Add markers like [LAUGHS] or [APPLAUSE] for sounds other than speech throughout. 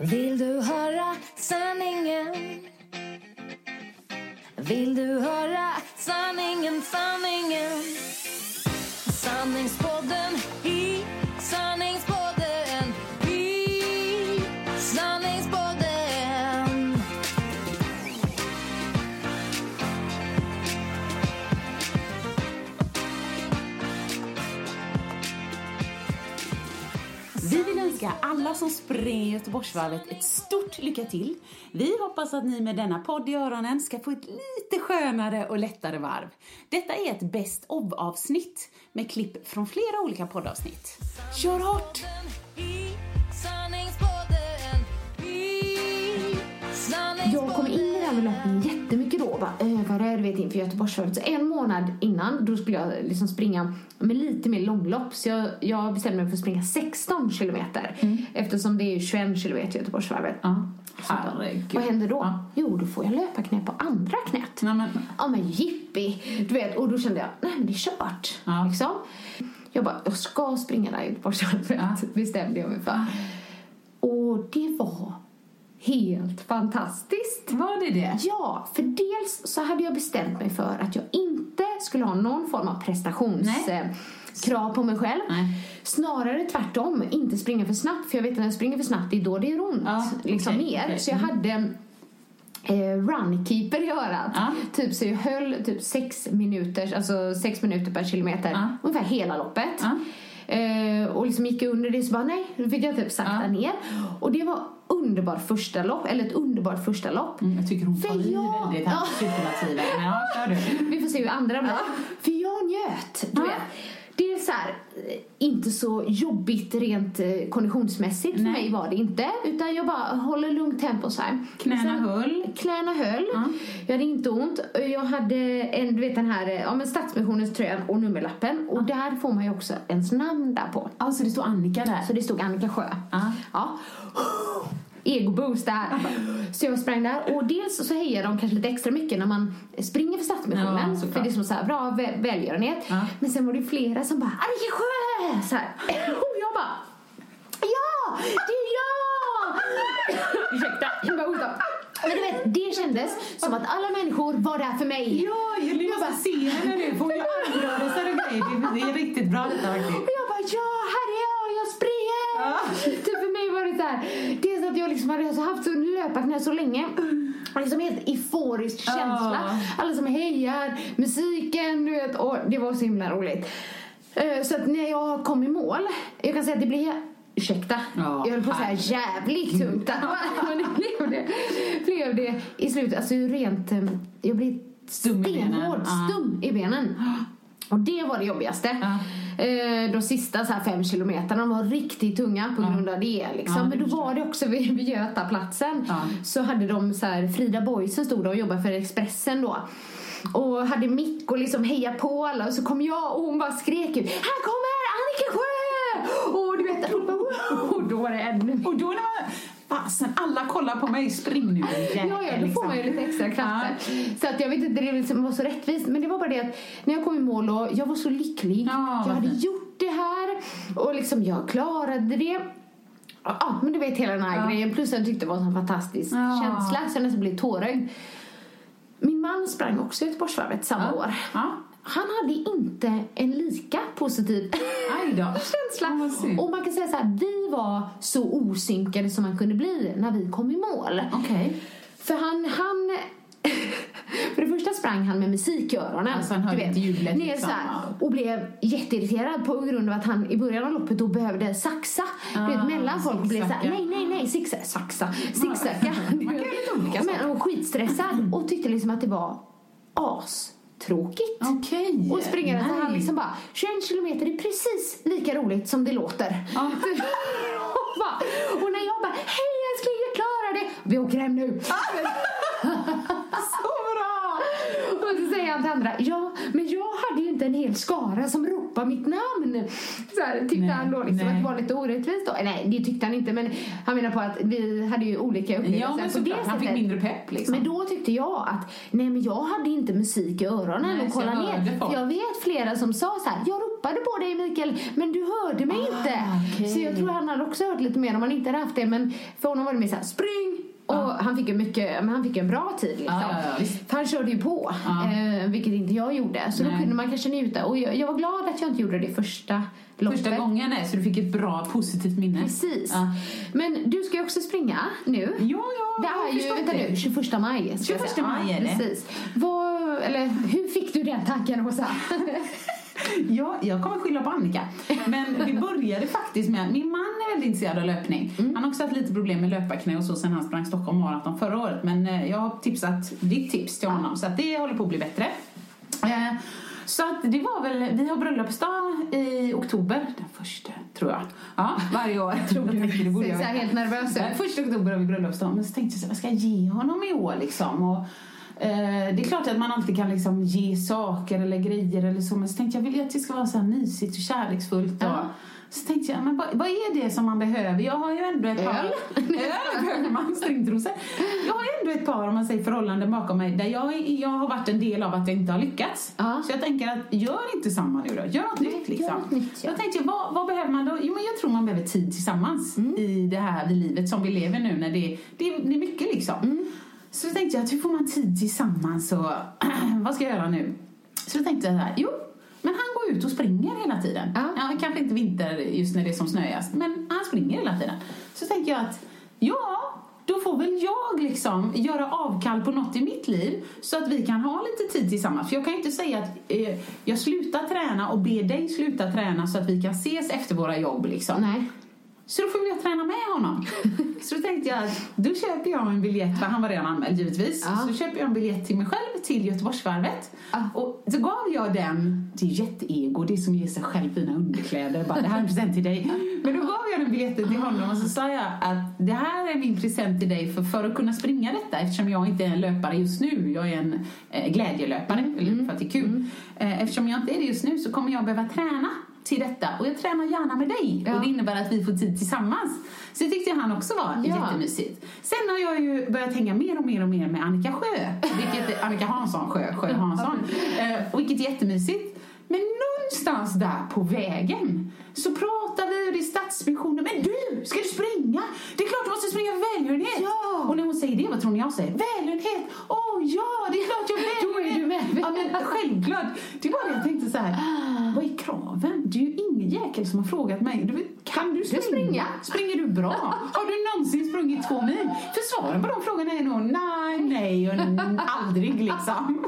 Vill du höra sanningen? Vill du höra sanningen, sanningen? Sanningspodden önska alla som springer Göteborgsvarvet ett stort lycka till. Vi hoppas att ni med denna podd i öronen ska få ett lite skönare och lättare varv. Detta är ett Best of-avsnitt med klipp från flera olika poddavsnitt. Kör hårt! Jag kom in i det här med löpning jättemycket då. Bara övade, du vet, inför Göteborgsvarvet. Så en månad innan, då skulle jag liksom springa med lite mer långlopp. Så jag, jag bestämde mig för att springa 16 kilometer. Eftersom det är ju 21 kilometer Göteborgsvarvet. Ja, bara, herregud. Vad händer då? Ja. Jo, då får jag löpa knä på andra knät. Nej, men, Ja men jippi! Du vet, och då kände jag, nej men det är kört. Ja. Liksom. Jag bara, jag ska springa där Göteborgsvarvet, Ja. bestämde jag mig för. Och det var helt fantastiskt. var det det? Ja, för dels så hade jag bestämt mig för att jag inte skulle ha någon form av prestationskrav på mig själv. Nej. Snarare tvärtom, inte springa för snabbt. För jag vet att när jag springer för snabbt, det är då det gör ont. Ja, liksom okej, mer. okej. Så jag Mm. hade eh, runkeeper i örat. Ja. Typ så jag höll typ sex minuter, alltså sex minuter per kilometer. Ja. Ungefär hela loppet. Ja. Eh, och liksom gick under det så bara nej, då fick jag typ sakta ner. Och det var underbart första lopp, eller ett underbart första lopp. Mm, jag tycker hon tar För i jag- väldigt här Ja. superlativen. Men ja, kör du. Vi får se hur andra blir. För jag njöt. Du vet. Det är så här, eh, inte så jobbigt rent eh, konditionsmässigt för Nej. mig var det inte. Utan jag bara håller lugnt tempo så här. Knäna Sen- höll. Knäna höll. Jag hade inte ont. Jag hade en, du vet den här, eh, ja men Stadsmissionens tröjan och nummerlappen. Och där får man ju också ens namn där på. Ja, så det står Annika där. Så det stod Annika Sjö. Ja. Ja. Egoboost där. Så jag sprang där och dels så hejar de kanske lite extra mycket när man springer för Stadsmissionen. Ja, för det är som så här bra vä- välgörenhet. Ja. Men sen var det flera som bara Annika Sjö! Så här. Och jag bara Ja! Det är jag! Ursäkta, jag bara hosta. Men du vet, det kändes som att alla människor var där för mig. Ja, jag bara se henne nu. Får jag armrörelser och grejer. Det- Det är riktigt bra detta faktiskt. Och jag bara, ja, här är springer! [LAUGHS] Typ för mig var det så här, dels att jag liksom hade haft så löparknä så länge. Liksom helt euforisk känsla. Alla som hejar, musiken, du vet. Och det var så himla roligt. Eh, Så att när jag kom i mål, jag kan säga att det blev Ursäkta, Ja, jag höll på att säga jävligt tungt [LAUGHS] där. Men det blev det, blev det i slutet. Alltså rent, eh, jag blev stenhård, Ja. stum i benen. Och det var det jobbigaste. Eh, De sista så här fem kilometerna var riktigt tunga på grund av det. Liksom. Ja, det Men då var det också vid, vid Götaplatsen. Ja. Så hade de så här, Frida Boysen stod och jobbade för Expressen då. Och hade mick och liksom heja på alla. Och så kom jag och hon bara skrek ut Här kommer Annika Sjö! Och du vet, och, då var det ännu Och då när man... Fasen, alla kollar på mig. Spring nu jävel, Ja, ja, då får liksom. man ju lite extra krafter. Så att jag vet inte, det liksom var så rättvist. Men det var bara det att när jag kom i mål och jag var så lycklig. Ja, jag hade gjort det här och liksom jag klarade det. Ja, men du vet hela den här grejen. Plus jag tyckte det var en sån fantastisk Ja. känsla. Så jag nästan blev tårögd. Min man sprang också Göteborgsvarvet samma år. Han hade inte en lika positiv känsla. Och man kan säga så här, vi var så osynkade som man kunde bli när vi kom i mål. Okej. För han, han [LAUGHS] för det första sprang han med musik i öronen. Alltså, han hörde inte hjulet ner liksom. så här, och blev jätteirriterad på grund av att han i början av loppet då behövde saxa. du vet, Ah, mellan folk blev så här, nej, nej, nej, zigza, saxa, zigzacka. Man kan göra lite olika [LAUGHS] Men, och skitstressad och tyckte liksom att det var astråkigt. Okej. Och springa så han liksom bara 21 kilometer är precis lika roligt som det låter. Ja. [LAUGHS] och, bara, och när jag bara hej älskling jag klarar det. Vi åker hem nu. Och [LAUGHS] så säger han till andra, ja men jag hade ju inte en hel skara som ropade mitt namn. Så här, tyckte Nej, han då liksom nej. att det var lite orättvist då. Nej det tyckte han inte men han menar på att vi hade ju olika upplevelser Ja, men såklart. Han fick mindre pepp liksom. Men då tyckte jag att nej men jag hade inte musik i öronen Nej, och kolla jag ner. För jag vet flera som sa så här, jag ropade på dig Mikael men du hörde mig inte. Ah, okej. Så jag tror han hade också hört lite mer om han inte hade haft det men för honom var det mer så här, spring! Och han fick ju mycket, men han fick en bra tid liksom. För han körde ju på, eh, vilket inte jag gjorde. Så då Nej. kunde man kanske njuta. Och jag, jag var glad att jag inte gjorde det första loppet. Första gången är så du fick ett bra positivt minne. Precis. Ja. Men du ska ju också springa nu. Ja, ja, Det är ju, vänta nu, 21 maj. ska jag 21 säga. maj är det. Precis. Vad, eller hur fick du den tanken Åsa? [LAUGHS] Ja, jag kommer skylla på Annika. Men det började faktiskt med att min man är väldigt intresserad av löpning. Mm. Han har också haft lite problem med löparknä och så sen han sprang Stockholm Marathon förra året. Men eh, jag har tipsat ditt tips till honom så att det håller på att bli bättre. Eh, Så att det var väl, vi har bröllopsdag i oktober, den första tror jag. Ja, varje år. Tror du mycket, det borde jag helt nervös Första oktober har vi bröllopsdag. Men så tänkte jag så här, vad ska jag ge honom i år liksom? Och, det är klart att man alltid kan liksom ge saker eller grejer eller så. Men så tänkte jag, vill jag att det ska vara så här mysigt och kärleksfullt. Och, Ja. Så tänkte jag, men vad, vad är det som man behöver? Jag har ju ändå ett par... Öl? [LAUGHS] Öl man, stringtrosor. Jag har ju ändå ett par, om man säger förhållanden bakom mig, där jag, jag har varit en del av att jag inte har lyckats. Ja. Så jag tänker att, gör inte samma nu då. Gör något Nej, nytt liksom. gör något nytt, ja. Jag tänkte, vad, vad behöver man då? Jo, men jag tror man behöver tid tillsammans Mm. i det här livet som vi lever nu när det, det, det är mycket liksom. Mm. Så då tänkte jag, att hur får man tid tillsammans och [CLEARS THROAT] vad ska jag göra nu? Så då tänkte jag så här, jo, men han går ut och springer hela tiden. Ja. kanske inte vinter just när det är som snöigast, men han springer hela tiden. Så tänkte jag att, ja, då får väl jag liksom göra avkall på något i mitt liv så att vi kan ha lite tid tillsammans. För jag kan ju inte säga att eh, jag slutar träna och ber dig sluta träna så att vi kan ses efter våra jobb liksom. Nej. Så då får jag träna med honom. [LAUGHS] Så då tänkte jag att då köper jag en biljett, för han var redan anmäld givetvis. Ja. Så köper jag en biljett till mig själv till Göteborgsvarvet. Ja. Och så gav jag den, det är jätteego, det är som ger sig själv fina underkläder. Bara, det här är en present till dig. Men då gav jag den biljetten till honom och så sa jag att det här är min present till dig för, för att kunna springa detta eftersom jag inte är en löpare just nu. Jag är en eh, glädjelöpare, eller för att det är kul. Eh, eftersom jag inte är det just nu så kommer jag behöva träna till detta och jag tränar gärna med dig Ja. och det innebär att vi får tid tillsammans. Så det tyckte han också var Ja. jättemysigt. Sen har jag ju börjat hänga mer och mer och mer med Annika Sjö, vilket, Annika Hansson Sjö, Sjö Hansson, eh, vilket är jättemysigt. Men någonstans där på vägen så pratar vi och det är Stadsmissionen. Men du, ska du springa? Det är klart du måste springa för välgörenhet. Ja. Och när hon säger det, vad tror ni jag säger? Välgörenhet! Åh ja, det är klart jag Då är du med. Ja, men självklart. Det var det jag tänkte så här. Vad är kraven? Det är ju ingen jäkel som har frågat mig. Du, kan du springa? springa? Springer du bra? Har du någonsin sprungit två mil? För svaren på de frågorna är nog nej, nej och aldrig liksom. [LAUGHS]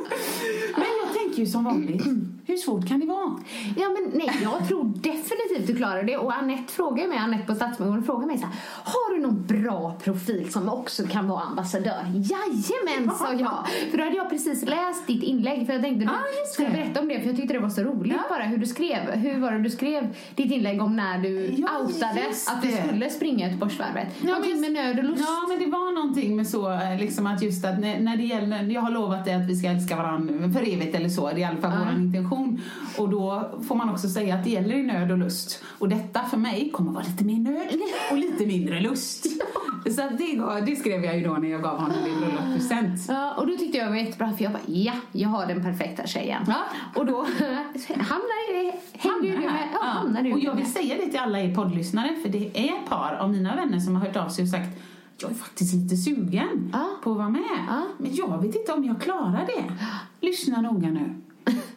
Men jag tänker ju som vanligt. Hur svårt kan det vara? Ja, men nej, jag tror definitivt du klarar det. Och Annette frågar mig, Annette på Stadsmissionen frågar mig så här, har du någon bra profil som också kan vara ambassadör? Jajamän, sa [LAUGHS] jag. För då hade jag precis läst ditt inlägg, för jag tänkte du Ah, skulle berätta om det, för jag tyckte det var så roligt Ja. bara hur du skrev. Hur var det du skrev ditt inlägg om när du Ja, outade att du skulle springa Göteborgsvarvet? Ja, Någonting med nöd och lust. Ja, men det var någonting med så eh, liksom att just att när, när det gäller, jag har lovat dig att vi ska älska varandra för evigt eller så, det är i alla fall Ja. vår intention. Och då får man också säga att det gäller i nöd och lust. Och detta för mig kommer vara lite mer nöd och lite mindre lust. [LAUGHS] Så det, det skrev jag ju då när jag gav honom din bröllopspresent. Ja, och då tyckte jag det var jättebra för jag bara, ja, jag har den perfekta tjejen. Ja. Och då [LAUGHS] hamnar, ju du med, ja, hamnar du och jag med. vill säga det till alla er poddlyssnare, för det är ett par av mina vänner som har hört av sig och sagt jag är faktiskt lite sugen Ja. på att vara med, Ja. men jag vet inte om jag klarar det. Lyssna noga nu.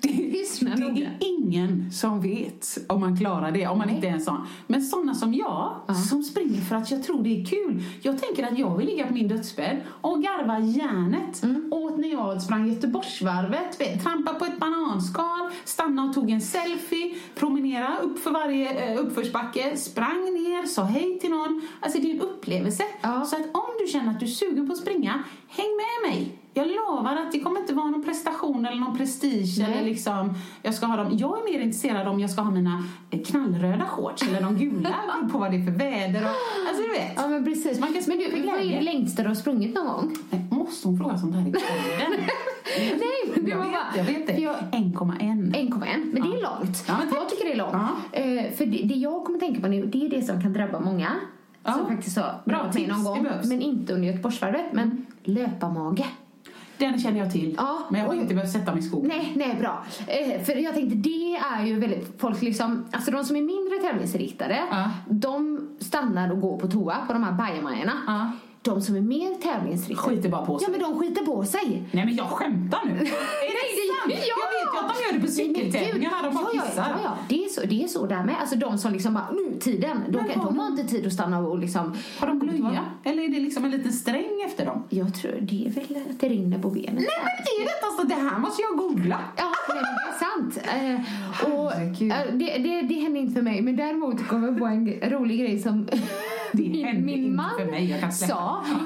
Det, lyssna det noga. är ingen som vet om man klarar det, om man inte är en sån. Men sådana som jag, som springer för att jag tror det är kul. Jag tänker att jag vill ligga på min dödsbädd och garva järnet åt när jag sprang Göteborgsvarvet. vet, Trampa på ett bananskal, stanna och tog en selfie, promenera upp för varje eh, uppförsbacke, sprang ner, sa hej till någon. Alltså det är en upplevelse. Ja. Så att om du känner att du är sugen på att springa, häng med mig. Jag lovar att det kommer inte vara någon prestation eller någon prestige Nej. eller liksom, jag ska ha dem. Jag är mer intresserad om jag ska ha mina eh, knallröda shorts eller de gula, [LAUGHS] beror på vad det är för väder och, alltså du vet. Ja men precis. Man kan men du, vad är det längsta du har sprungit någon gång? Nej, Måste hon fråga sånt här i [LAUGHS] podden? Nej, men det jag var vet, bara... jag vet det. för jag- 1,1. 1,1, men det är långt. Ja, jag tycker det är långt. Ja. Eh, för det, det jag kommer tänka på nu, det är det som kan drabba många. Ja. Som faktiskt har Bra drabbat mig någon gång. Mm. Men inte under Göteborgsvarvet. Men löparmage. Den känner jag till. Ja, men jag har inte behövt sätta mig i skogen. Nej, nej, bra. Eh, för jag tänkte, det är ju väldigt, folk liksom, alltså de som är mindre tävlingsinriktade, Ja. de stannar och går på toa på de här bajamajorna. Ja. De som är mer tävlingsinriktade, Skiter bara på sig. Ja, men de skiter på sig. Nej men jag skämtar nu. [LAUGHS] Är det sant? Ja! Jag vet ju att de gör det på Nej, men gud. cykeltävlingar när de bara ja, ja, ja. Det, är så, det är så där med. Alltså de som liksom bara, nu tiden. De, Men kan, de har inte tid att stanna och liksom... Har de blöja? Eller är det liksom en liten sträng efter dem? Jag tror det är väl att det rinner på benen. Nej men är detta så? Det här måste jag googla. Ja, nej, det är sant. Eh, och, eh, det, det, det hände inte för mig, men däremot kom jag på en rolig grej som Det min, min man för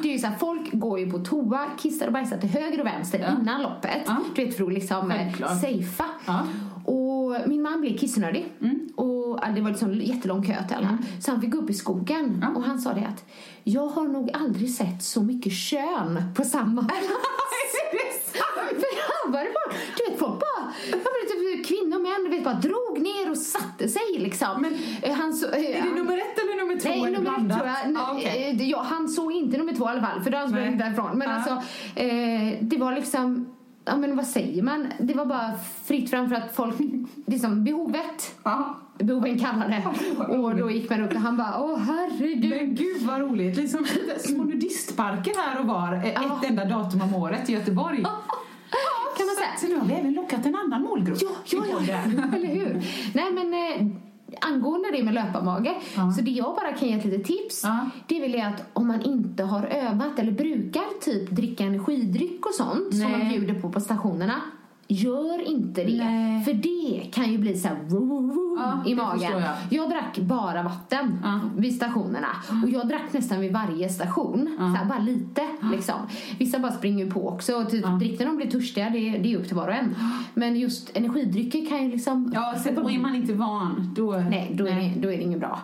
Det är ju så här, folk går ju på toa, kissar och bajsar till höger och vänster Ja. innan loppet. Ja. Du vet, för att liksom eh, Självklart. safea. Ja. Och min man blev kissnödig. Och ja, det var liksom jättelång kö till alla. Så han fick gå upp i skogen. Och han sa det att jag har nog aldrig sett så mycket kön på samma [LAUGHS] plats. [LAUGHS] För han var det bara, du vet folk bara, jag vet, du bara drog ner och satte sig liksom. Men- Eh, han så, eh, Är det nummer ett eller nummer två? Nej, nummer ett tror jag. Ja, okej. Eh, ja, han såg inte nummer två i alla fall, för då han sprang därifrån. Men Ja. alltså, eh, det var liksom, ja men vad säger man? Det var bara fritt fram för att folk, liksom behovet, Ja. behoven kallade. [LAUGHS] Och då gick man upp och han bara, åh herregud. Men gud vad roligt. Liksom små nudistparker här och var. Ett enda datum om året i Göteborg. [LAUGHS] Kan man säga. Så nu har vi även lockat en annan målgrupp. Ja, ja, ja. [LAUGHS] Eller hur? Nej, men eh, angående det med löparmage, Ja. så det jag bara kan ge ett litet tips, Ja. det är väl att om man inte har övat eller brukar typ dricka energidryck och sånt som de Nej. bjuder på på stationerna, gör inte det. Nej. För det kan ju bli så här Ja, i magen. förstår jag. drack bara vatten Ja. vid stationerna och jag drack nästan vid varje station, så här, bara lite liksom. Vissa bara springer ju på också och typ Ja. dricker när de blir törstiga, det, det är upp till var och en. Men just energidrycker kan ju liksom Ja, så då är man inte van. Då, Nej, då är, Det, då är det inget bra.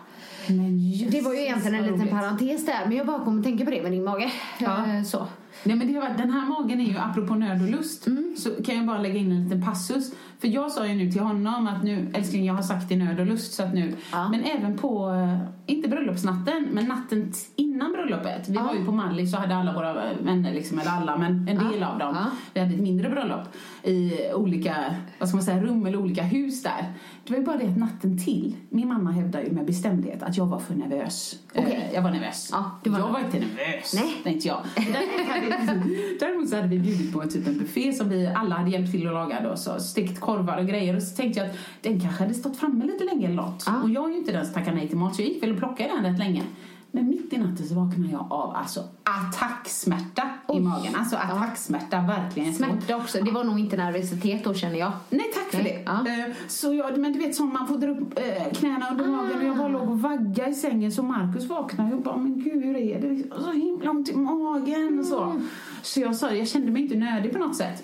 Men Det var ju egentligen en liten roligt. parentes där, men jag bara kom att tänka på det med din mage. Ja. Eh, Så. Nej, men det varit, den här magen är ju, apropå nöd och lust, Mm. så kan jag bara lägga in en liten passus. För jag sa ju nu till honom att nu, älskling, jag har sagt i nöd och lust, så att nu, Ja. men även på, eh, inte bröllopsnatten, men natten t- innan bröllopet. Vi Ja. var ju på Mallis så hade alla våra vänner, liksom, eller alla, men en del Ja. av dem, Ja. vi hade ett mindre bröllop i olika, vad ska man säga, rum eller olika hus där. Det var ju bara det att natten till, min mamma hävdar ju med bestämdhet att jag var för nervös. Eh, jag var nervös. Ja, var jag nervös. var inte nervös, Nej. tänkte jag. Däremot [LAUGHS] så hade vi bjudit på en typ en buffé som vi alla hade hjälpt till att laga då, så stekt korvar och grejer. Och så tänkte jag att den kanske hade stått framme lite länge eller något. Ja. Och jag är ju inte den som tackar nej till mat, så jag gick väl och plockade den rätt länge. Men mitt i natten så vaknade jag av alltså attacksmärta i Oj. magen. Alltså attacksmärta, verkligen. Smärta också, det var nog inte nervositet då känner jag. Nej, tack för Nej, det. ja. Eh, Så jag, men du vet som man får dra upp eh, knäna under magen och jag bara låg och vaggade i sängen så Markus vaknade och bara men gud hur är det? Så himla ont i magen och så. Så jag sa jag kände mig inte nödig på något sätt.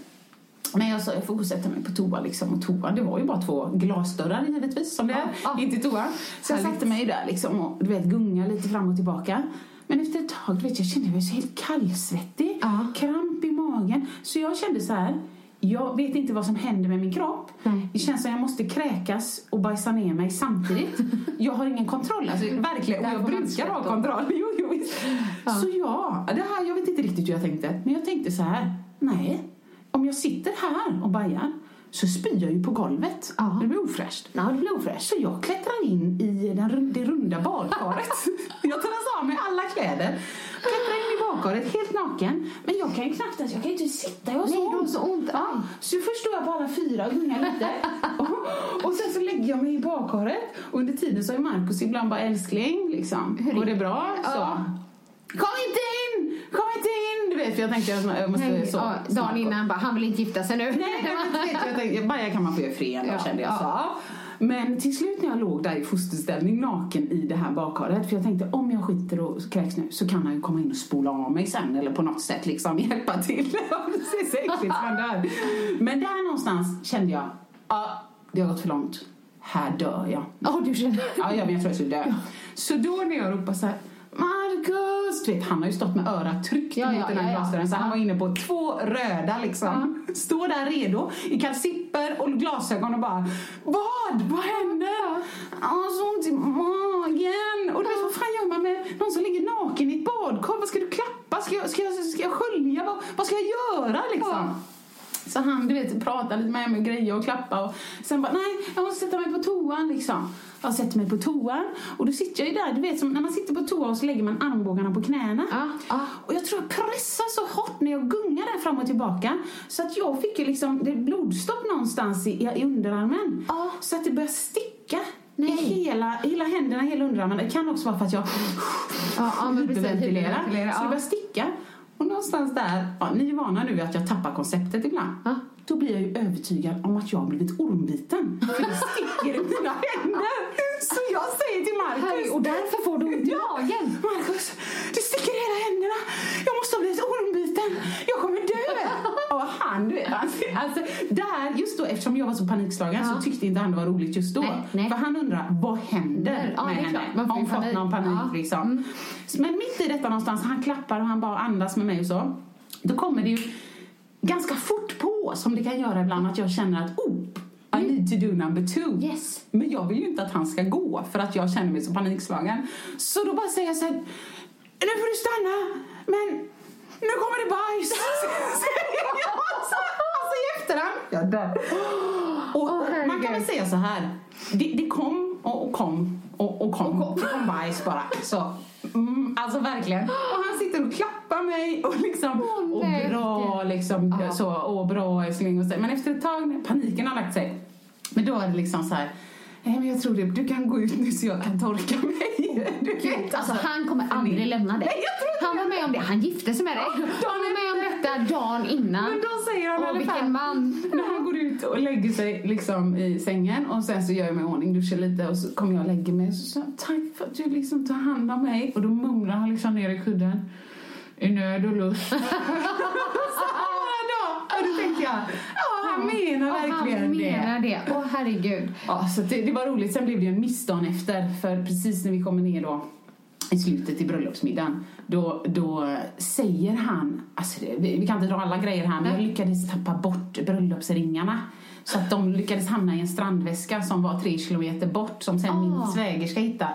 Men jag sa jag får gå och sätta mig på toa liksom och toa det var ju bara två glasdörrar givetvis som det är, Ja, ja. inte toa. Så jag satte mig där liksom och du vet gunga lite fram och tillbaka. Men efter ett tag, du vet, jag kände mig så helt kallsvettig. Ja. Kramp i magen. Så jag kände så här. Jag vet inte vad som händer med min kropp. Nej. Det känns som jag måste kräkas och bajsa ner mig samtidigt. [LAUGHS] Jag har ingen kontroll. Alltså, verkligen. Och jag brukar ha kontroll. [LAUGHS] Jo, jo, visst. Så ja, det här, jag vet inte riktigt hur jag tänkte. Men jag tänkte så här. Nej, om jag sitter här och bajar så spyr jag ju på golvet. Ja. Det blir ofräscht. Ja, det blev ofräscht. Så jag klättrar in i den, det runda badkaret. [LAUGHS] jag tar alltså av mig alla kläder. Klättrar in i badkaret helt naken. Men jag kan ju knappt ens, jag kan ju inte sitta, jag har så ont. så ont. Ja, så först står jag på alla fyra och gungar lite. [LAUGHS] och, och sen så lägger jag mig i badkaret. Och under tiden så är Markus ibland bara älskling, liksom. Går det det? bra? Så. Ja. Kom inte in! Kom inte in! Du vet, för jag tänkte att jag måste Nej, så. ja, dagen innan bara, han vill inte gifta sig nu. Nej, men vet, jag tänkte, Baja kan man få göra fred Ja, kände jag ja. så. Men till slut när jag låg där i fosterställning naken i det här badkaret för jag tänkte om jag skiter och kräks nu så kan han ju komma in och spola av mig sen eller på något sätt liksom [LAUGHS] hjälpa till. det ser så äckligt men där. Men där någonstans kände jag, ja det har gått för långt. Här dör jag. Ja, du känner... Ja, ja men jag tror jag skulle dö. Så då när jag ropade så här Marcus! Du vet, han har ju stått med örat tryckt Ja, mot ja, den här ja, glasdörren så han var inne på två röda liksom. Står där redo i kalsipper och glasögon och bara Vad? Vad händer? Ja, så ont i magen. Och du vet, vad fan gör man med någon som ligger naken i ett badkar? Vad ska du klappa? Ska jag, ska jag, ska jag skölja? Vad, vad ska jag göra liksom? Så han du vet, pratade lite med mig och grejer och klappa och sen bara nej, jag måste sätta mig på toan liksom. Jag sätter mig på toan och då sitter jag ju där, du vet som när man sitter på toa och så lägger man armbågarna på knäna. Ja, ja. Och jag tror jag pressar så hårt när jag gungar där fram och tillbaka så att jag fick ju liksom det blodstopp någonstans i, i underarmen. Ja. Så att det började sticka. Nej. I hela, hela händerna, hela underarmen. Det kan också vara för att jag Ja, ja, men precis. hyperventilerar. Hyperventilera, Så det ja. börjar sticka. Och någonstans där, ja, ni är vana nu att jag tappar konceptet ibland. Ja. Då blir jag ju övertygad om att jag har blivit ormbiten. För det sticker i mina händer. Så jag säger till Marcus. och därför får du ont i magen. Marcus, det sticker i hela händerna. Jag måste ha blivit ormbiten. Jag kommer dö. Och han, du vet, alltså, alltså, där, just då, eftersom jag var så panikslagen Ja. så tyckte inte han det var roligt just då. Nej, nej. För han undrar, vad händer Ja, med henne? Har hon fått någon panik Ja. Mm. liksom? Men mitt i detta någonstans, han klappar och han bara andas med mig och så. Då kommer det ju ganska fort på, som det kan göra ibland, att jag känner att oh, I need to do number two. Yes. Men jag vill ju inte att han ska gå för att jag känner mig så panikslagen. Så då bara säger jag så här, nu får du stanna, men nu kommer det bajs. [LAUGHS] Alltså i efterhand. Jag dör. Och, och man kan väl säga så här, det, det kom och, och kom och, och kom. Och kom. Det kom bajs bara. Så, mm, alltså verkligen. Och han sitter och klappar mig och liksom Åh, och bra liksom Ja. så, och bra älskling och så. Men efter ett tag, när paniken har lagt sig, men då är det liksom så här, nej men jag tror det, du kan gå ut nu så jag kan torka [LAUGHS] mig. Du vet, Alltså, han kommer aldrig lämna dig. Nej, jag tror han var med om det. Han gifte sig med dig. Han var med om detta dagen innan. Men då säger han Åh, vilken man. [LAUGHS] när han går ut och lägger sig liksom i sängen och sen så gör jag mig i ordning, duschar lite och så kommer jag och lägger mig och så säger tack för att du liksom tar hand om mig och då mumlar han liksom ner i kudden i nöd och lust. [LAUGHS] då. Och då tänkte jag, ja han menar verkligen han menar det. Åh herregud. Ja, så det, det var roligt. Sen blev det ju en miss dagen efter. För precis när vi kommer ner då i slutet i bröllopsmiddagen då, då säger han, alltså vi, vi kan inte dra alla grejer här men jag lyckades tappa bort bröllopsringarna. Så att de lyckades hamna i en strandväska som var tre kilometer bort som sen min Ah. svägerska hittade.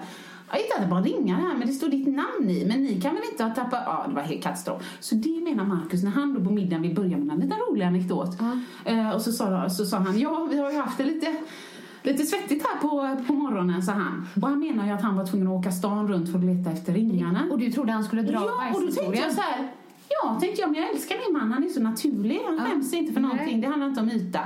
Jag hittade bara ringar här men det står ditt namn i. Men ni kan väl inte ha tappat... Ja, det var helt katastrof. Så det menar Markus när han då på middagen vill börja med en liten rolig anekdot. Eh, och så sa, så sa han, ja vi har ju haft det lite Lite svettigt här på, på morgonen, sa han. Och han menar ju att han var tvungen att åka stan runt för att leta efter ringarna. Och du trodde han skulle dra Ja, och då tänkte jag så här. Ja, tänkte jag, men jag älskar min man. Han är så naturlig. Han Ja. skäms inte för Nej. någonting. Det handlar inte om yta.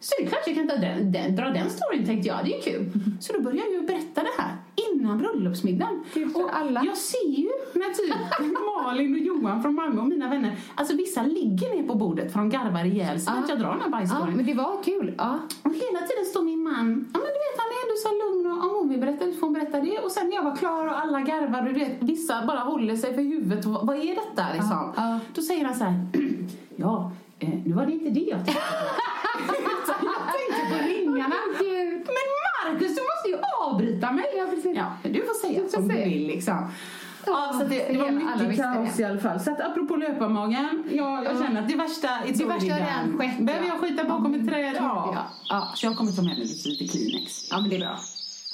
Så det är klart jag kan ta den, den, dra den storyn, tänkte jag. Det är kul. Så då började jag ju berätta det här innan bröllopsmiddagen. Och alla. Jag ser ju när typ Malin och Johan från Malmö och mina vänner, alltså vissa ligger ner på bordet för de garvar ihjäl sig Ja. att jag drar den här Ja, bajsstoryn. men det var kul. Ja. Och hela tiden står min man, ja men du vet han är ändå så lugn och om hon vill berätta det får hon berätta det. Och sen när jag var klar och alla garvar och du vet vissa bara håller sig för huvudet. Vad, är detta liksom? Ja, ja. Då säger han så här, [CLEARS THROAT] ja eh, nu var det inte det jag tänkte på. [LAUGHS] Jag tänkte på ringarna. Men Markus du avbryta mig. Ja, precis. Ja, men du får säga Du får som säga. du vill liksom. Ja, så det, det var mycket kaos det. i alla fall. Så att apropå löparmagen, jag, jag Ja. känner att det värsta är Det värsta har redan skett, Behöver ja. jag skita bakom ett träd? Ja. Ja. Ja. Så jag kommer ta med mig lite, lite Kleenex. ja, men det är bra.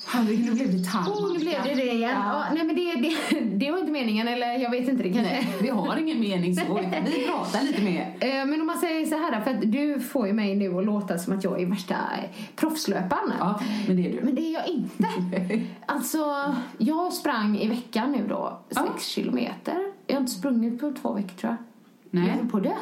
Herregud, nu blev det tarm. Oh, nu blev det det igen. Ja. nej, men det, det, det var inte meningen, eller jag vet inte. Det kanske. Nej, vi har ingen mening så. Vi pratar lite mer. [LAUGHS] Eh, Men om man säger så här, för att du får ju mig nu att låta som att jag är värsta proffslöparen. Ja, men det är du. Men det är jag inte. [LAUGHS] Alltså, jag sprang i veckan nu då, Ja. sex kilometer. Jag har inte sprungit på två veckor tror jag. Nej. Jag höll på dö.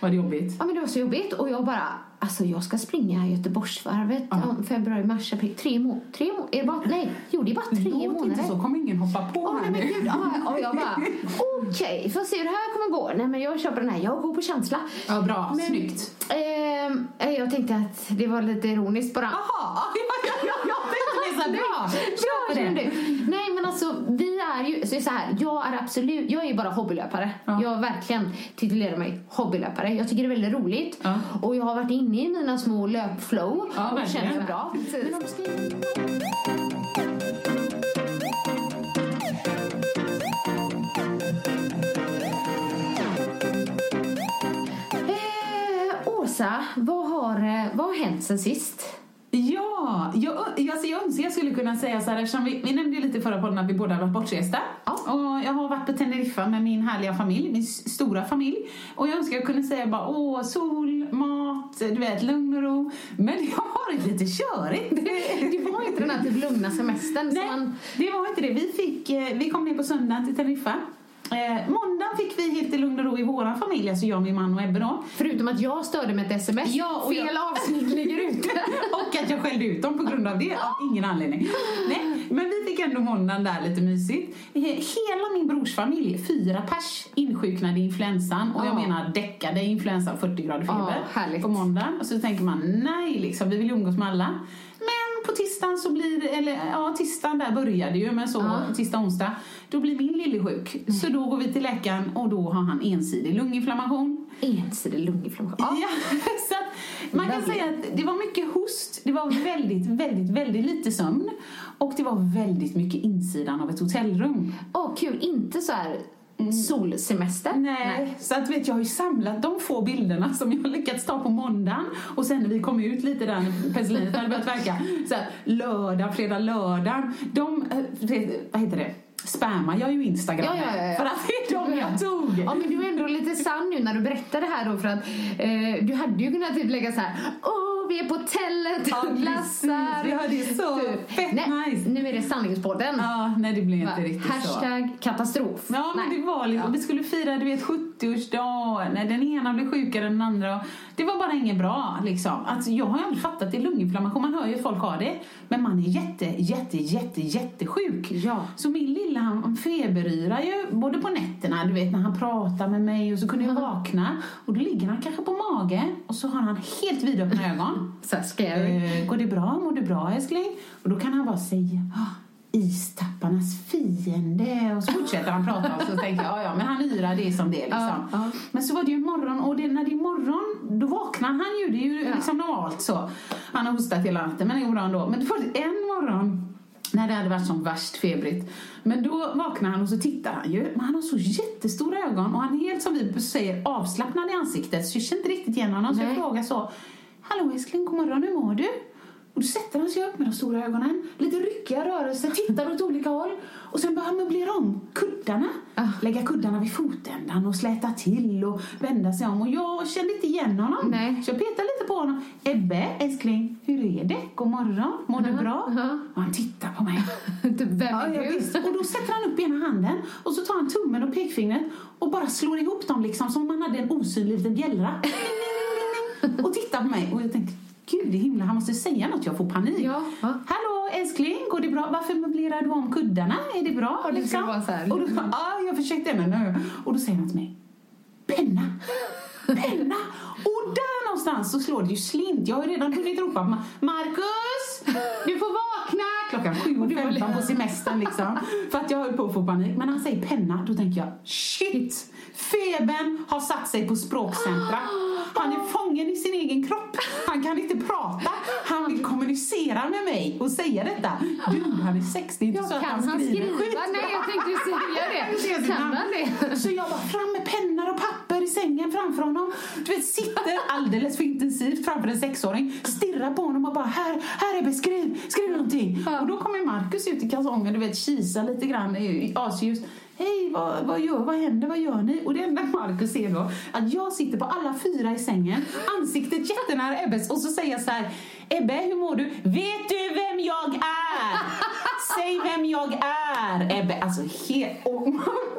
Var det jobbigt? Ja men det var så jobbigt och jag bara, alltså jag ska springa Göteborgsvarvet Ja. om februari, mars, april, tre månader, tre må- är det bara, nej, jo det är bara tre Låt månader. inte så, kommer ingen hoppa på Åh, här nej, nu. gud, ja, och jag bara, [LAUGHS] okej, får se hur det här kommer gå. Nej men jag köper den här, jag går på känsla. Ja, bra. Men- Snyggt. Ehm, jag tänkte att det var lite ironiskt bara. Jaha, [LAUGHS] ja, ja, ja, jag tänkte det så [LAUGHS] bra. Bra, känner det. du? Nej alltså vi är ju, så är så här, jag är absolut, jag är ju bara hobbylöpare. Ja. Jag verkligen titulerar mig hobbylöpare. Jag tycker det är väldigt roligt. Ja. Och jag har varit inne i mina små löpflow. Ja, och verkligen. bra. Men om du ska... Eh, Åsa, vad har, eh, vad har hänt sen sist? Ja, jag, alltså jag önskar jag skulle kunna säga så här eftersom vi, vi nämnde ju lite i förra podden att vi båda har varit bortresta. Ja. Och jag har varit på Teneriffa med min härliga familj, min stora familj. Och jag önskar jag kunde säga bara åh, sol, mat, du vet, lugn och ro. Men det har varit lite körigt. Det var inte den här typ lugna semestern Nej, man... det var inte det. Vi, fick, eh, vi kom ner på söndagen till Teneriffa. Eh, måndagen fick vi helt i lugn och ro i vår familj, alltså jag, min man och Ebbe då. Förutom att jag störde med ett sms. Ja, och Fel jag- avsnitt att jag skällde ut dem på grund av det, av ingen anledning. Nej, men vi fick ändå måndagen där lite mysigt. Hela min brors familj, fyra pers, insjuknade i influensan. Och jag Ja. menar däckade i influensa, 40 grader feber. Ja, härligt. På måndagen. Och så tänker man, nej liksom, vi vill ju umgås med alla. Men på tisdagen så blir eller ja, tisdagen där började ju, men så Ja. tisdag, onsdag, då blir min lille sjuk. Så då går vi till läkaren och då har han ensidig lunginflammation. Ensidig lunginflammation. Ja. Ja, [LAUGHS] så att man kan säga att det var mycket host, det var väldigt, väldigt, väldigt lite sömn och det var väldigt mycket insidan av ett hotellrum. Åh, kul. Inte så här solsemester. Nej. Så att vet jag har ju samlat de få bilderna som jag har lyckats ta på måndagen och sen när vi kom ut lite där när penicillinet hade börjat verka, så här, lördag, fredag, lördag, de, eh, vad heter det, spammar jag ju Instagram. Ja, ja, ja, för att det är de jag tog. Ja, men du är ändå lite sann nu när du berättar det här då för att eh, du hade ju kunnat typ lägga så här Åh, vi är på hotellet Ja, och glassar. har det så Typ. fett Nej, nice. Nu är det sanningspodden. Ja, nej det blev inte Va? riktigt så. Hashtag katastrof. Ja, men Nej. det var liksom, Ja. vi skulle fira du vet 70-årsdag, när den ena blev sjukare än den andra. Det var bara inget bra liksom. Alltså, jag har ju aldrig fattat det, lunginflammation, man hör ju att folk har det. Men man är jätte, jätte, jätte, jättesjuk. Ja. Så min lilla han feberyrar ju både på nätterna, du vet när han pratar med mig och så kunde jag vakna och då ligger han kanske på mage och så har han helt vidöppna ögon. Så scary. Eh, går det bra? Mår du bra älskling? Och då kan han bara säga ah, istapparnas fiende och så fortsätter han prata och så tänker jag ja, ja men han yrar det som det liksom. Ja, ja. Men så var det ju morgon och det, när det är morgon då vaknar han ju, det är ju Ja. liksom normalt så. Han har hostat hela natten men det går bra ändå. Men var en morgon när det hade varit som värst febrigt. Men då vaknar han och så tittar han ju. Men han har så jättestora ögon och han är helt som vi säger avslappnad i ansiktet. Så jag känner inte riktigt igen honom. Så jag frågar så. Hallå älskling, god morgon, hur mår du? Och då sätter han sig upp med de stora ögonen, lite ryckiga rörelser, tittar åt olika håll. Och sen börjar han möblera om kuddarna. Ah. Lägga kuddarna vid fotändan och släta till och vända sig om. Och jag kände inte igen honom. Nej. Så jag petade lite på honom. Ebbe, älskling, hur är det? God morgon, mår du Ja, bra? ja. Och han tittar på mig. [LAUGHS] typ, vem är ja, du? visst. Och då sätter han upp ena handen och så tar han tummen och pekfingret och bara slår ihop dem liksom som om man hade en osynlig liten bjällra. [LAUGHS] och tittar på mig och jag tänkte, gud i himlen, han måste säga något, jag får panik. Ja. Hallå älskling, går det bra? Varför möblerar du om kuddarna? Är det bra? Ja, det ska vara så här. Och då, ja, jag försökte men nu. Och då säger han till mig, penna. Penna! Och där någonstans så slår det ju slint. Jag har ju redan hunnit ropa på Ma- Marcus! Du får vakna! Klockan 7.15 på semestern liksom. För att jag höll på att få panik. Men när han säger penna, då tänker jag shit! Febern har satt sig på språkcentra. Han är fången i sin egen kropp. Han kan inte prata. Han vill kommunicera med mig och säga detta. Du, han är 60, inte så att han skriver skriva? skitbra. Nej, jag tänkte säga det. Kan han det? Så jag bara fram med pennor och papper i sängen framför honom. Du vet, sitter alldeles för intensivt framför en sexåring, stirrar på honom och bara här, här är beskriv, skriv någonting. Ja. Och då kommer Markus ut i kalsongen, du vet, kisar lite grann i asljus. Hej, vad, vad, gör, vad händer, vad gör ni? Och det enda Markus ser då, att jag sitter på alla fyra i sängen, ansiktet jättenära Ebbes och så säger jag så här, Ebbe, hur mår du? Vet du vem jag är? Säg vem jag är! Ebbe, alltså he- och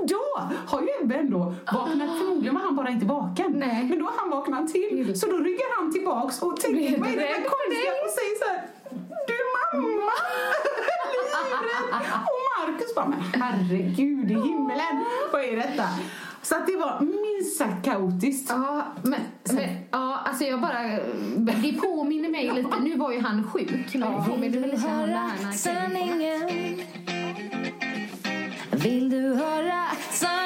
då har ju Ebbe ändå vaknat, förmodligen var han bara inte vaken. Nej. Men då har han vaknat till, så då ryggar han tillbaks och tänker, vad är det där konstiga? Och säger så här, du mamma! Och Marcus bara, men herregud i himmelen, vad är detta? Så att det var minst sagt kaotiskt. Ja, men, men ja, alltså jag bara, det påminner mig lite, nu var ju han sjuk, men det påminner mig lite om det här när sanningen? Vill du höra sanningen,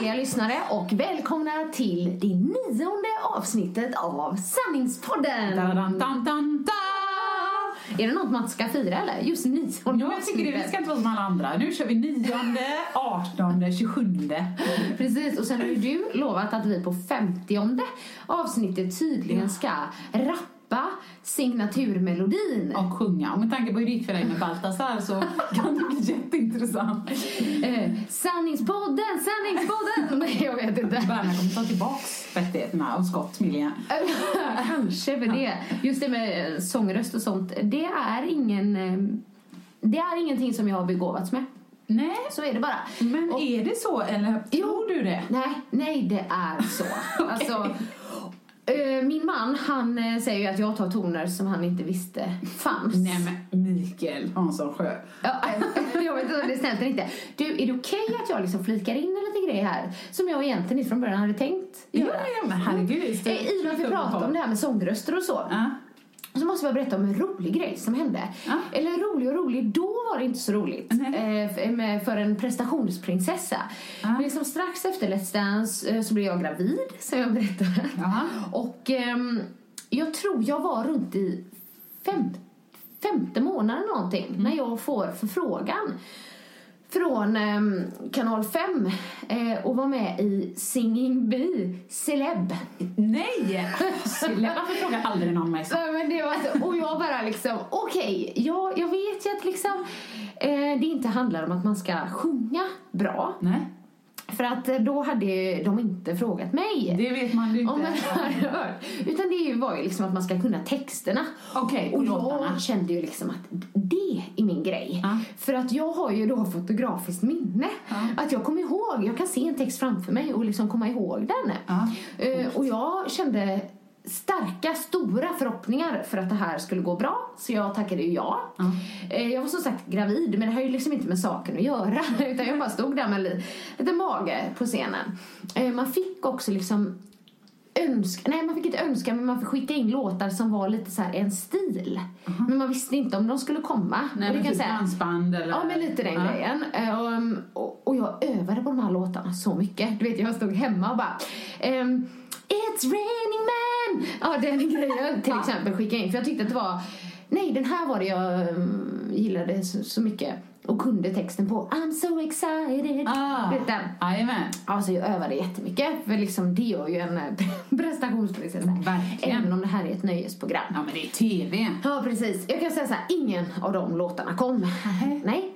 härliga lyssnare och välkomna till det nionde avsnittet av Sanningspodden! Dan, dan, dan, da. Är det något man ska fira eller? Just nionde Ja, jag tycker det, vi ska inte vara som alla andra. Nu kör vi nionde, artonde, tjugosjunde. Precis, och sen har ju du lovat att vi på femtionde avsnittet tydligen ska rappa signaturmelodin. och sjunga. Och med tanke på hur det gick för dig med Baltasar så [LAUGHS] kan det bli jätteintressant. Eh, sanningspodden, sanningspodden! [LAUGHS] Nej, jag vet inte. Berna kommer ta tillbaks rättigheterna av Scott Millian. [LAUGHS] Kanske för det. Just det med eh, sångröst och sånt, det är ingen... eh, Det är ingenting som jag har begåvats med. Nej, Så är det bara. men Och- är det så eller tror du det? Nej, nej det är så. alltså, eh, min man, han eh, säger ju att jag tar toner som han inte visste fanns. Nej men Mikael Hansson Sjö. Ja, eh, [LAUGHS] jag vet inte om det är snällt eller inte. Du, är det okej att jag liksom flikar in en liten grej här som jag egentligen inte från början hade tänkt Ja, göra? ja men herregud. Eh, I och med att vi pratar om det här med sångröster och så. Ja. Så måste jag berätta om en rolig grej som hände. Ja. Eller rolig och rolig, då var det inte så roligt. Eh, för, en prestationsprinsessa. Ja. Men liksom strax efter Let's Dance eh, så blev jag gravid, som jag berättade. Jaha. Och ehm, jag tror jag var runt i fem, femte månaden någonting Mm. när jag får förfrågan från ehm, kanal 5 eh, och var med i Singing Bee Celeb. Nej! Sille, Varför frågar aldrig någon mig så? Nej, men det var så, och jag bara liksom, okej, jag, jag vet ju att liksom eh, det inte handlar om att man ska sjunga bra. Nej, För att eh, då hade de inte frågat mig. det vet man ju Om inte. hört. Utan det var ju liksom att man ska kunna texterna. På och låtarna. jag kände ju liksom att det är min grej. Ja. För att jag har ju då fotografiskt minne. Att jag kommer ihåg, jag kan se en text framför mig och liksom komma ihåg den. Ja. Eh, och jag kände starka, stora förhoppningar för att det här skulle gå bra. Så jag tackade ju ja. Eh, Jag var som sagt gravid, men det har ju liksom inte med saken att göra. [LAUGHS] Utan jag bara stod där med li- lite mage på scenen. Eh, Man fick också liksom önska, nej man fick inte önska men man fick skicka in låtar som var lite så här en stil. Men man visste inte om de skulle komma. Nej, men kan typ säga- dansband eller? Ja, men lite den Ja. grejen. Eh, och, och, och jag övade på de här låtarna så mycket. Du vet, jag stod hemma och bara ehm, It's raining man! Ja, den grejen [LAUGHS] till exempel skickade in. För jag tyckte att det var Nej, den här var det jag um, gillade så, så mycket och kunde texten på. I'm so excited. Ah, Du vet den? Jajamän. Alltså jag övade jättemycket för liksom det gör ju en eh, [LAUGHS] prestationsprinsessa. Verkligen. Även om det här är ett nöjesprogram. Ja men det är TV. Ja, precis. Jag kan säga så här, ingen av de låtarna kom. Nej.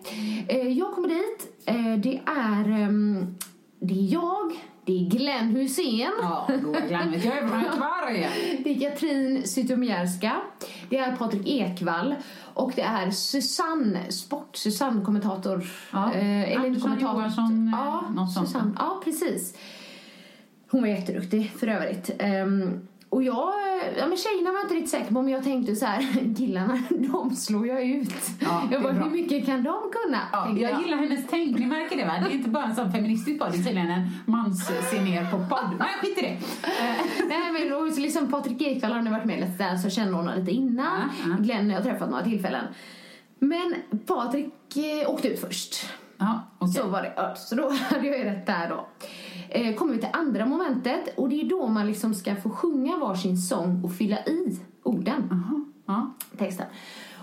Eh, Jag kommer dit. Eh, Det är, ehm, det är jag, det är Glenn Hussein, Ja, då glömmer jag över Göteborg. det är Katrin Zytomierska, det är Patrik Ekwall och det är Susanne, sport-Susanne, kommentator. Ja. Eh, eller Andersson, kommentator. Johansson, eh, ja, något sånt. Susanne. Ja, precis. Hon var jätteduktig för övrigt. Ehm, och jag, ja men tjejerna var jag inte riktigt säker på men jag tänkte så här, [LAUGHS] killarna [LAUGHS] de slår jag ut. Ja, jag bara, hur mycket kan de kunna? Ja, tänkte jag gillar hennes tänk, ni märker det va? Det är inte bara en sån feministisk podd, det är tydligen en mans ner på podd. Men skit i det. [LAUGHS] Nej men och liksom Patrik Ekwall har nu varit med lite där så känner hon honom lite innan. Ja, ja. Glenn har jag träffat några tillfällen. Men Patrik eh, åkte ut först. Ja, okej. Så var det. Så då hade jag ju rätt där då. Eh, kommer vi till andra momentet och det är då man liksom ska få sjunga varsin sång och fylla i orden, Jaha, ja. texten.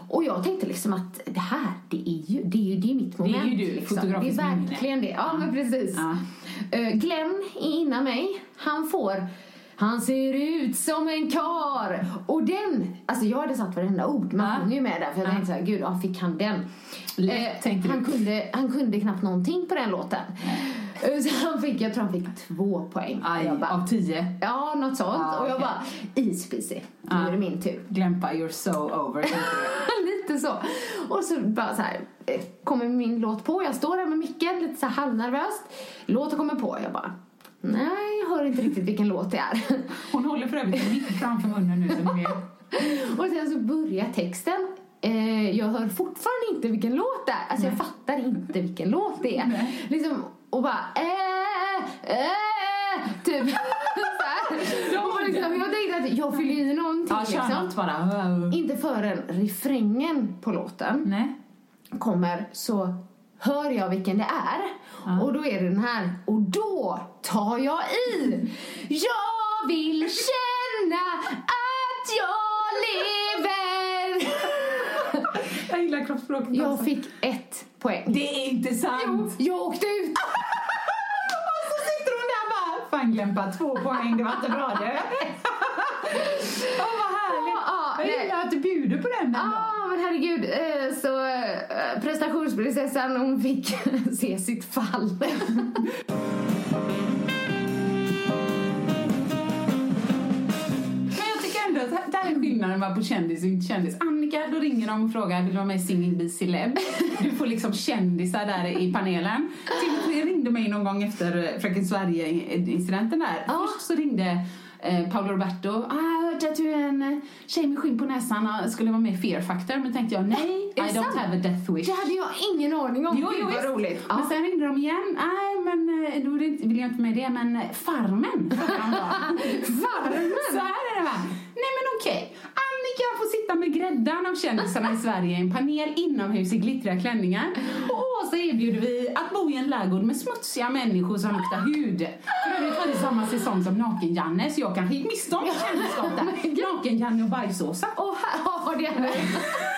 Och jag tänkte liksom att det här, det är ju, det är ju det är mitt är ju moment. du, liksom. Det är verkligen det. Ja, men precis. Ja. Eh, Glenn är innan mig. Han får Han ser ut som en kar. Och den, alltså jag hade satt varenda ord. Man Ja. sjunger ju med där. För jag Ja. tänkte såhär, gud, ja, fick han den? Lätt, du. han, kunde, han kunde knappt någonting på den låten. Eh, Så [LAUGHS] han fick, jag tror han fick två poäng. Aj, jag bara, av tio. ja, något sånt. Ja, och jag okej. bara, ispeasy. Nu Ja. är det min tur. Glämpa, you're so over. [LAUGHS] lite så. Och så bara så här, eh, kommer min låt på. Jag står där med micken, lite så här halvnervöst. Låten kommer på. Jag bara, nej, jag hör inte riktigt vilken låt det är. [LAUGHS] Hon håller för övrigt mick framför munnen nu vet. Och sen så börjar texten. Eh, jag hör fortfarande inte vilken låt det är. Alltså jag fattar inte vilken låt det är. Nej. Liksom, och bara äh, äh, typ. [LAUGHS] Och liksom, jag tänkte att jag fyller i någonting Ja, liksom. något bara. Inte förrän refrängen på låten Nej. kommer så hör jag vilken det är. Och då är det den här. Och då tar jag i. Jag vill känna att jag lever. Jag kroppsspråket Jag också. fick ett poäng. Det är inte sant! Jag åkte ut. Och [LAUGHS] så sitter hon där bara, fan Glämpa, två poäng, det var inte bra det. [LAUGHS] Åh vad härligt! Ja, jag gillar att du bjuder på den ändå. Ja, men herregud. eh, Så eh, prestationsprinsessan hon fick [LAUGHS] se sitt fall. Skillnaden va, på kändis och inte kändis. Annika, då ringer de och frågar vill du vara med i Singing Bee Celeb? Du får liksom kändisar där i panelen. Timothy ringde mig någon gång efter Fröken Sverige-incidenten där. Först så ringde eh, Paolo Roberto. Ah, jag hörde att du är en eh, tjej med skinn på näsan och skulle vara med i Fear Factor. Men tänkte jag nej, I don't have a death wish. Det hade jag ingen aning om. Jo, jo, vad roligt. Men Ja. sen ringde de igen. Nej, men eh, då vill jag inte med det. Men [LAUGHS] Farmen. Farmen? Så här är det va? Nej men okej. Annika får sitta med gräddan av kändisarna i Sverige i en panel inomhus i glittriga klänningar. Och Åsa erbjuder vi att bo i en lärgård med smutsiga människor som luktar hud. För övrigt var det samma säsong som Naken-Janne så jag kanske gick miste om kändisskap [LAUGHS] där. Naken-Janne och Bajsåsa. Åh, här har det är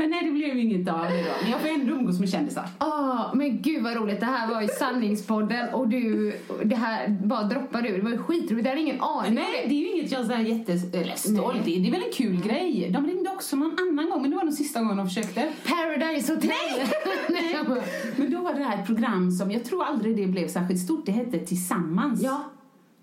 Men nej, det blev inget av det då. Men jag får ändå umgås med kändisar. Åh, men gud vad roligt. Det här var ju sanningspodden och du, det här bara droppade ur. Det var ju skitroligt. Jag hade ingen aning Nej, det är ju inget jag är jätte, eller stolt i. Det är väl en kul grej. De ringde också någon annan gång, men det var nog sista gången de försökte. Paradise Hotel. Nej. [LAUGHS] Men då var det här ett program som, jag tror aldrig det blev särskilt stort, det hette Tillsammans. ja.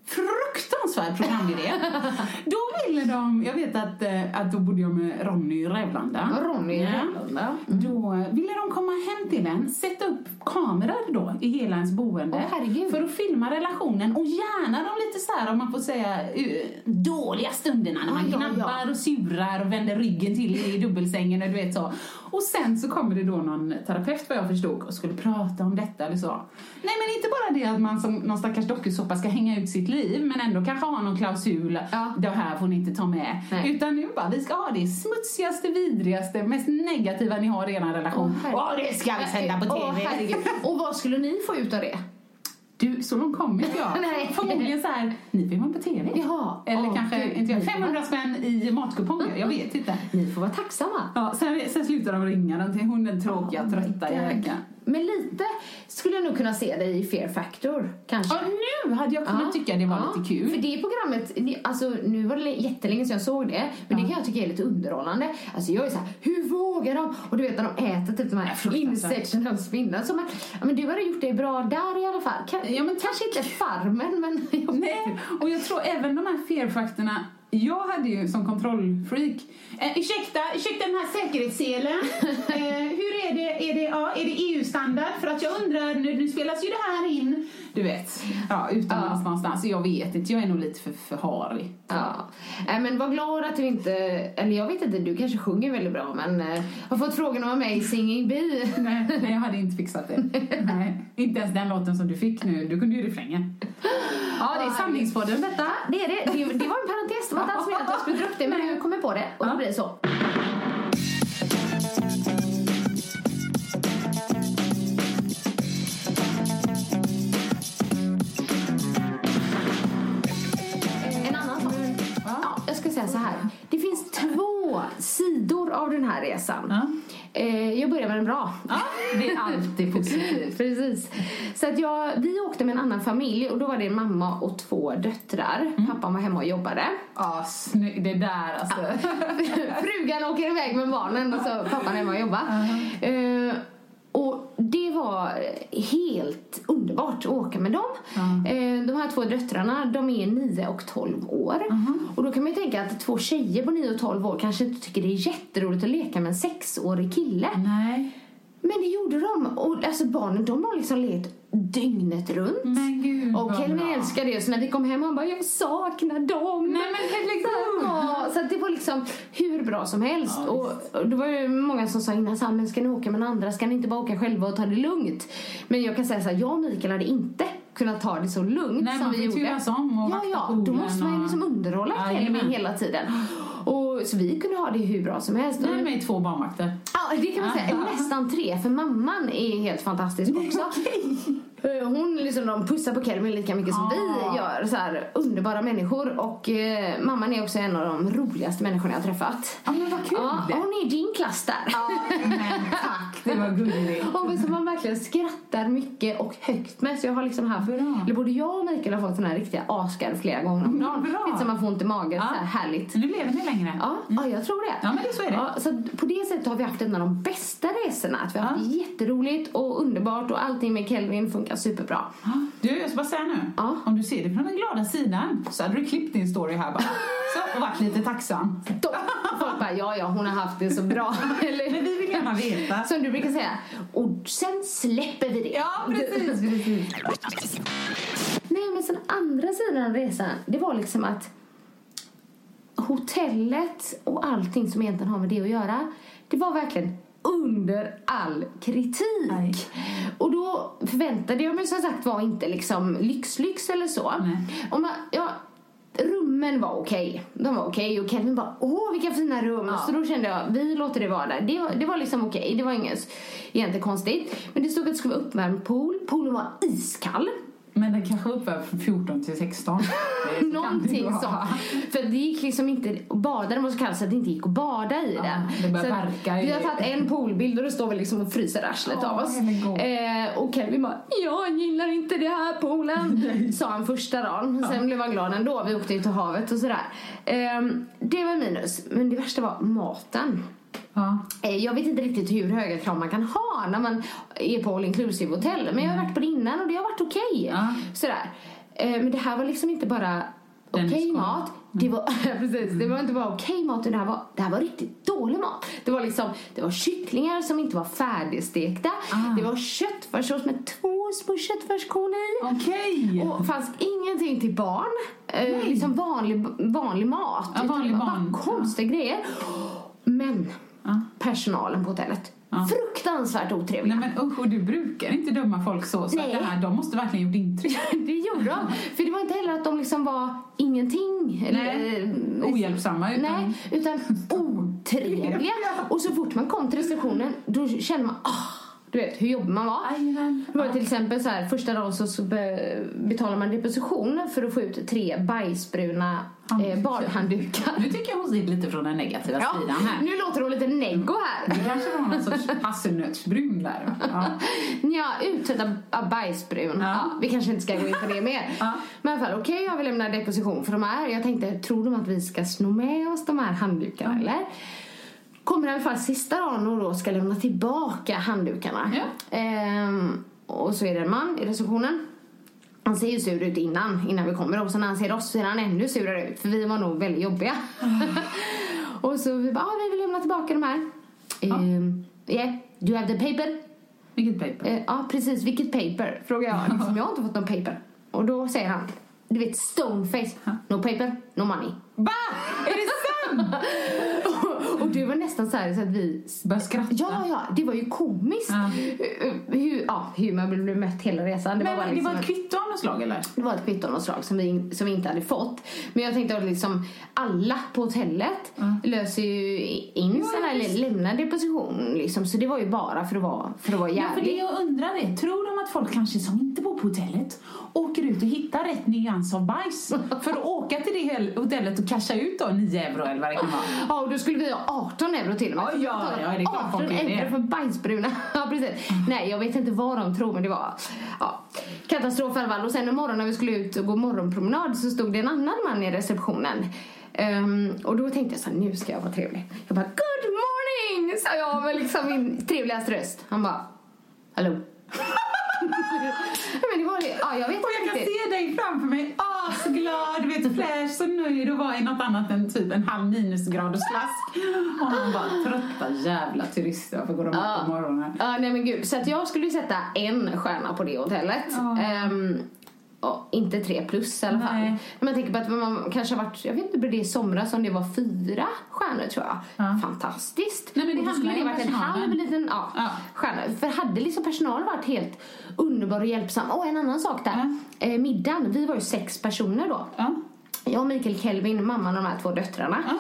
Fruktansvärd programidé. [LAUGHS] då ville de, jag vet att, eh, att då bodde jag med Ronny Rävlanda. Ronny Ja. Rävlanda. Då eh, ville de komma hem till en, sätta upp kameror då i hela ens boende. Herregud. för att filma relationen och gärna de lite så här, om man får säga, eh, dåliga stunderna när man ja, gnabbar ja. och surar och vänder ryggen till i dubbelsängen och du vet så. Och sen så kommer det då någon terapeut vad jag förstod och skulle prata om detta eller så. Nej men inte bara det att man som någon stackars dokusåpa ska hänga ut sitt liv men ändå kanske ha någon klausul, Ja. det här får ni inte ta med. Nej. Utan nu bara, vi ska ha det smutsigaste, vidrigaste, mest negativa ni har i er relation. Åh, herregud. Åh, det ska vi sända på TV! herregud. Och vad skulle ni få ut av det? Du, så långt kommer inte jag. [LAUGHS] Nej. Förmodligen så här, ni får vara på TV. Jaha. Eller Åh, kanske, gud. inte jag, Ni får 500 spänn i matkuponger, jag vet inte. Ni får vara tacksamma. Ja, sen, sen slutar de ringa den till hon den tråkiga, Ja, trötta jäkeln. Men lite skulle jag nog kunna se dig i Fear Factor, kanske. Ja, nu hade jag kunnat tycka det var lite kul. För det programmet, alltså nu var det jättelänge sedan jag såg det, men det kan jag tycka är lite underhållande. Alltså jag är såhär, hur vågar de? Och du vet när de äter typ de här insekterna och spindeln. Så ja, men du hade gjort det bra där i alla fall. Kan, Ja, men kanske inte Farmen, men [LAUGHS] Nej, och jag tror även de här fear-faktorna jag hade ju som kontrollfreak eh, ursäkta, ursäkta den här säkerhetsselen. eh, hur är det? Är det, ja, är det EU-standard? För att jag undrar, nu, nu spelas ju det här in. Du vet, ja, utomlands någonstans. Så jag vet inte, jag är nog lite för, för harig. Ja. Nej, men var glad att du inte, eller jag vet inte, du kanske sjunger väldigt bra men eh, har fått frågan om mig i Singing Bee. [LAUGHS] Nej, nej, jag hade inte fixat det. Nej, inte ens den låten som du fick nu. Du kunde ju refrängen. Ja, det är Sandingspodden detta. Det är det. det. Det var en parentes. Det var inte alls meningen att jag skulle dra upp det men jag på det och då Ja. blir det så. Det finns två sidor av den här resan. Ja. Eh, jag börjar med den bra. Ja, [LAUGHS] det är alltid positivt. Precis. Så att jag, vi åkte med en annan familj och då var det en mamma och två döttrar. Mm. Pappan var hemma och jobbade. Ja, snyggt. Det där alltså. [LAUGHS] Frugan åker iväg med barnen och så pappan hemma och jobbar. Eh, och det var helt underbart att åka med dem. Eh, de här två döttrarna, de är 9 och 12 år. Och då kan man ju tänka att två tjejer på 9 och 12 år kanske inte tycker det är jätteroligt att leka med en sexårig kille. Nej. Men det gjorde de. Och alltså barnen, de har liksom lekt dygnet runt. Men Och Kelvin älskar det. Så när vi kom hem han bara, jag saknar dem. Nej, men. Ja, så det var liksom hur bra som helst. och, och det var ju många som sa innan så men ska ni åka med andra? Ska ni inte bara åka själva och ta det lugnt? Men jag kan säga så här, jag och Mikael hade inte kunnat ta det så lugnt Nej, som man vi får gjorde. turas om och ja, ja, då måste man ju liksom underhålla Kelvin hela tiden. Och, så vi kunde ha det hur bra som helst. Nu är med två barnvakter. Ja, det kan man säga. Nästan tre, för mamman är helt fantastisk också. [LAUGHS] Hon liksom, de pussar på Kelvin lika mycket som Ah. vi gör. Så här, underbara människor. Och eh, mamman är också en av de roligaste människorna jag har träffat. Ja, men vad kul. Ja, och hon är i din klass där. Men tack, det var gulligt. [LAUGHS] Hon som man verkligen skrattar mycket och högt med. Så jag har liksom haft, Bra. eller både jag och Mikael har fått såna här riktiga asgarv flera gånger om dagen. Lite som man får ont i magen. Ja. Så här härligt. Nu lever ni längre. Ja, ja, jag tror det. Ja, men det- så är det. Ja, så på det sättet har vi haft en av de bästa resorna. Att vi har haft Ja. jätteroligt och underbart och allting med Kelvin funkar superbra. Du, jag ska bara säga nu. Ja. Om du ser det från den glada sidan så hade du klippt din story här bara. Så, och varit lite tacksam. Då, folk bara, ja, ja, hon har haft det så bra. [LAUGHS] Men Eller, vi vill gärna veta. som du brukar säga. Och sen släpper vi det. Ja, precis, precis. Nej, men sen andra sidan av resan, det var liksom att hotellet och allting som egentligen har med det att göra, det var verkligen under all kritik. Nej. Och då förväntade jag mig som sagt var inte liksom lyx-lyx eller så. Nej. Och man, ja, rummen var okej. De var okej och Kevin bara åh vilka fina rum. Så då kände jag vi låter det vara där. Det var, det var liksom okej. Det var inget egentligen konstigt. Men det stod att det skulle vara uppvärmd pool. Poolen var iskall. Men den kanske uppe från 14 till 16. Det kan det [LAUGHS] Någonting sånt. För det gick liksom inte att bada, det var så kallt så att det inte gick att bada i det. det börjar Så verka Vi har tagit en poolbild och då står vi liksom och fryser arslet Åh, av oss. Eh, och Kelvin bara, jag gillar inte det här poolen. [LAUGHS] Sa han första dagen. Sen blev han glad ändå. Vi åkte ju till havet och sådär. Eh, det var minus. Men det värsta var maten. Ja. Eh, Jag vet inte riktigt hur höga krav man kan ha när man är på all inclusive hotell. Men jag har varit på det innan och det har varit okej. Ja. Sådär. Eh, Men det här var liksom inte bara okej skål. mat. Det var, [LAUGHS] precis, det var inte bara okej mat utan det här, var, det här var riktigt dålig mat. Det var liksom, det var kycklingar som inte var färdigstekta. Ah. Det var köttfärssås med två små köttfärskorn i. Okej. Och fanns ingenting till barn. Eh, liksom vanlig, vanlig mat. Ja, vanlig det barn. bara konstiga grejer. Men Ja. Personalen på hotellet. Fruktansvärt otrevliga. Nej men usch, och du brukar inte döma folk så. Så Nej. att det här, de måste verkligen gjort intryck. [LAUGHS] Det gjorde de. För det var inte heller att de liksom var ingenting. Eller, Nej, eh, ohjälpsamma, utan- Nej, utan [LAUGHS] otrevliga. Och så fort man kom till receptionen då kände man, ah, du vet hur jobbig man var. Det var till exempel så här, första dagen så, så be, betalar man deposition för att få ut tre bajsbruna eh, badhanddukar. Nu tycker jag hon ser lite från den negativa Ja, sidan här. nu låter hon lite neggo här. Det kanske var någon sorts [LAUGHS] hasselnötsbrun där. Ja. Ja, uttötta bajsbrun. Ja. Ja. vi kanske inte ska gå in på det mer. Ja. Men i alla fall, okej jag vill lämna deposition för de här. Jag tänkte, tror de att vi ska sno med oss de här handdukarna eller? Kommer i alla fall sista dagen och då ska lämna tillbaka handdukarna. Ja. Ehm, och så är det en man i receptionen. Han ser ju sur ut innan, innan vi kommer och så när han ser oss ser han ännu surare ut för vi var nog väldigt jobbiga. [LAUGHS] och så vi bara, ah, vi vill lämna tillbaka de här. Ehm, yeah, do you have the paper? Vilket paper. Eh, ja, precis. Vilket paper? Frågar jag. Liksom, jag har inte fått någon paper. Och då säger han, du vet, stoneface. No paper, no money. Va? Är det sant? [LAUGHS] nästan så här så att vi... Börjar skratta. Ja, ja, det var ju komiskt. Ja. Eh, Hur, ja, hur man blev mött hela resan. Det var, Men det liksom var ett kvitto av något slag eller? det var ett kvitto av något slag som vi, som vi inte hade fått. Men jag tänkte att liksom alla på hotellet löser ju in Ja, sådana eller lämnar deposition liksom. Så det var ju bara för att vara, för att vara Ja, för det jag undrar är, tror de att folk kanske som inte inte bo på hotellet. Åker ut och hittar rätt nyans av bajs [LAUGHS] för att åka till det hotellet och casha ut då 9 euro eller vad det kan vara. Ja, och då skulle vi ha 18 euro till och med. Ja, ja, ja, det är klart 18 folk är det. euro för bajsbruna. [LAUGHS] Ja, precis. Nej, jag vet inte vad de tror, men det var ja, katastrof i. Och sen en morgon när vi skulle ut och gå morgonpromenad så stod det en annan man i receptionen. Ehm, och då tänkte jag så här, nu ska jag vara trevlig. Jag bara, good morning! Sa jag med liksom min trevligaste röst. Han bara, hallå? [LAUGHS] [LAUGHS] men det var det. Ja, jag vet Och jag inte kan se dig framför mig, ah, så glad, du vet, fräsch, så nöjd och var i något annat än typ en halv minusgraders slask. Och han bara, trötta jävla turister, varför går de upp Ja. på morgonen? Ja, nej men gud. Så att jag skulle sätta en stjärna på det hotellet. Ja. Ehm, och inte tre plus i alla fall. Nej. Men man tänker på att man kanske har varit, jag vet inte, det i somras om det var fyra stjärnor tror jag. Ja. Fantastiskt. Nej, men det skulle det varit en personalen. halv liten ja, Ja. stjärna. För hade liksom personal varit helt underbar och hjälpsam. Och en annan sak där. Eh, middagen, vi var ju sex personer då. Ja. Jag och Mikael Kelvin, mamman och de här två döttrarna. Ja.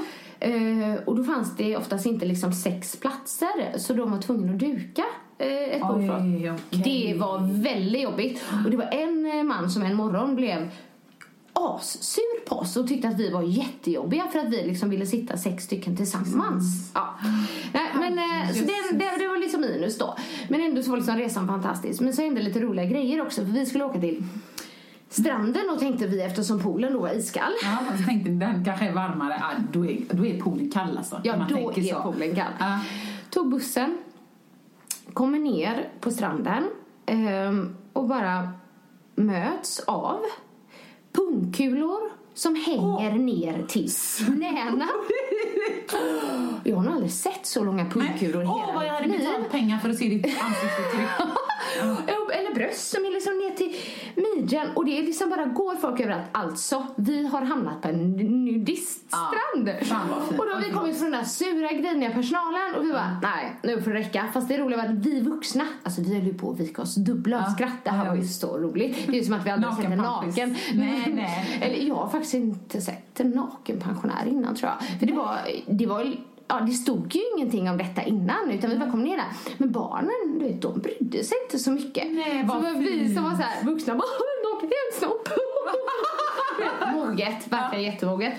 Eh, och då fanns det oftast inte liksom sex platser så de var tvungna att duka ett bord Oj, oss. okej. Det var väldigt jobbigt. Och det var en eh, man som en morgon blev assur på oss och tyckte att vi var jättejobbiga för att vi liksom ville sitta sex stycken tillsammans. Ja. Nej, men, eh, så det, det, det var liksom minus då. Men ändå så var liksom resan fantastisk. Men så hände lite roliga grejer också för vi skulle åka till stranden och tänkte vi eftersom poolen då var iskall. Ja, så tänkte den kanske är varmare. Ja, då, är, då är poolen kall alltså. Ja, då är så. poolen kall. Ja. Tog bussen, kommer ner på stranden ehm, och bara möts av pungkulor som hänger ner till knäna. [LAUGHS] Jag har nog aldrig sett så långa pungkulor i Åh, hela vad jag hade betalat pengar för att se ditt ansiktsuttryck. [LAUGHS] Eller bröst som är liksom ner till midjan och det är liksom bara går folk överallt. Alltså, vi har hamnat på en nudiststrand. Och då har vi kommit från den där sura griniga personalen och vi bara, nej, nu får det räcka. Fast det roliga var att vi vuxna, alltså vi höll ju på att vika oss dubbla av Ja, skratt. Det här ja, var ju så roligt. Det är ju som att vi aldrig sett en naken. Nej, nej. [LAUGHS] Eller jag har faktiskt inte sett en naken pensionär innan tror jag. För det var, det var Ja, det stod ju ingenting om detta innan utan vi bara kom ner där. Men barnen, du vet, de brydde sig inte så mycket. Nej, vad så var vi som var så här vuxna bara, naken är en snopp. Moget, verkligen jättemoget.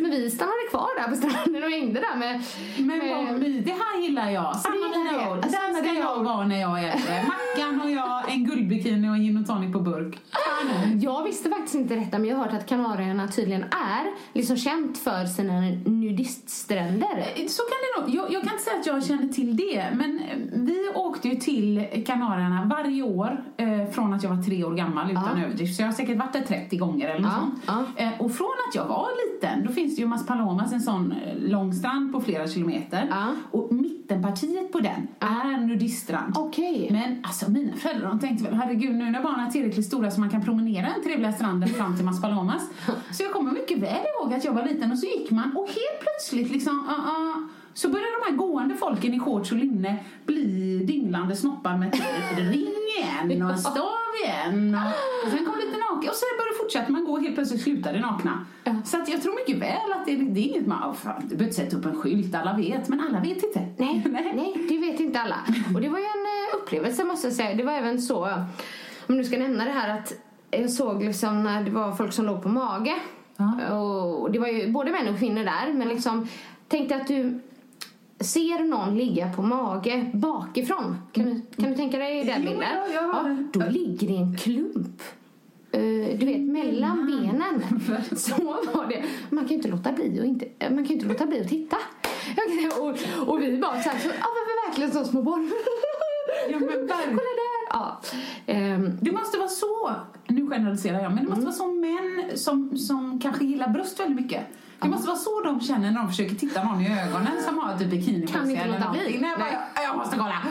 Men vi stannade kvar där på stranden och hängde där med... Men med det här gillar jag. Ja, gillar mina ord. Alltså, Där ska ska jag jag- vara när jag är äldre. Mackan och jag, en guldbikini och en gin och tonic på burk. Kanon. Jag visste faktiskt inte detta men jag har hört att Kanarieöarna tydligen är liksom känt för sina nudiststränder. Så kan det nog. Jag, jag kan inte säga att jag känner till det, men eh, vi åkte ju till Kanarierna varje år eh, från att jag var tre år gammal utan Ja. överdrift. Så jag har säkert varit där 30 gånger eller något Ja, sånt. ja. Eh, och från att jag var liten, då finns det ju Mas Palomas, en sån eh, lång strand på flera kilometer. Ja. Och mittenpartiet på den är nudiststrand. Okej. Men alltså mina föräldrar de tänkte väl herregud nu när barnen är tillräckligt stora så man kan promenera den trevliga stranden fram till Mas Palomas. Så jag kommer mycket väl ihåg att jag var liten och så gick man och helt plötsligt liksom uh, uh, så började de här gående folken i shorts och linne bli dinglande snoppar med ring igen och en stav igen och, sen kom lite naken och sen började fortsätta man gå och helt plötsligt slutade nakna. Ja. Så att jag tror mycket väl att det, det är inget man, oh, fan, du behöver inte sätta upp en skylt, alla vet, men alla vet inte. [LAUGHS] Nej, nej, det vet inte alla. Och det var ju en eh, upplevelse måste jag säga. Det var även så, om du ska nämna det här att jag såg liksom när det var folk som låg på mage. Ja. Och det var ju både män och kvinnor där. Men liksom, tänk dig att du ser någon ligga på mage bakifrån. Kan du, kan du tänka dig den bilden? ja, det. då ligger det en klump. eh, Du vet, mellan benen. [LAUGHS] Så var det. Man kan ju inte låta bli att, inte, man kan inte låta bli att titta. Och, och vi bara så här, så, ja, men vi verkligen så små barn. [LAUGHS] Ja, men. Kolla där! Ja. Ehm, Det måste vara så, nu generaliserar jag, men det måste Mm. vara så män som, som kanske gillar bröst väldigt mycket. Det måste vara så de känner när de försöker titta någon i ögonen som har typ bikini Kan inte låta bli. Nej, Nej. bara, jag måste kolla.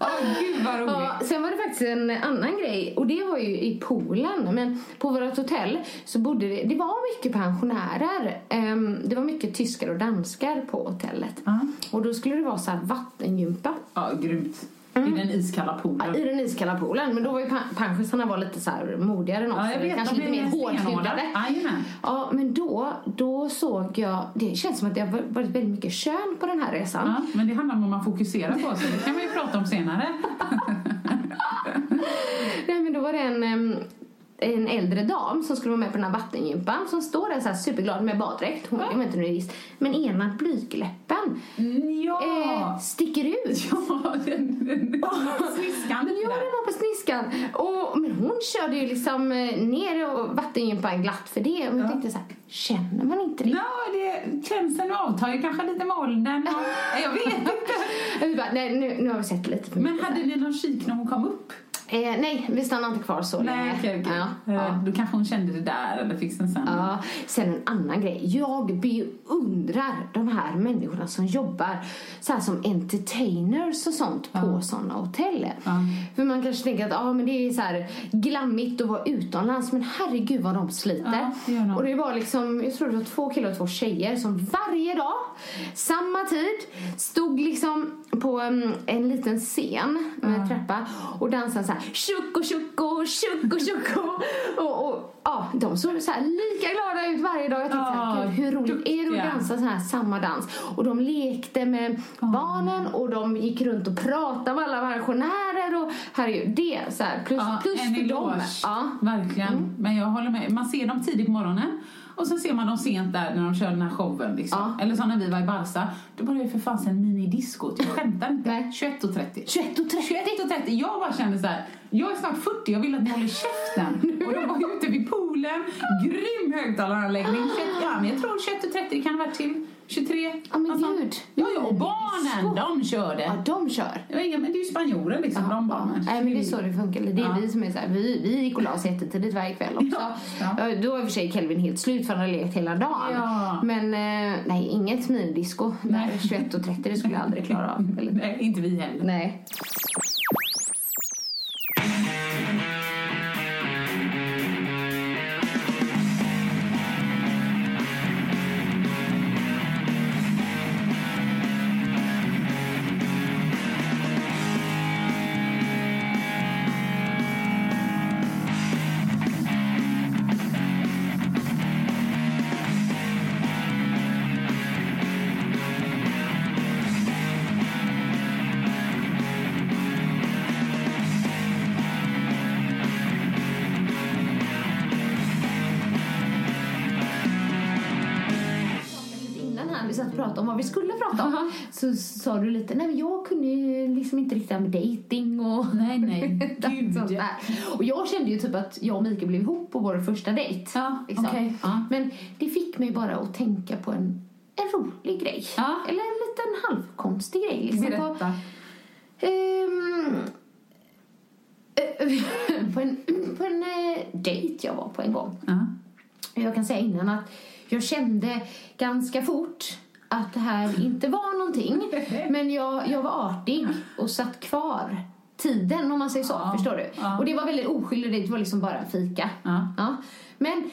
Åh gud vad roligt. Ja, sen var det faktiskt en annan grej och det var ju i Polen. Men på vårt hotell så bodde det, det var mycket pensionärer. Ehm, det var mycket tyskar och danskar på hotellet. Ja. Och då skulle det vara så här vattengympa. Ja, grymt. Mm. I den iskalla poolen. I den iskalla poolen. Men då var ju pensionärsarna var lite så här modigare än oss. Ja, jag vet, kanske lite mer hårdhudade. Ja, men då, då såg jag... Det känns som att det har varit väldigt mycket kön på den här resan. Ja, men det handlar om vad man fokuserar på, så det kan vi ju prata om senare. [LAUGHS] Nej, men då var det en, en äldre dam som skulle vara med på den här vattengympan som står där så här superglad med baddräkt. Hon, Jag vet inte hur det är. Men ena blygläppen Ja! eh, sticker ut. Ja, den, den, den sniskan lite Ja, där. var på sniskan. Och, men hon körde ju liksom eh, ner och vattengympan glatt för det. Och jag tänkte så här, känner man inte det? Ja, det, känslan avtar ju kanske lite med åldern. Och, jag vet inte. Vi bara, nej, nu, nu har vi sett lite Men hade ni någon kik när hon kom upp? Eh, nej, vi stannade inte kvar så Nej, länge. okej, okej. Ja, Eh, ja. Då kanske hon kände det där eller fick den sen. Ja, sen en annan grej. Jag beundrar de här människorna som jobbar så här som entertainers och sånt på sådana hotell. Ja. För man kanske tänker att ah, men det är så här glammigt att vara utomlands men herregud vad de sliter. Ja, det och det var liksom, jag tror det var två killar och två tjejer som varje dag, samma tid, stod liksom på um, en liten scen med en trappa och dansade så här tjocko tjocko tjocko tjocko [LAUGHS] och, och ja, de såg så här lika glada ut varje dag. Jag tänkte så här, hur roligt är det att dansa så här samma dans? Och de lekte med barnen och de gick runt och pratade med alla pensionärer och herregud, det så här, plus, Ja, plus en för dem. Ja. Verkligen. Men jag håller med. Man ser dem tidigt på morgonen och sen ser man dem sent där när de kör den här showen. Liksom. Eller som när vi var i Barca. Då det ju för fasen minidiscot. Jag skämtar inte. Nej. 21.30. 21 och 30. 21.30. Jag bara kände så här. Jag är snart 40, jag vill att ni håller käften. [LAUGHS] Och de var ute vid poolen. Grym högtalaranläggning. 21 Ja, men jag tror 21.30 kan ha varit till 23. Ja, men sånt. gud. Ja, ja, och barnen, de körde. Ja, de kör. Det, var inga, men det är ju spanjorer liksom, de barnen. Nej, men det är så det funkar. Det är Ja. vi som är så här, vi, vi gick och la oss jättetidigt varje kväll också. Ja, ja. Ja, Då var i och för sig Kelvin helt slut för han hade lekt hela dagen. Ja. Men eh, nej, inget minidisco där Nej. 21 och 30 det skulle jag aldrig klara av. [LAUGHS] Nej, inte vi heller. nej. Så sa du lite, nej men jag kunde ju liksom inte riktigt med dating och Nej, nej. [LAUGHS] Gud. sånt där. Och jag kände ju typ att jag och Mikael blev ihop på vår första dejt. Ja, liksom. okej, ja. Men det fick mig bara att tänka på en, en rolig grej. Ja. Eller en liten halvkonstig grej. Liksom, på, Berätta. Ehm, eh, [LAUGHS] på en, på en eh, dejt jag var på en gång. Ja. Jag kan säga innan att jag kände ganska fort att det här inte var någonting. [LAUGHS] Men jag, jag var artig och satt kvar tiden om man säger så. Ja, Förstår du? ja. Och det var väldigt oskyldigt. Det var liksom bara en fika. Ja. Men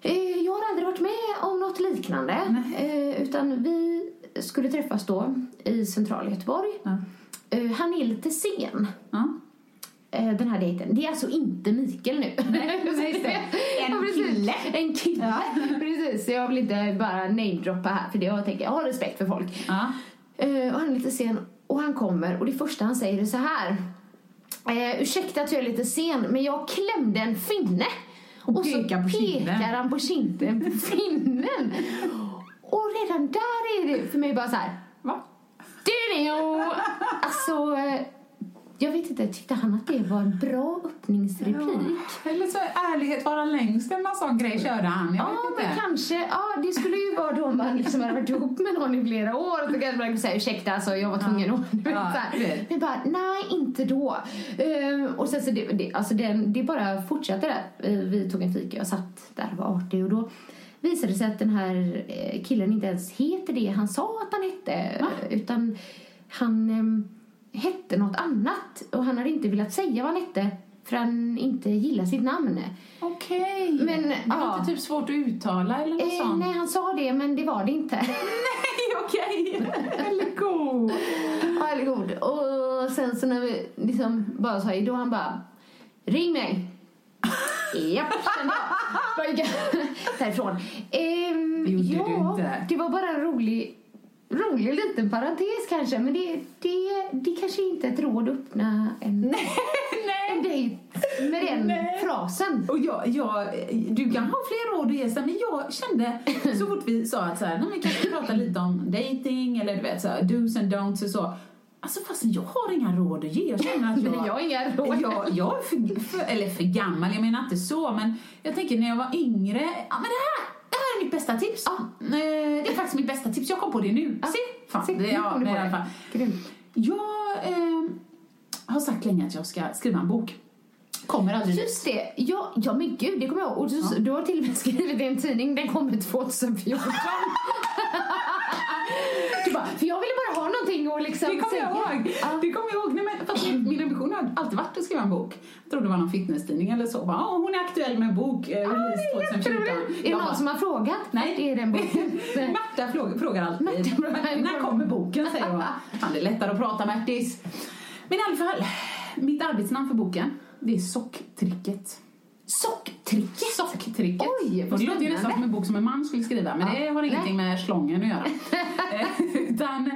eh, jag har aldrig varit med om något liknande. Eh, utan vi skulle träffas då i centrala Göteborg. Eh, han är lite sen. Ja. eh, Den här dejten. Det är alltså inte Mikael nu. Nej, det. [LAUGHS] En Ja, precis. kille. En kille. [LAUGHS] Precis. Så jag vill inte bara namedroppa här för det. Jag tänker, jag har respekt för folk. Ja. Eh, och han är lite sen och han kommer och det första han säger är så här. Eh, ursäkta att jag är lite sen men jag klämde en finne. Och så pekar på kinden. han på kinden på [LAUGHS] finnen. och redan där är det för mig bara så här. Va? Du Alltså, jag vet inte, tyckte han att det var en bra öppningsreplik? Eller så är ärlighet vara längst en sån grej körde han. Jag Ja, vet men inte. kanske. Ja, det skulle ju vara då om man liksom hade varit ihop med någon i flera år. Så kanske man kan säga ursäkta, alltså, jag var tvungen att... Ja, här. det. Men bara, nej, inte då. Ehm, och sen så det, det, alltså den, det bara fortsatte där. Eh, Vi tog en fika, jag satt där och var artig och då visade det sig att den här eh, killen inte ens heter det han sa att han hette. Utan han ehm, hette något annat och han hade inte velat säga vad han hette för han inte gillar sitt namn. Okej. Men, det var ja. inte typ svårt att uttala eller något Eh, sånt? nej, han sa det, men det var det inte. [LAUGHS] Nej, okej. Eller god. Ja, eller god. Och sen så när vi liksom bara sa hej då, han bara Ring mig! Japp, kände jag [LAUGHS] därifrån. Ehm, Det gjorde ja, du inte. Det var bara en rolig, rolig liten parentes kanske, men det, det, det kanske inte är ett råd att öppna en, [LAUGHS] en Nej. dejt med den frasen. Och jag, jag, du kan ha fler råd att ge, men jag kände så fort vi sa att så här, nej, vi prata lite om dating eller du vet så här, do's and don'ts och så. Alltså fast jag har inga råd att ge. Jag känner att [LAUGHS] jag... Men jag har inga råd. Jag, jag är för, för, eller för gammal, jag menar inte så, men jag tänker när jag var yngre, ja men det här, det här är mitt bästa tips. Ja. Eh, Det är faktiskt mitt bästa tips, jag kom på det nu. Se! Fan, Se, det, nu ja, kom du på det. Grymt. Jag eh, har sagt länge att jag ska skriva en bok. Kommer aldrig. Just det, ja, ja men gud, det kommer jag ihåg. Och du, du har till och med skrivit i en tidning, den kommer 2014. [LAUGHS] du bara, för jag ville bara ha någonting att liksom Det kommer jag ihåg. Ja. Det kommer jag ihåg. Nej, ambition har alltid varit att skriva en bok. Jag trodde det var någon fitnesstidning eller så. Bara, "Åh, hon är aktuell med en bok, eh, release 2014. Är det någon bara, som har frågat? Nej. Är den boken. [LAUGHS] Märta frågar, frågar alltid. Märta. När kommer boken? säger hon. [LAUGHS] Fan, det är lättare att prata Märtis. Men i alla fall, mitt arbetsnamn för boken, det är Socktricket. Socktricket? Socktricket. Oj, Och vad det låter ju spännande. nästan som en bok som en man skulle skriva, men Ja. det har ingenting Nej. med slången att göra. [LAUGHS] Eh, Utan,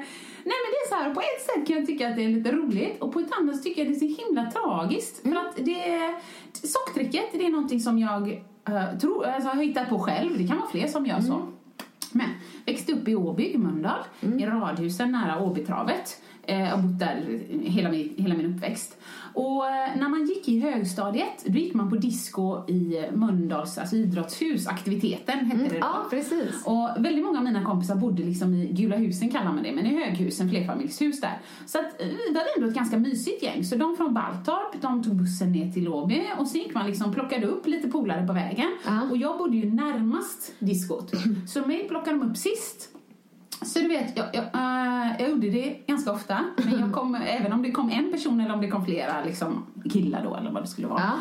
nej men det är så här, på ett sätt kan jag tycka att det är lite roligt och på ett annat tycker jag det är så himla tragiskt. Mm. För att det, socktricket, det är någonting som jag eh, tror, alltså, har hittat på själv. Det kan vara fler som gör så. Mm. Men växte upp i Åby, i Mölndal, i radhusen nära Åbytravet. Eh, Jag har bott där hela min, hela min uppväxt. Och eh, när man gick i högstadiet, då gick man på disco i Mölndals alltså idrottshus, aktiviteten hette det då. Mm, Ja, precis. Och väldigt många av mina kompisar bodde liksom i Gula husen kallar man det, men i höghusen, flerfamiljshus där. Så att eh, vi var ändå ett ganska mysigt gäng. Så de från Baltorp, de tog bussen ner till Åby och så gick man liksom, plockade upp lite polare på vägen. Ja. Och jag bodde ju närmast diskot. Så mig plockade de upp sist. Så du vet, jag, jag, eh, jag gjorde det ganska ofta. Men jag kom, [LAUGHS] även om det kom en person eller om det kom flera liksom, killar då eller vad det skulle vara. Ja.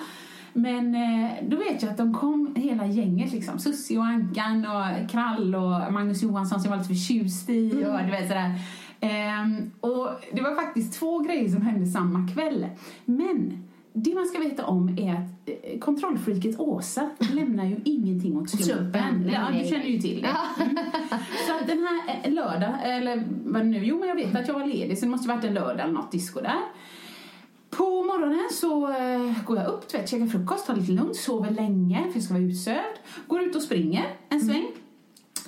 Men eh, då vet jag att de kom hela gänget liksom. Sussi och Ankan och Krall och Magnus Johansson som jag var lite förtjust i och du vet sådär. Ehm, och det var faktiskt två grejer som hände samma kväll. Men det man ska veta om är att eh, kontrollfreaket Åsa lämnar ju ingenting åt slumpen. Ja, du känner ju till det. Mm. Så att den här eh, lördag, eller vad nu, jo men jag vet att jag var ledig så det måste varit en lördag eller något disco där. På morgonen så eh, går jag upp, vet, käkar frukost, tar lite lugnt, sover länge för jag ska vara utsövd. Går ut och springer en sväng.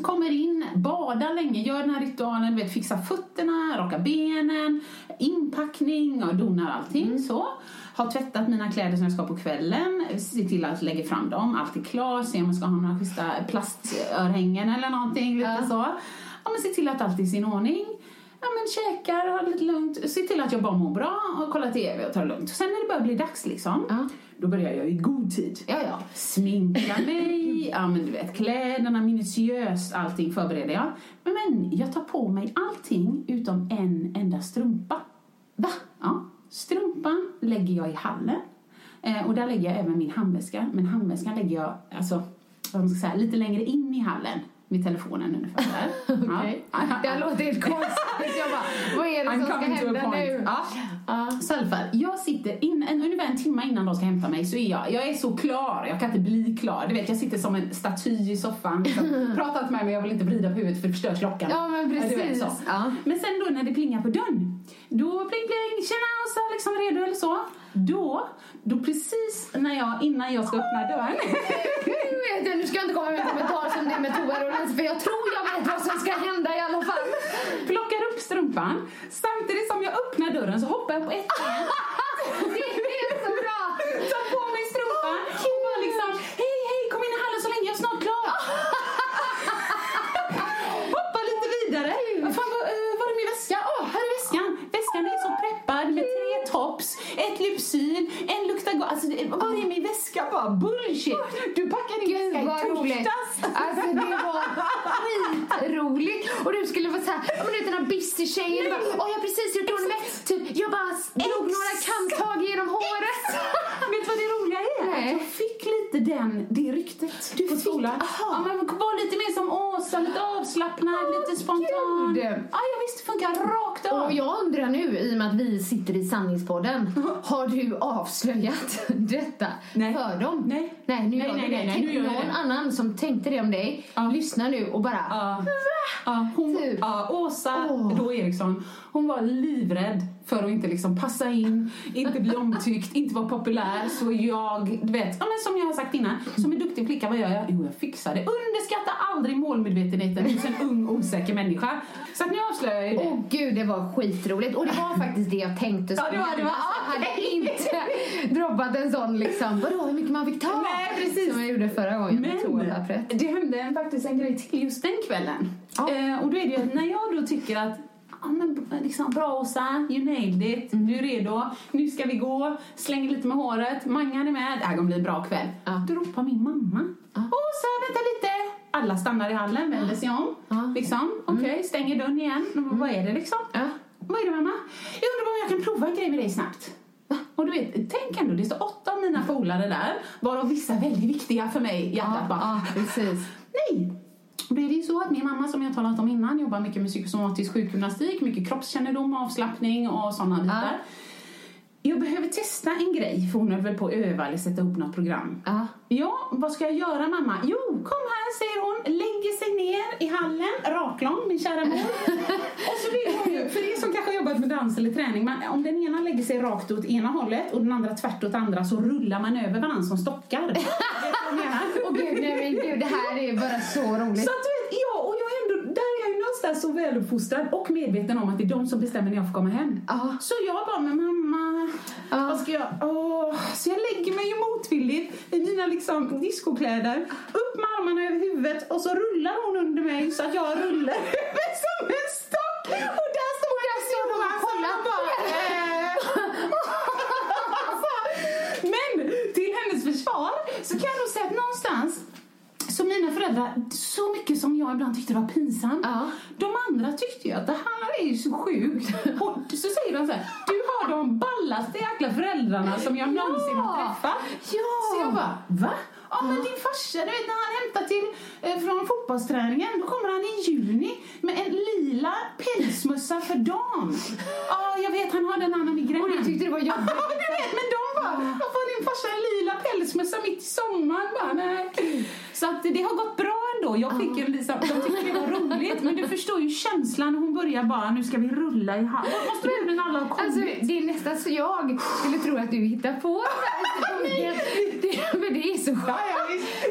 Kommer in, badar länge, gör den här ritualen, du vet, fixar fötterna, rakar benen, inpackning och donar allting så. Har tvättat mina kläder som jag ska ha på kvällen, ser till att lägga fram dem, allt är klart, ser om jag ska ha några schyssta plastörhängen eller någonting, lite Ja. så. Ja, men se till att allt är i sin ordning. Ja, men käkar, det lite lugnt, se till att jag bara mår bra och kollar TV och tar det lugnt. Sen när det börjar bli dags liksom, Ja. då börjar jag i god tid. Ja, ja. Sminka mig, ja men du vet kläderna, minutiöst allting förbereder jag. Men, men jag tar på mig allting utom en enda strumpa. Va? Ja. Strumpan lägger jag i hallen. Eh, och där lägger jag även min handväska. Men handväskan lägger jag, alltså, vad man ska säga, lite längre in i hallen. Med telefonen ungefär där. [LAUGHS] Okej. Ja. Det låter helt konstigt. Jag bara, vad är det I'm som ska hända nu? Ja. Ja. Så i alla fall, jag sitter in, en, ungefär en timme innan de ska hämta mig så är jag, jag är så klar, jag kan inte bli klar. Du vet, jag sitter som en staty i soffan. Liksom. [LAUGHS] Prata inte med mig, jag vill inte vrida på huvudet för det förstör klockan. Ja, men vet, precis. så. Ja. Men sen då när det plingar på dörren, då pling pling, tjena Åsa, liksom redo eller så. Då, då precis när jag, innan jag ska öppna dörren. Nu vet jag, nu ska jag inte komma med en kommentar som det med toarullen för jag tror jag vet vad som ska hända i alla fall. plockar upp strumpan. Samtidigt som jag öppnar dörren så hoppar jag på ett ben. [LAUGHS] Det är så bra! tar på mig strumpan och bara liksom hej hej kom in i hallen så länge jag är snart klar. [LAUGHS] ett lypsyl, en luktar gott. Alltså det- vad är min väska? Bara bullshit. Du packar din väska i torsdags. Alltså det var skitroligt! Och du skulle vara såhär, men du vet den här busy tjejen, du bara, åh jag har precis gjort ordning med, typ jag bara drog några kamtag genom håret. Vet du vad det roliga är? Nej. Jag fick lite den, det ryktet Du på skolan. Ja, men var lite mer som, blåsa, lite avslappnad, lite spontan. gud. Ja, jag det funkar rakt av. Och jag undrar nu, i och med att vi sitter i Sanningspodden, [LAUGHS] har du avslöjat [LAUGHS] detta Nej. för dem? Nej. Nej, nu Nej, gör nej, du det. nej, Tänk någon annan som tänkte det om dig, Ja. lyssnar nu och bara Ja. Ja, hon, Typ. ja, Åsa Åh. då Eriksson, hon var livrädd för att inte liksom passa in, inte bli omtyckt, inte vara populär. Så jag, du vet, ja, men som jag har sagt innan, som en duktig flicka, vad gör jag? Jo, jag fixar det. Underskatta aldrig målmedvetenheten hos en ung osäker människa. Så att nu avslöjar jag ju det. Åh gud, det var skitroligt. Och det var faktiskt det jag tänkte Ja, det var- det var- Jag hade inte droppat en sån liksom, vadå hur mycket man fick ta? Nej, precis. Som jag gjorde förra gången med toapappret. det hände faktiskt en grej till just den kvällen. Ja. Eh, och då är det ju att när jag då tycker att Ja, men liksom, bra Åsa, you nailed it, Mm. du är redo, nu ska vi gå, slänger lite med håret, Mangan är med, det här kommer bli en bra kväll. Ja. Då ropar min mamma, Ja. Åsa vänta lite. Alla stannar i hallen, vänder sig om, Ja. Mm. liksom, okej, stänger dörren igen. Vad är det liksom? Ja. Vad är det mamma? Jag undrar om jag kan prova en grej med dig snabbt. Och du vet, tänk ändå, det står åtta av mina polare där, varav vissa väldigt viktiga för mig i hjärtat. Ja, bara, ja, precis. Nej! Är det ju så att min mamma, som jag talat om innan, jobbar mycket med psykosomatisk sjukgymnastik, mycket kroppskännedom, avslappning och sådana bitar. Jag behöver testa en grej, för hon är väl på att öva eller sätta upp något program. Ja. Ja, vad ska jag göra mamma? Jo, kom här säger hon, lägger sig ner i hallen, raklång min kära mor. [LAUGHS] och så vill hon ju, för er som kanske har jobbat med dans eller träning, man, om den ena lägger sig rakt åt ena hållet och den andra tvärt åt andra så rullar man över varandra som stockar. [LAUGHS] Åh gud, nej men gud, det här är bara så roligt. Så att du vet, ja, och jag är ändå, där är jag ju någonstans så väluppfostrad och medveten om att det är de som bestämmer när jag får komma hem. Ja. Så jag bara, men mamma, Ja. vad ska jag, åh. Så jag lägger mig ju motvilligt i mina liksom discokläder, upp med armarna över huvudet och så rullar hon under mig så att jag rullar [LAUGHS] som en stock. Och där står jag och kollar. bara, eh. [LAUGHS] [LAUGHS] Men till hennes försvar så kan jag nog säga att någonstans så mina föräldrar, så mycket som jag ibland tyckte var pinsamt, Ja. de andra tyckte ju att det här är ju så sjukt. Och så säger de så här, du har de ballaste jäkla föräldrarna som jag någonsin har träffat. Ja. Så jag bara, va? Ja men din farsa, du vet när han hämtar till eh, från fotbollsträningen, då kommer han i juni med en lila pälsmössa för dam. Ja, jag vet, han har den andra migrän. Och du tyckte det var [LAUGHS] jobbigt? Ja, du vet, men de vad får din farsa en lila pälsmössa mitt i sommaren? Bara, nej. Så att det har gått bra ändå. Jag fick ju liksom, de tyckte det var roligt, men du förstår ju känslan hon börjar bara, nu ska vi rulla i hallen. Måste du alla har kommit? Alltså, det är nästan så jag skulle tro att du hittar på det, [LAUGHS] Men det är så sjukt. Ja, ja.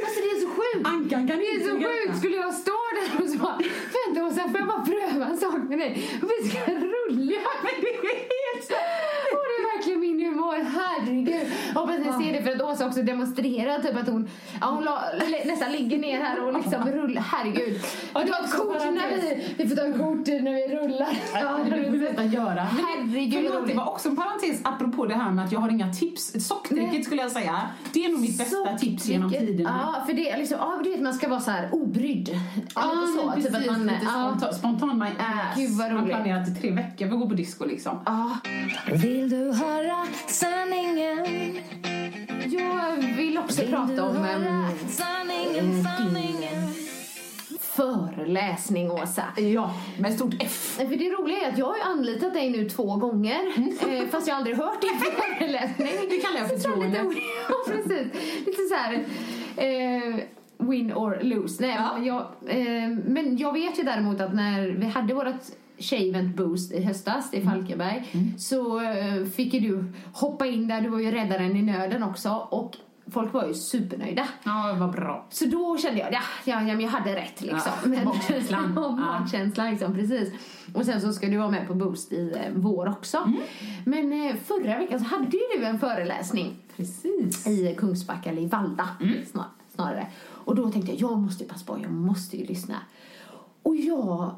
Alltså det är så sjukt. Ankan kan Det är så sjukt. Skulle jag stå där och så bara, vänta Åsa, får jag bara pröva en sak med dig? Vi ska rulla. Men det är [LAUGHS] Och det är verkligen min humor, herregud. Hoppas ni ser det för att Åsa också demonstrerar typ att hon, ja, hon la, nästan ligger ner här och liksom rullar, herregud. Ja, Vi det tar kort när vi, vi får ta kort när vi rullar. Ja, det vill vi nästan göra. Herregud, Förlåt, det var också en parentes apropå det här med att jag har inga tips. Sockdricket Nej. skulle jag säga. Det är nog mitt bästa tips genom tiderna. Ja, för det är liksom, ja, du vet man ska vara så här obrydd. Lite så, men typ att precis, man, lite ja. spontan, spontan my ass. Gud, vad man roligt. planerat i tre veckor för att gå på disco liksom. Ja, Vill du höra sanningen? jag vill också Vill prata du om höra um, sanningen, sanningen? föreläsning, Åsa. Ja, med stort F. För det roliga är att jag har ju anlitat dig nu två gånger, eh, fast jag aldrig hört din [LAUGHS] föreläsning. Det kallar jag förtroende. Lite, ja, precis. Lite så här, eh, win or lose. Nej, Ja. jag, eh, men jag vet ju däremot att när vi hade vårt Tjejevent Boost i höstas i Falkenberg så eh, fick ju du hoppa in där, du var ju räddaren i nöden också och folk var ju supernöjda. Ja, det var bra. Så då kände jag, ja, ja, ja jag hade rätt liksom. Ja, [LAUGHS] Men- magkänslan. [LAUGHS] ja, Ja. magkänslan liksom, precis. Och sen så ska du vara med på Boost i eh, vår också. Mm. Men eh, förra veckan så hade ju du en föreläsning Precis. i Kungsbacka, eller i Valda Mm. snar, snarare. Och då tänkte jag, jag måste ju passa på, jag måste ju lyssna. Och jag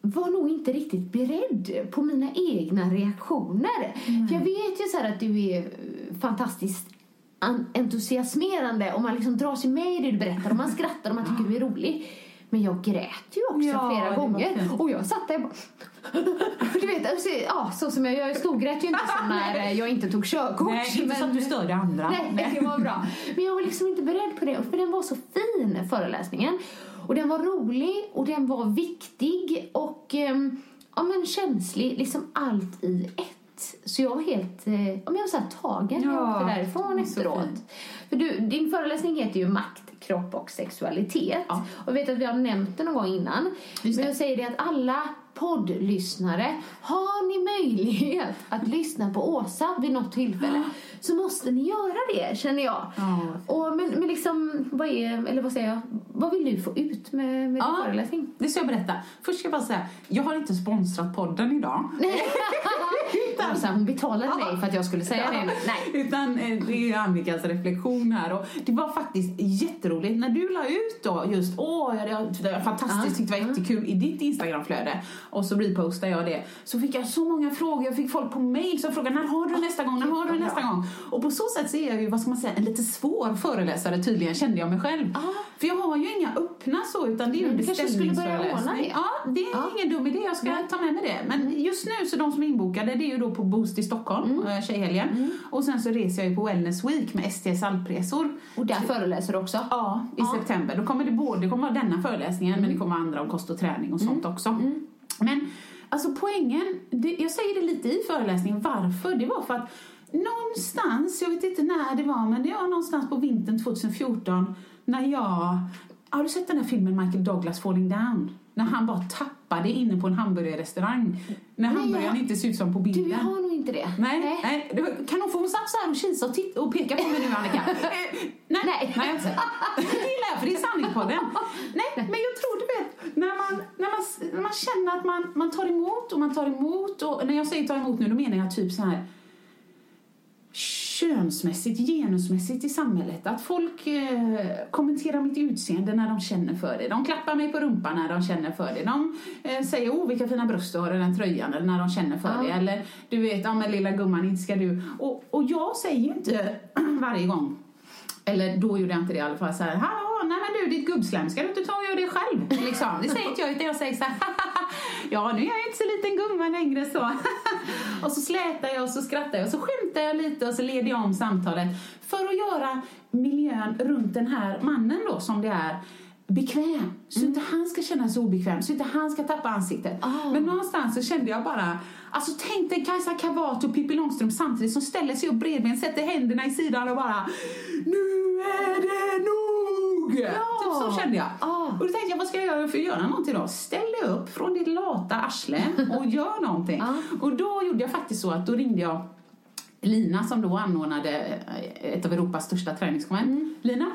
var nog inte riktigt beredd på mina egna reaktioner. För jag vet ju så här att du är eh, fantastiskt an- entusiasmerande och man liksom drar sig med i det du berättar och man skrattar och man tycker du är rolig. Men jag grät ju också Ja, flera gånger. Och jag satt där och bara... [LAUGHS] Du vet, alltså, ja, så som jag, jag storgrät ju inte som [LAUGHS] när eh, jag inte tog körkort. Nej, inte så att du störde andra. Nej, det var bra. Men jag var liksom inte beredd på det, för den var så fin, föreläsningen. Och den var rolig och den var viktig och ehm, ja, men känslig, liksom allt i ett. Så jag var helt eh, jag var så här tagen när jag Ja, åkte därifrån efteråt. fint. För du, din föreläsning heter ju Makt, kropp och sexualitet. Ja. Och jag vet att vi har nämnt det någon gång innan. Just Men jag säger det att alla poddlyssnare, har ni möjlighet att lyssna på Åsa vid något tillfälle så måste ni göra det, känner jag. Ja. Och, men, men liksom, vad är, eller vad säger jag, vad vill du få ut med, med din föreläsning? det ska jag berätta. Först ska jag bara säga, jag har inte sponsrat podden idag. [LAUGHS] Alltså, hon betalade mig för att jag skulle säga det. Nej. Utan eh, det är Annikas reflektion här. Och det var faktiskt jätteroligt när du la ut då just, åh, det var- det var fantastiskt, tyckte det var jättekul i ditt Instagramflöde. Och så repostade jag det. Så fick jag så många frågor, jag fick folk på mail som frågade när har du nästa gång, när har du nästa gång? Och på så sätt så är jag ju, vad ska man säga, en lite svår föreläsare tydligen, kände jag mig själv. För jag har ju inga öppna så, utan det är ju du kanske skulle börja ordna det? Ja, det är Ja. ingen dum idé. Jag ska ta med mig det. Men just nu, så de som är inbokade, det är ju då på Boost i Stockholm, mm. tjejhelgen. Och sen så reser jag ju på Wellness Week med STS Alpresor. Och där föreläser du också? Ja, i september. Då kommer det både det kommer vara denna föreläsningen, men det kommer andra om kost och träning och sånt också. Men alltså poängen, det, jag säger det lite i föreläsningen, varför? Det var för att någonstans, jag vet inte när det var, men det var någonstans på vintern 2014 när jag, har du sett den här filmen Michael Douglas Falling Down? När han bara tappade inne på en hamburgerrestaurang. När hamburgaren inte ser ut som på bilden. Du, jag har nog inte det. Nej, nej. Var- Kan hon få satt så här och kisa och, titta och peka på mig nu Annika? [LAUGHS] Eh, nej, Nej. nej. inte. Det gillar jag för det är sanningpodden. Nej, men jag tror du vet, när man, när man, när man känner att man, man tar emot och man tar emot och när jag säger ta emot nu då menar jag typ så här könsmässigt, genusmässigt i samhället. Att folk eh, kommenterar mitt utseende när de känner för det. De klappar mig på rumpan när de känner för det. De eh, säger oh vilka fina bröst du har i den tröjan eller när de känner för det. Eller du vet, ja men lilla gumman inte ska du. Och, och jag säger ju inte [CLEARS THROAT] varje gång eller då gjorde jag inte det i alla fall så här, hallå, nej men du ditt gubbslem, ska du inte ta och göra det själv? Liksom. Det säger inte jag utan jag säger så här, [LAUGHS] ja nu är jag inte så liten gumma längre så. [LAUGHS] och så slätar jag och så skrattar jag och så skämtar jag lite och så leder jag om samtalet för att göra miljön runt den här mannen då som det är bekväm. Så inte han ska känna sig obekväm, så inte han ska tappa ansiktet. Men någonstans så kände jag bara, alltså tänk dig Kajsa Kavat och Pippi Långstrump samtidigt som ställer sig upp bredvid en, sätter händerna i sidan och bara Nu är det nog! Typ så kände jag. Ah. Och då tänkte jag, vad ska jag göra för att göra någonting då? Ställ dig upp från ditt lata arsle och [LAUGHS] gör någonting. Och då gjorde jag faktiskt så att då ringde jag Lina som då anordnade ett av Europas största träningskonvent. Lina,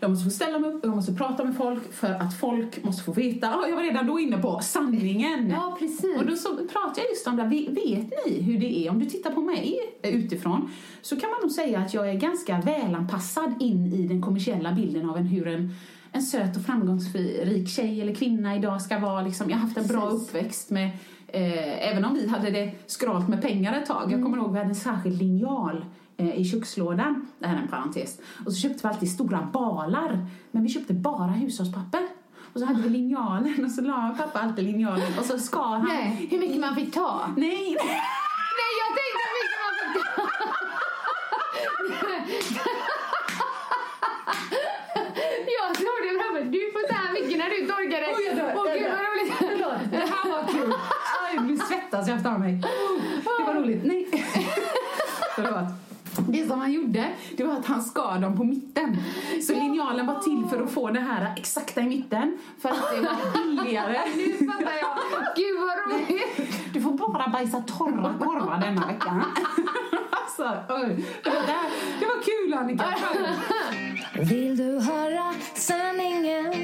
jag måste få ställa mig upp, jag måste prata med folk för att folk måste få veta. Ja, jag var redan då inne på sanningen. Ja, precis. Och då så pratade jag just om det. Vet ni hur det är? Om du tittar på mig utifrån så kan man nog säga att jag är ganska välanpassad in i den kommersiella bilden av en, hur en, en söt och framgångsrik tjej eller kvinna idag ska vara. Liksom, jag har haft en bra Precis. uppväxt med Eh, även om vi hade det skralt med pengar ett tag. Jag kommer ihåg vi hade en särskild linjal eh, i kökslådan. Det här är en parentes. Och så köpte vi alltid stora balar. Men vi köpte bara hushållspapper. Och så hade vi linjalen och så la pappa alltid linjalen och så skar han. Nej, hur mycket man fick ta? Nej, Nej, jag tänkte hur mycket man fick ta. jag det framför Du får så här mycket när du torkar dig. Jag Åh jag gud vad roligt. det här var kul. Aj, Jag blir svettas efter mig. Det var roligt. Nej. [LAUGHS] Förlåt. Det som han gjorde, det var att han skar dem på mitten. Så linjalen var till för att få det här exakta i mitten. För att det var [LAUGHS] billigare. Nu fattar jag. Gud vad roligt. Du får bara bajsa torra korvar denna veckan. [LAUGHS] Alltså, oj. det, var där. det var kul Annika. Vill du höra sanningen?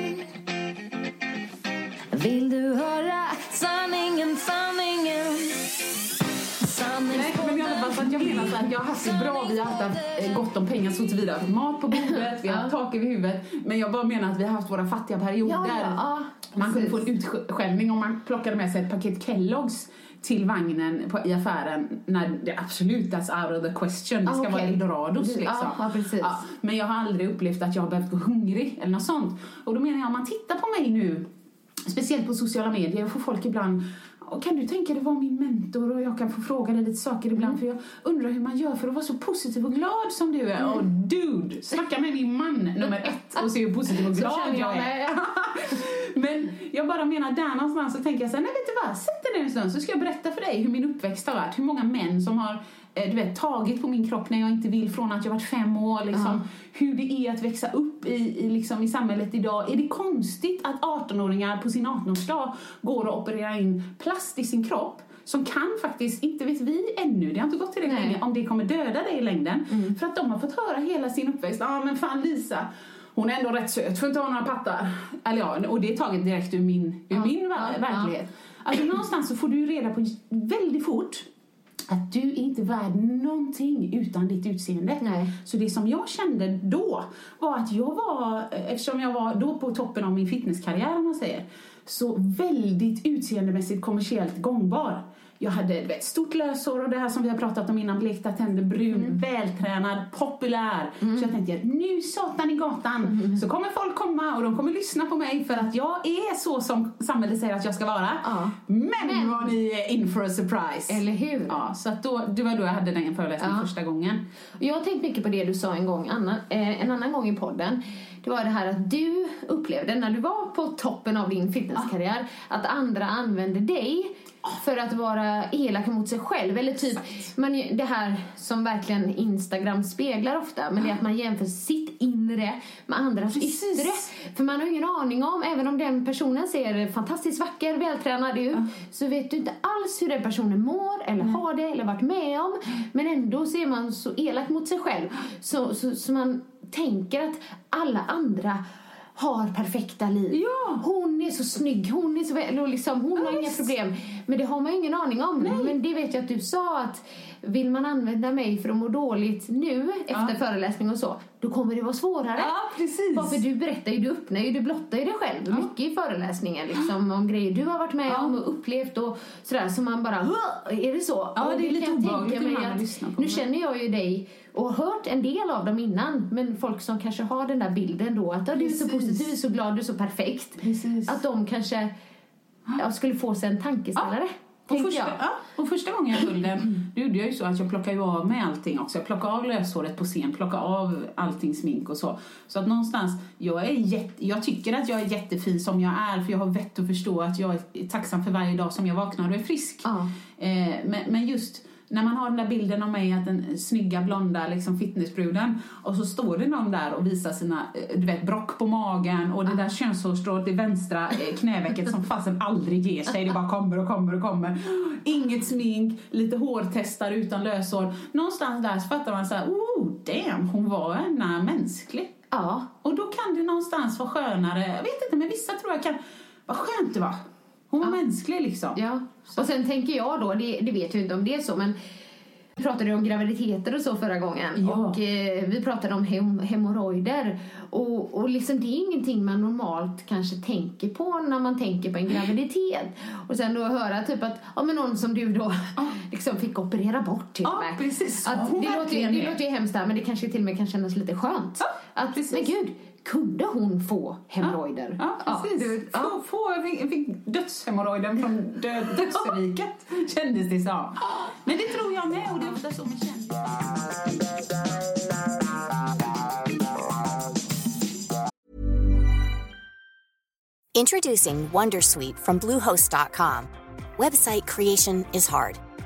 Vill du höra sanningen, sanningen? Fall, så att jag menar så att jag har haft det bra. Vi har haft eh, gott om pengar så tillvida. att Mat på bordet, vi har haft tak över huvudet. Men jag bara menar att vi har haft våra fattiga perioder. Ja, ja, ja, man kunde få en utskällning om man plockade med sig ett paket Kelloggs till vagnen på, i affären när det absolut that's out of the question. Det ska Ah, vara okej. eldorados Ja, liksom. ja, precis. men jag har aldrig upplevt att jag har behövt gå hungrig eller något sånt. Och då menar jag, om man tittar på mig nu, speciellt på sociala medier, får folk ibland "Åh, kan du tänka dig vara min mentor och jag kan få fråga dig lite saker ibland Mm. för jag undrar hur man gör för att vara så positiv och glad som du är. Och dude, snacka med min man nummer ett och se hur positiv och glad jag jag är. [LAUGHS] Men jag bara menar, där någonstans så tänker jag så här, nej vet du vad, sätt dig ner en stund så ska jag berätta för dig hur min uppväxt har varit. Hur många män som har du vet, tagit på min kropp när jag inte vill från att jag varit fem år. Liksom, Hur det är att växa upp i, i, liksom, i samhället idag. Är det konstigt att 18-åringar på sin 18-årsdag går och opererar in plast i sin kropp som kan faktiskt, inte vet vi ännu, det har inte gått till det Nej. länge, om det kommer döda dig i längden. För att de har fått höra hela sin uppväxt, ja ah, men fan Lisa, hon är ändå rätt söt för att inte ha några pattar. Eller ja, och det är taget direkt ur min, ur min ver- ja, verklighet. Alltså någonstans så får du reda på väldigt fort att du är inte värd någonting utan ditt utseende. Nej. Så det som jag kände då var att jag var, eftersom jag var då på toppen av min fitnesskarriär om man säger, så väldigt utseendemässigt kommersiellt gångbar. Jag hade du vet, stort löshår och det här som vi har pratat om innan, blekta tänder, brun, vältränad, populär. Så jag tänkte, nu satan i gatan så kommer folk komma och de kommer lyssna på mig för att jag är så som samhället säger att jag ska vara. Ja. Men, Men- vad ni in for a surprise. Eller hur? Ja, så att då, det var då jag hade den föreläsningen Ja. första gången. Jag har tänkt mycket på det du sa en gång, Anna, eh, en annan gång i podden. Det var det här att du upplevde när du var på toppen av din fitnesskarriär att andra använde dig för att vara elaka mot sig själv. Eller typ, man, det här som verkligen Instagram speglar ofta, men det är att man jämför sitt inre med andras Precis. yttre. För man har ingen aning om, även om den personen ser fantastiskt vacker, vältränad ut, så vet du inte alls hur den personen mår, eller har det, eller varit med om. Men ändå så är man så elak mot sig själv. Så, så, så man tänker att alla andra har perfekta liv. Ja. Hon är så snygg, hon är så väl, liksom, hon har inga problem. Men det har man ju ingen aning om. Men det vet jag att du sa att vill man använda mig för att må dåligt nu efter föreläsning och så, då kommer det vara svårare. Ja, precis. Varför du berättar ju, du öppnar ju, du blottar ju dig själv mycket i föreläsningen liksom om grejer du har varit med Ja. om och upplevt och sådär så man bara "Hå! är det så? Ja, Och det är lite obehagligt ibland att lyssna på Nu det. känner jag ju dig och har hört en del av dem innan men folk som kanske har den där bilden då att "Ja, du är så positiv, så glad, du är så perfekt. Precis. Att de kanske ja, skulle få sig en tankeställare. Och första, jag. ja, och första gången jag höll den, då gjorde jag ju så att jag plockade av mig allting också. Jag plockade av löshåret på scen, plockade av allting smink och så. Så att någonstans, jag, är jätte, jag tycker att jag är jättefin som jag är för jag har vett att förstå att jag är tacksam för varje dag som jag vaknar och är frisk. Ja. Eh, men, men just när man har den där bilden av mig, att den snygga blonda liksom fitnessbruden och så står det någon där och visar sina, eh, du vet, brock på magen och det där könshårstrået i vänstra eh, knävecket som fasen aldrig ger sig. Det bara kommer och kommer och kommer. Inget smink, lite hårtestar utan löshår. Någonstans där så fattar man så här, oh damn, hon var ändå mänsklig. Ja, Och då kan det någonstans vara skönare, jag vet inte, men vissa tror jag kan, vad skönt det var. Hon var mänsklig liksom. Ja, och sen tänker jag då, det, det vet jag inte om det är så, men vi pratade om graviditeter och så förra gången. Ja. Och eh, vi pratade om hem, hemorrojder. Och, och liksom det är ingenting man normalt kanske tänker på när man tänker på en graviditet. Och sen då höra typ att, ja men någon som du då [LAUGHS] liksom fick operera bort till och Ja, med. precis. Att det, låter, det låter ju hemskt där, men det kanske till och med kan kännas lite skönt. Ja, att, precis. men gud, kunde hon få hemorrojder? Ja, precis. du- ja. Få, få, fick, jag fick dödshemorrojden från död, dödsriket, [LAUGHS] kändes det som. Men det tror jag med, och det är ofta så. Introducing Wondersuite from Bluehost.com. Website creation is hard,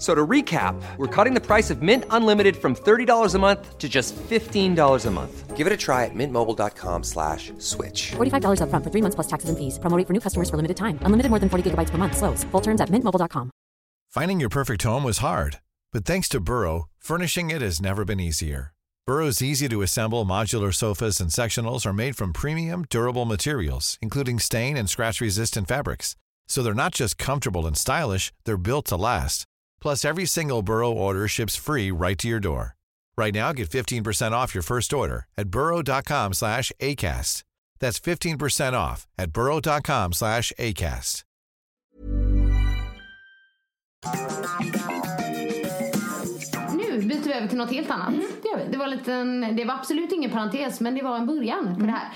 F- So to recap, we're cutting the price of Mint Unlimited from $30 a month to just $15 a month. Give it a try at mintmobile.com slash switch. $45 upfront for three months plus taxes and fees. Promo rate for new customers for limited time. Unlimited more than 40 gigabytes per month. Slows. Full terms at mintmobile.com. Finding your perfect home was hard, but thanks to Burrow, furnishing it has never been easier. Burrow's easy to assemble modular sofas and sectionals are made from premium, durable materials, including stain and scratch resistant fabrics. So they're not just comfortable and stylish, they're built to last. Plus, every single Burrow order ships free right to your door. Right now, get 15% off your first order at burrow.com slash ACAST. That's 15% off at burrow.com slash ACAST. Nu byter vi över till något helt annat. Mm, det var, en liten, det var absolut ingen parentes, men det var en början på det här.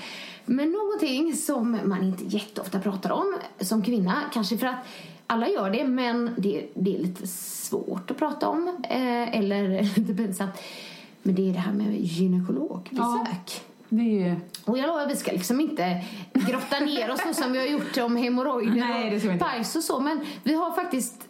Men någonting som man inte jätteofta pratar om som kvinna, kanske för att alla gör det, men det, det är lite svårt att prata om. Eh, eller [LAUGHS] lite pinsamt. Men det är det här med gynekologbesök. Det är. Och jag lovar vi ska liksom inte grotta ner oss så som vi har gjort om hemorrojder och bajs och så. Men vi har faktiskt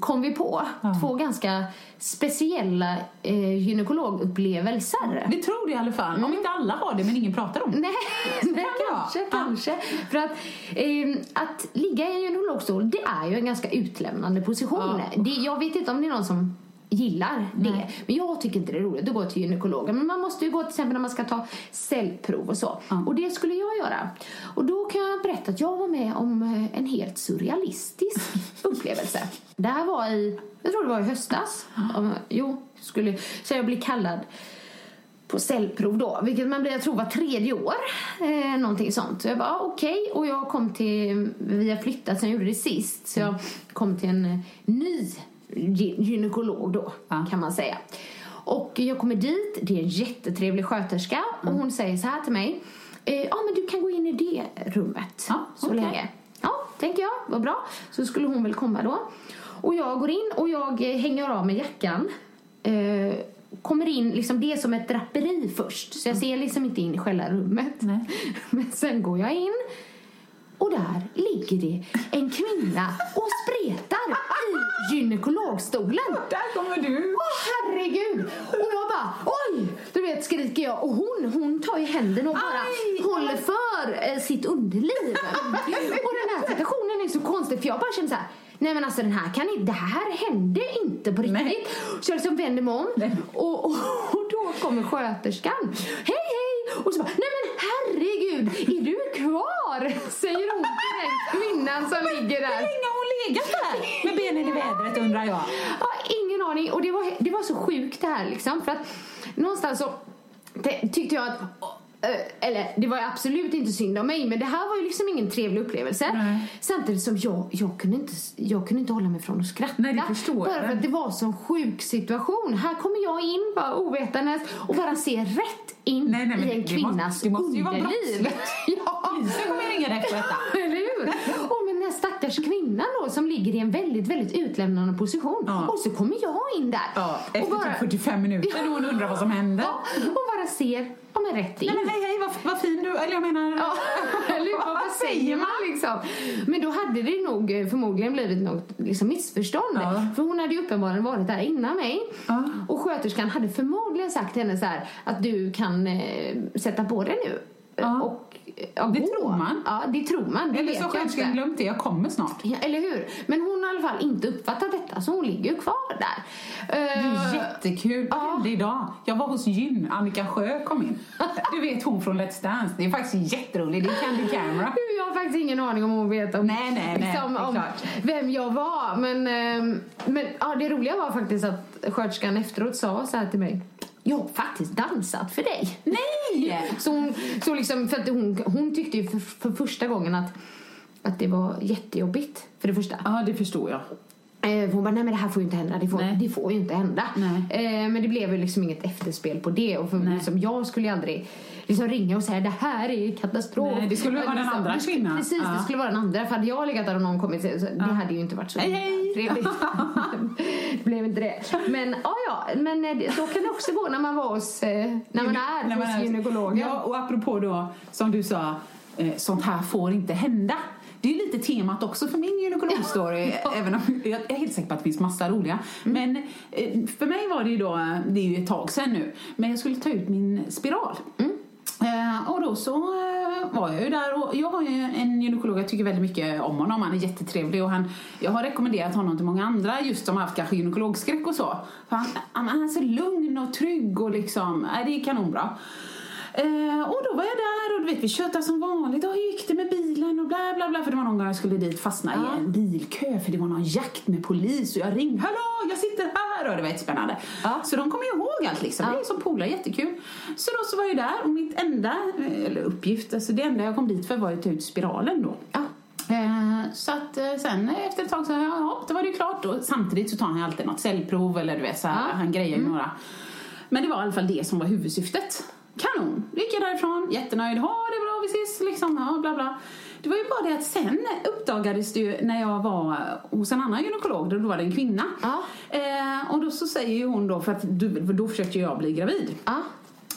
kom vi på två ganska speciella eh, gynekologupplevelser. Vi tror det i alla fall. Om inte alla har det, men ingen pratar om det. Nej, [LAUGHS] nej det vara. kanske, Ja. kanske. För att, eh, att ligga i en gynekologstol, det är ju en ganska utlämnande position. Ja. Det, jag vet inte om det är någon som gillar det. Nej. Men jag tycker inte det är roligt att gå till gynekologen. Men man måste ju gå till exempel när man ska ta cellprov och så. Och det skulle jag göra. Och då kan jag berätta att jag var med om eh, en helt surrealistisk [LAUGHS] upplevelse. Det här var i, jag tror det var i höstas. Om- Jo, skulle, så jag blev kallad på cellprov då, vilket man blir, jag tror var tredje år. Eh, någonting sånt. Så jag bara, ah, okej. Och jag kom till, vi har flyttat sen jag gjorde det sist. Så jag kom till en eh, ny gynekolog då, Ja. kan man säga. Och jag kommer dit, det är en jättetrevlig sköterska och hon säger så här till mig. eh, Ja, men du kan gå in i det rummet Ja, så okej. länge. Ja, tänker jag. Vad bra. Så skulle hon väl komma då. Och jag går in och jag eh, hänger av med jackan. Eh, kommer in, liksom det är som ett draperi först. Så jag ser liksom inte in i själva rummet. Nej. [LAUGHS] Men sen går jag in. Och där ligger det en kvinna och spretar i gynekologstolen. Där kommer du! Åh herregud! Och jag bara oj! Du vet skriker jag och hon, hon tar i händerna och bara Aj! håller för eh, sitt underliv. och den här situationen är så konstig för jag bara känner så här. Nej men alltså den här kan inte, det här hände inte på riktigt. Nej. Så jag liksom vänder mig om och, och, och då kommer sköterskan. Hej hej! Och så bara, nej men herregud, är du? Säger hon den kvinnan som ligger där. Hur länge har hon legat där med benen i vädret undrar jag? Ja, ingen aning. Och det var, det var så sjukt det här liksom. För att någonstans så tyckte jag att eller det var absolut inte synd om mig men det här var ju liksom ingen trevlig upplevelse. Nej. Samtidigt som jag, jag, kunde inte, jag kunde inte hålla mig från att skratta. Nej, det förstår bara för att det var en sån sjuk situation. Här kommer jag in bara ovetandes och bara ser rätt in Nej, nej, i en det- kvinnas måste- det måste ju vara [LAUGHS] ja. Polisen kommer ringa dig för detta. Eller hur? [LAUGHS] Och den stackars kvinnan då som ligger i en väldigt, väldigt utlämnande position. Ja. Och så kommer jag in där. Ja, efter och bara, typ 45 minuter när hon undrar vad som hände. ja, och bara ser, ja men rätt in. Nej men hej hej vad, vad fin du Eller jag menar... Ja, eller [LAUGHS] vad, vad säger man liksom? Men då hade det nog eh, förmodligen blivit något liksom, missförstånd. Ja. För hon hade ju uppenbarligen varit där innan mig. Ja. Och sköterskan hade förmodligen sagt till henne så här att du kan eh, sätta på dig nu. Ja. Och, ja, Det tror man. Ja, det tror man. Det Eller så har jag glömt det, jag kommer snart. Ja, eller hur? Men hon har i alla fall inte uppfattat detta så hon ligger ju kvar där. Det är Eh, jättekul. Vad ja. hände idag? Jag var hos gyn. Annika Sjö kom in. Du vet hon från Let's Dance. Det är faktiskt jätteroligt. Det är Candy Camera. [LAUGHS] Jag har faktiskt ingen aning om hon vet om, Nej, nej, nej, liksom, om vem jag var. Men, ehm, men ja, det roliga var faktiskt att sköterskan efteråt sa så här till mig. Jag har faktiskt dansat för dig. Nej! [LAUGHS] Så hon, så liksom, för att hon, hon tyckte ju för, för första gången att, att det var jättejobbigt. För det första. Ja, det förstår jag. Eh, hon bara, nej men det här får ju inte hända. Det får, Nej. det får ju inte hända. Eh, men det blev ju liksom inget efterspel på det. Och för, liksom, jag skulle ju aldrig liksom, ringa och säga det här är katastrof. Nej, det skulle vara den liksom, andra det kvinnan. Precis, det Ja. skulle vara den andra. För hade jag legat där och någon kommit så det hade ju inte varit så Hej, hej. trevligt. det [LAUGHS] blev inte det. Men ja, ja. Men eh, det- så kan det också gå när man var hos, eh, när man är När man hos gynekologen. Ja, och apropå då, som du sa, eh, sånt här får inte hända. det är lite temat också för min gynekologstory. [LAUGHS] även om jag är helt säker på att det finns massa roliga. Men eh, för mig var det ju då, det är ju ett tag sedan nu, men jag skulle ta ut min spiral. Eh, och då så eh, var jag ju där och jag har ju en gynekolog, jag tycker väldigt mycket om honom, han är jättetrevlig och han, jag har rekommenderat honom till många andra just som har haft kanske gynekologskräck och så. För han, han, han är så lugn och trygg och liksom, eh, det är kanonbra. Eh, och då var jag där och du vet vi tjötade som vanligt. Ja, hur gick det med bilen och bla bla bla. För det var någon gång jag skulle dit fastna i en bilkö för det var någon jakt med polis och jag ringde. Hallå, jag sitter här! Och det var jättespännande. Så de kommer ju ihåg allt liksom. Det är som polare, jättekul. Så då så var jag där och mitt enda, eh, eller uppgift, alltså det enda jag kom dit för var ju att ta ut spiralen då. Eh, så att eh, sen efter ett tag så, ja, ja, då var det ju klart. Och samtidigt så tar han alltid något cellprov eller du vet så här, han grejer ju några. Men det var i alla fall det som var huvudsyftet. Kanon! Då gick jag därifrån, jättenöjd. Ha det bra, vi ses liksom. Ja, bla bla. Det var ju bara det att sen uppdagades det ju när jag var hos en annan gynekolog, då var det en kvinna. Ja. Eh, och då så säger ju hon då, för att du, då försökte jag bli gravid. Ja.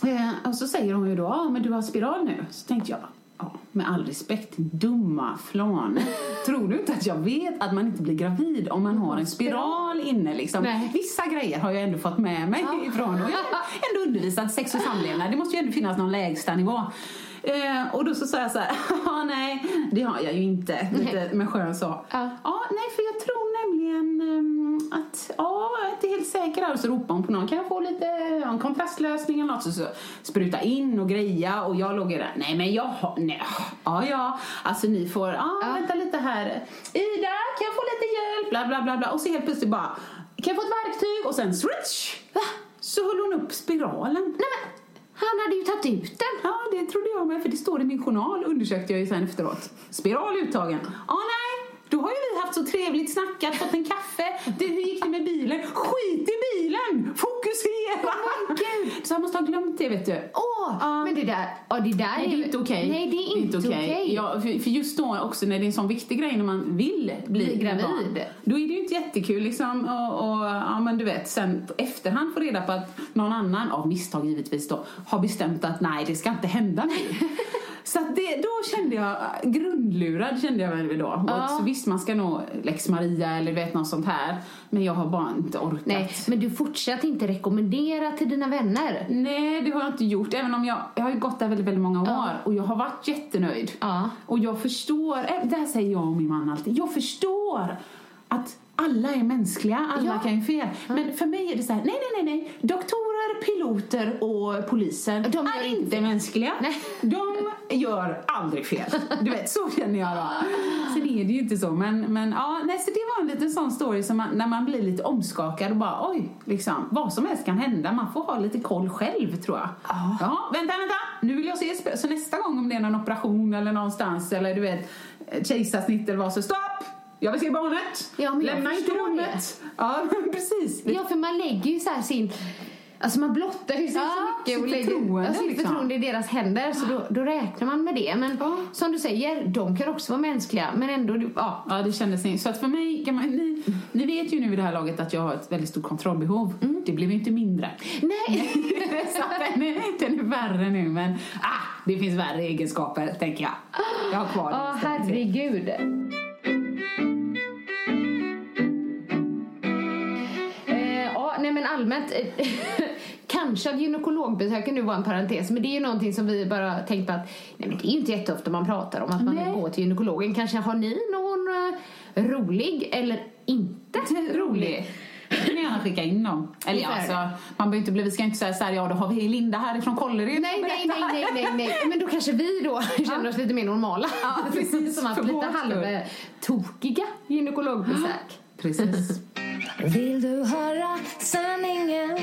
Eh, och så säger hon ju då, ja men du har spiral nu. Så tänkte jag, ja med all respekt, dumma flan. Tror du inte att jag vet att man inte blir gravid om man har en spiral inne liksom? Nej. Vissa grejer har jag ändå fått med mig ifrån och jag har ändå undervisat sex och samlevnad. Det måste ju ändå finnas någon lägsta nivå. Eh, och då så sa jag så här, [LAUGHS] ja nej, det har jag ju inte. Lite med skön så. Ja. Ja, nej för jag tror nämligen ehm, att, ja, jag är inte helt säker. Och så ropade hon på någon, kan jag få lite, en kontrastlösning eller något? Så, så spruta in och greja och jag låg där, nej men jag har, nej, ja ja, alltså ni får, ja, vänta lite här. Ida, kan jag få lite hjälp? Bla bla bla bla. Och så helt plötsligt bara, kan jag få ett verktyg? Och sen switch! Så höll hon upp spiralen. Nej men, han hade ju tagit ut den. Ja, det trodde jag med, för det står i min journal, undersökte jag ju sen efteråt. Spiral uttagen. Ja, nej, då har ju haft så trevligt snackat, fått en kaffe. Du, hur gick det med bilen? Skit i bilen! Fokusera! Så jag måste ha glömt det, vet du. Åh, Ja. men det där, ja det där Nej, det är inte okej. Nej, det är inte okej. Ja, för, för just då också när det är en sån viktig grej när man vill bli, Bli gravid. barn, Då är det ju inte jättekul liksom. Och, och, ja men du vet, sen efterhand få reda på att någon annan, av misstag givetvis då, har bestämt att nej, det ska inte hända mig. [LAUGHS] Så det, då kände jag, grundlurad kände jag väl då. Och så visst, man ska nog Lex Maria eller vet något sånt här. Men jag har bara inte orkat. Nej, men du fortsatte inte rekommendera till dina vänner. Nej, det har jag inte gjort. Även om jag, jag har ju gått där väldigt, väldigt många år och jag har varit jättenöjd. Ja. Och jag förstår, eh, det här säger jag och min man alltid, jag förstår att alla är mänskliga, alla Ja. kan ju fel. Men för mig är det så här, nej, nej, nej, nej. Doktorer, piloter och poliser De är inte mänskliga. Nej. De gör aldrig fel. Du vet, så känner jag då. Sen är det ju inte så, men, men ja, nej, så det var en liten sån story som man, när man blir lite omskakad och bara oj, liksom, vad som helst kan hända. Man får ha lite koll själv tror jag. Ja, vänta, vänta, nu vill jag se spö- Så nästa gång om det är någon operation eller någonstans eller du vet, kejsarsnitt eller vad så stopp! Jag vill se barnet! Ja, Lämna inte rummet! Ja, [LAUGHS] precis. Ja, för man lägger ju så här sin... Alltså man blottar ju sig Ja, så mycket och lägger förtroende, sitt liksom. förtroende i deras händer så då, då räknar man med det. Men Ja. som du säger, de kan också vara mänskliga men ändå, ja. Ja, det kändes inte. Så att för mig, man, ni, ni vet ju nu vid det här laget att jag har ett väldigt stort kontrollbehov. Det blev ju inte mindre. Nej! [LAUGHS] så den, är, den är värre nu, men ah, det finns värre egenskaper, tänker jag. Jag har kvar Ja, det. herregud. Allmänt. eh, [LAUGHS] Kanske att gynekologbesöken nu var en parentes, men det är ju någonting som vi bara tänkt på att nej men det är ju inte jätteofta man pratar om att man Nej. vill gå till gynekologen. Kanske har ni någon eh, rolig eller inte [LAUGHS] rolig. kan ni gärna skicka in dem. Eller ja, alltså, man behöver inte bli, vi ska inte säga så här, ja då har vi Linda härifrån Kållered. Nej, nej, nej, nej, nej, nej. Men då kanske vi då känner oss lite mer normala. Ja, [LAUGHS] precis. Som att lite halvtokiga gynekologbesök. Precis. Vill du höra sanningen?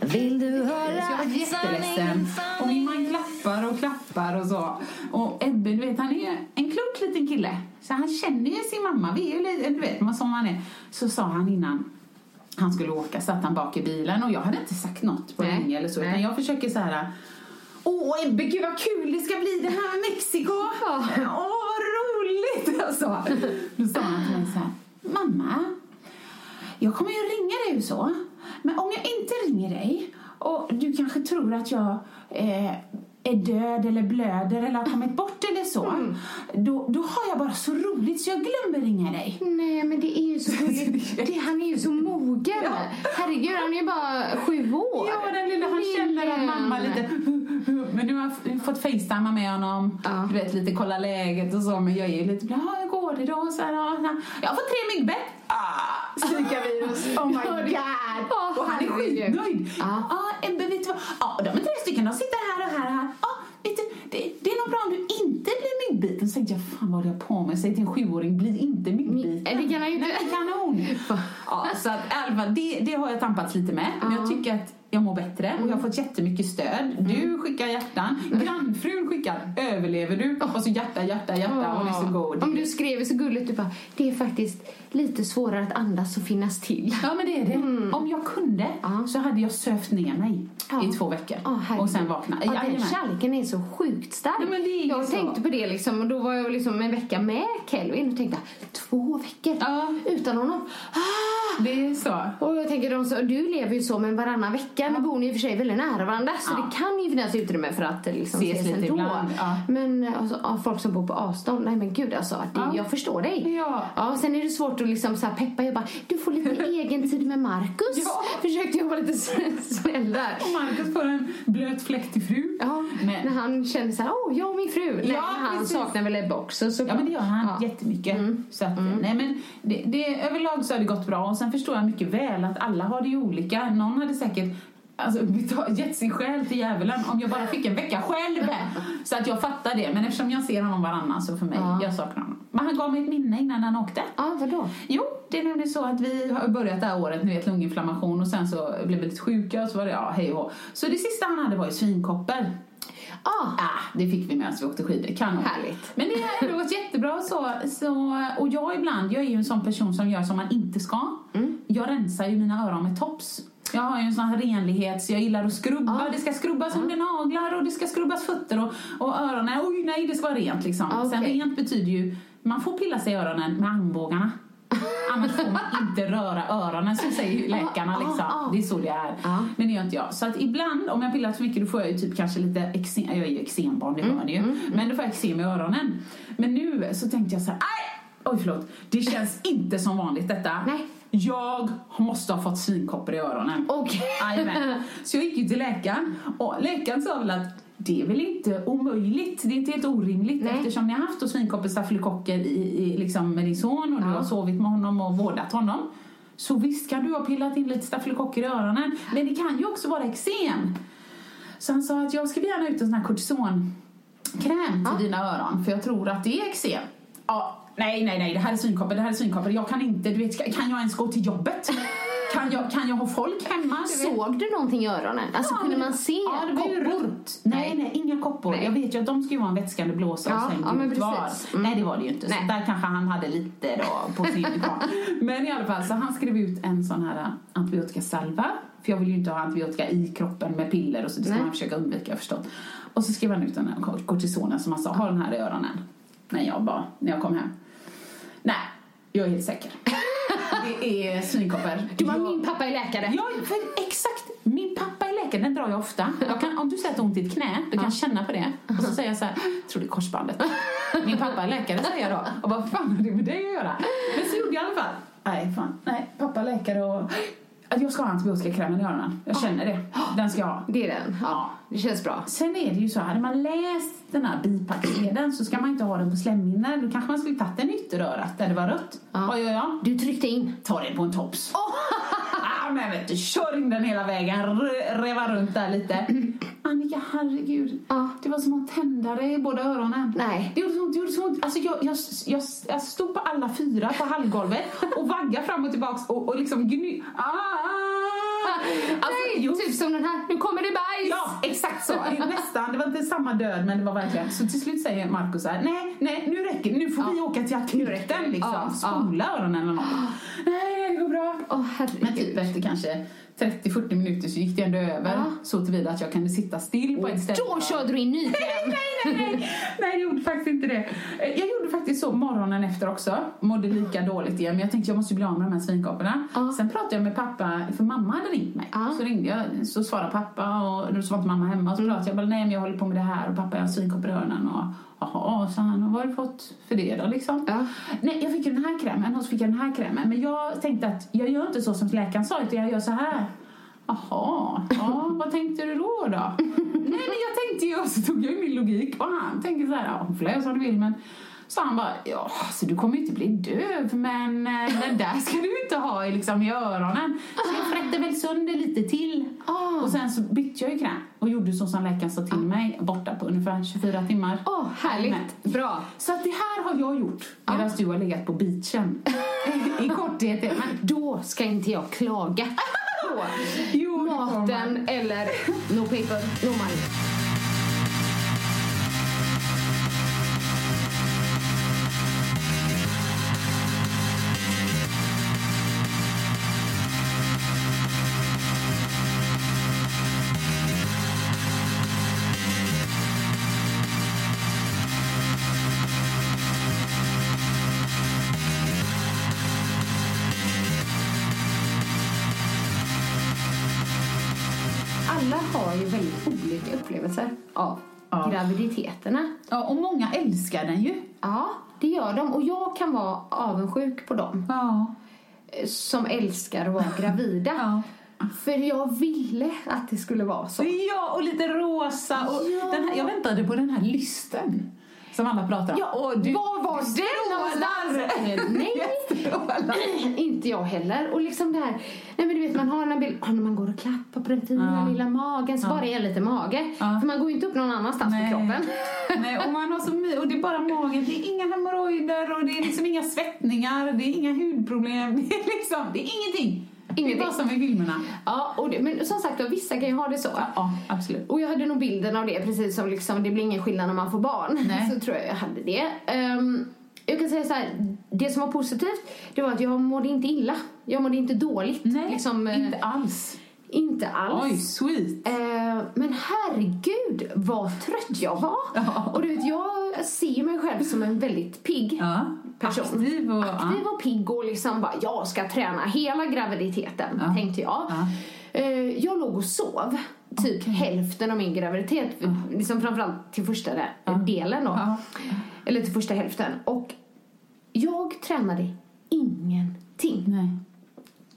Vill du höra jag var jätteledsen. Och man klappar och klappar och så. Och Ebbe, du vet, han är en klok liten kille. Så han känner ju sin mamma. Vi är ju lite, du vet, som han är. Så sa han innan han skulle åka, satt han bak i bilen. Och jag hade inte sagt något på länge eller så. Utan jag försöker så här. Åh Ebbe, gud vad kul det ska bli det här med Mexiko! Ja. Åh, gulligt! Alltså. Då sa han till mig så här. Mamma, jag kommer ju ringa dig och så. Men om jag inte ringer dig och du kanske tror att jag eh, är död eller blöder eller har kommit bort eller så, Mm. då, då har jag bara så roligt så jag glömmer ringa dig. Nej, men det är ju så [LAUGHS] gulligt. Det, han är ju så mogen. Herregud, han är ju bara sju år. Ja, den lilla, han känner att mamma lite... [LAUGHS] Men nu har jag fått facetimea med honom. Ja. Du vet, lite kolla läget och så. Men jag är ju lite... Ja, hur går det då? Så här, ja. Jag har fått tre myggbett. Ah, Zika-virus. Oh my god. Åh, och han är skitnöjd. Ja. Ja, Ebbe, vet du vad? De är tre stycken. De sitter här och här och här. Vet du, det, det är nog bra om du inte blir myggbiten. Så tänkte jag, fan vad jag på med? Säg till en sjuåring, bli inte myggbiten. Det kan han ju inte. Nej, kanon. [LAUGHS] Ja, så att, i alla fall, det, det har jag tampats lite med. Men jag tycker att jag mår bättre och jag har fått jättemycket stöd. Du skickar hjärtan. Grannfrun skickar överlever du? Och så hjärta, hjärta, hjärta. Hon är så god. Om du skrev så gulligt, du bara, det är faktiskt lite svårare att andas och finnas till. Ja men det är det. Om jag kunde så hade jag sövt ner mig Ja. i två veckor. Herregud. och sen vakna. Ja, den kärleken är så sjukt stark. Ja, jag så. tänkte på det liksom och då var jag liksom en vecka med Kelvin och tänkte två veckor utan honom. Ah! Det är så. Och jag tänker, de, så, du lever ju så men varannan vecka. Nu bor ni i och för sig väldigt nära varandra så det kan ju finnas utrymme för att liksom, Ses ses, lite ändå. Men alltså, ja, folk som bor på avstånd, nej men gud alltså, det, Ja. jag förstår dig. Ja. Ja, sen är det svårt att liksom så här peppa. Jag bara, du får lite [LAUGHS] egen tid med Markus. Ja. Försökte jag vara lite snäll där. Och Marcus får en blöt fläkt till fru. Ja, Men- när han känner så här, åh, jag och min fru. Nej, Ja, han precis. saknar väl Ebbe också så Ja men det gör han Ja. Mm. jättemycket. Så att, nej, men det, det, överlag så har det gått bra och sen förstår jag mycket väl att alla har det ju olika. Någon hade säkert Alltså, betalt- gett sin själ till djävulen om jag bara fick en vecka själv. Så att jag fattar det. Men eftersom jag ser honom varannan så för mig, Ja. jag saknar honom. Men han gav mig ett minne innan han åkte. Ja, vadå? Jo, det är nämligen så att vi har börjat det här året, ni vet lunginflammation och sen så blev vi lite sjuka och så var det ja, hej och. Så det sista han hade var ju svinkoppor. Ah, Ah, det fick vi medan vi åkte skidor. Kanon. Härligt. Men det har ändå gått jättebra så, så. Och jag ibland, jag är ju en sån person som gör som man inte ska. Mm. Jag rensar ju mina öron med tops. Jag har ju en sån här renlighets, jag gillar att skrubba. Ja. Det ska skrubbas under naglar och det ska skrubbas fötter och, och öronen. Oj nej, det ska vara rent liksom. Ja, Sen okej. rent betyder ju, man får pilla sig i öronen med armbågarna. [LAUGHS] Annars får man inte röra öronen, så säger läkarna. Ah, Liksom. ah, ah. Det är så det är. Men det gör inte jag. Så att ibland, om jag pillar för mycket, då får jag ju typ kanske lite eksem. Jag är ju eksembarn, det hör ni ju. Men då får jag eksem i öronen. Men nu så tänkte jag så här! Oj, förlåt. Det känns inte som vanligt detta. Nej. Jag måste ha fått svinkoppor i öronen. Okej. Jajamän. Så jag gick ju till läkaren och läkaren sa väl att det är väl inte omöjligt, det är inte helt orimligt Nej. eftersom ni har haft svinkoppor, stafylokocker i, i, liksom med din son och du Ja. har sovit med honom och vårdat honom. Så visst kan du ha pillat in lite stafylokocker i öronen, men det kan ju också vara eksem. Så han sa att jag skriver gärna ut en sån här kortisonkräm till dina öron för jag tror att det är eksem. Ja, nej, nej, nej, det här är svinkoppor, det här är svinkoppor. Jag kan inte, du vet, kan jag ens gå till jobbet? Kan jag, kan jag ha folk hemma? Du? Såg du någonting i öronen? Alltså Ja, kunde man se ja, det var ju runt. Nej, nej, inga koppor. Nej. Jag vet ju att de ska ju vara en vätskande blåsa Ja, och sen ja, men precis. Mm. Nej, det var det ju inte. Så Nej. där kanske han hade lite då på sin. [LAUGHS] Men i alla fall, så han skrev ut en sån här antibiotikasalva. För jag vill ju inte ha antibiotika i kroppen med piller och så. Det ska Nej. man försöka undvika, förstått. Och så skrev han ut den här kortisonen som han sa, ha den här i öronen. Men jag bara, när jag kom hem. Nej, jag är helt säker. [LAUGHS] Det är svinkoppor. Du Jag- min pappa är läkare. Ja, för exakt. Min pappa är läkare, den drar jag ofta. Jag kan, om du säger att ont i ett knä, du kan känna på det. Och så säger jag så här, tror det är korsbandet. [LAUGHS] Min pappa är läkare, säger jag då. Och vad fan har det med det att göra? Men så gjorde jag i alla fall. Nej, fan. Nej, pappa läkare och... Att jag ska ha antibiotikakrämen i öronen. Jag känner det. Den ska jag ha. Det är den. Ja, det känns bra. Sen är det ju så, hade man läst den här bipacksedeln så ska man inte ha den på slemhinnor. Då kanske man skulle tagit den i ytterörat där det var rött. Ja. Vad gör jag? Du tryckte in. Ta den på en tops. ah, men vet du, kör in den hela vägen, re- reva runt där lite. [CLEARS THROAT] Annika, herregud. Ja. Det var som att tända dig i båda öronen. Nej. Det gjorde så ont, det gjorde så ont. Alltså jag, jag, jag, jag stod på alla fyra på hallgolvet och vaggade fram och tillbaks och, och liksom gny... Ah, ah. Alltså, Nej, jo, typ som den här, nu kommer det bajs. Ja, exakt så. Nästan. Det var inte samma död, men det var verkligen. Så till slut säger Markus så här, nej, nej, nu räcker det. Nu får vi åka till akuten liksom. Ja, ja. Spola öronen eller något. [GASPS] Nej, det går bra. Men herregud. typ efter kanske 30-40 minuter så gick det ändå över. Ja. Så tillvida att jag kunde sitta still på ett ställe. Då körde du in ny [LAUGHS] Nej, nej, nej, nej, jag gjorde faktiskt inte det. Eh, Jag gjorde faktiskt så morgonen efter också. Mådde lika dåligt igen. Men jag tänkte jag måste bli av med de här svinkopporna. Ja. Sen pratade jag med pappa, för mamma hade ringt mig. Ja. Så ringde jag, så svarade pappa och då var inte mamma hemma. Så pratade jag bara, nej men jag håller på med det här och pappa jag har svinkoppor i öronen. Och jaha, sa han, och vad har du fått för det då liksom? Ja. Nej, jag fick ju den här krämen och så fick jag den här krämen. Men jag tänkte att jag gör inte så som läkaren sa utan jag gör så här. Jaha, ja, vad tänkte du då då? [LAUGHS] Nej men jag tänkte ju, och så tog jag min logik och han tänker så här, ja hon får läsa vad du vill men så han bara, ja alltså du kommer ju inte bli döv men eh, det där ska du inte ha i, liksom, i öronen. Så jag frätte väl sönder lite till. Ah. Och sen så bytte jag ju kräm och gjorde så som läkaren sa till mig borta på ungefär 24 timmar. Åh, härligt. Men- Bra. Så att det här har jag gjort medan du har legat på beachen. I korthet. Men Då ska inte jag klaga Jo, maten eller no paper, no money. Upplevelser av Ja. graviditeterna. Ja, och många älskar den ju. Ja, det gör de. Och jag kan vara avundsjuk på dem Ja. som älskar att vara gravida. Ja. För jag ville att det skulle vara så. Ja, och lite rosa. Och Ja. den här, jag väntade på den här lysten som alla pratar om. Ja, och du, var var den någonstans? Nej, [LAUGHS] Inte jag heller. Och liksom det här, nej men du vet man har en bild, ah, när man går och klappar på den fina Ja. lilla magen så Ja. bara är lite mage. Ja. För man går ju inte upp någon annanstans på kroppen. Nej, och man har så my- och det är bara magen. Det är inga hemorrojder och det är liksom inga svettningar. Det är inga hudproblem. [LAUGHS] Det är liksom, det är ingenting. Det är Ingenting. bara som i filmerna. Ja, och det, men som sagt då, vissa kan ju ha det så. Ja, absolut. Och jag hade nog bilden av det, precis som liksom, det blir ingen skillnad när man får barn. Nej. [LAUGHS] Så tror jag jag hade det. Ehm, jag kan säga så här, det som var positivt, det var att jag mådde inte illa. Jag mådde inte dåligt. Nej, liksom, eh, inte alls. inte alls. Oj, sweet. Eh, men herregud vad trött jag var. [LAUGHS] Ja. Och du vet, jag ser mig själv som en väldigt pigg Ja, person. aktiv och... Aktiv och pigg och liksom bara, jag ska träna hela graviditeten, Ja. tänkte jag. Eh, jag låg och sov typ Okej. hälften av min graviditet, liksom framförallt till första där, delen då. Ja. Eller till första hälften. Och jag tränade ingenting. Nej.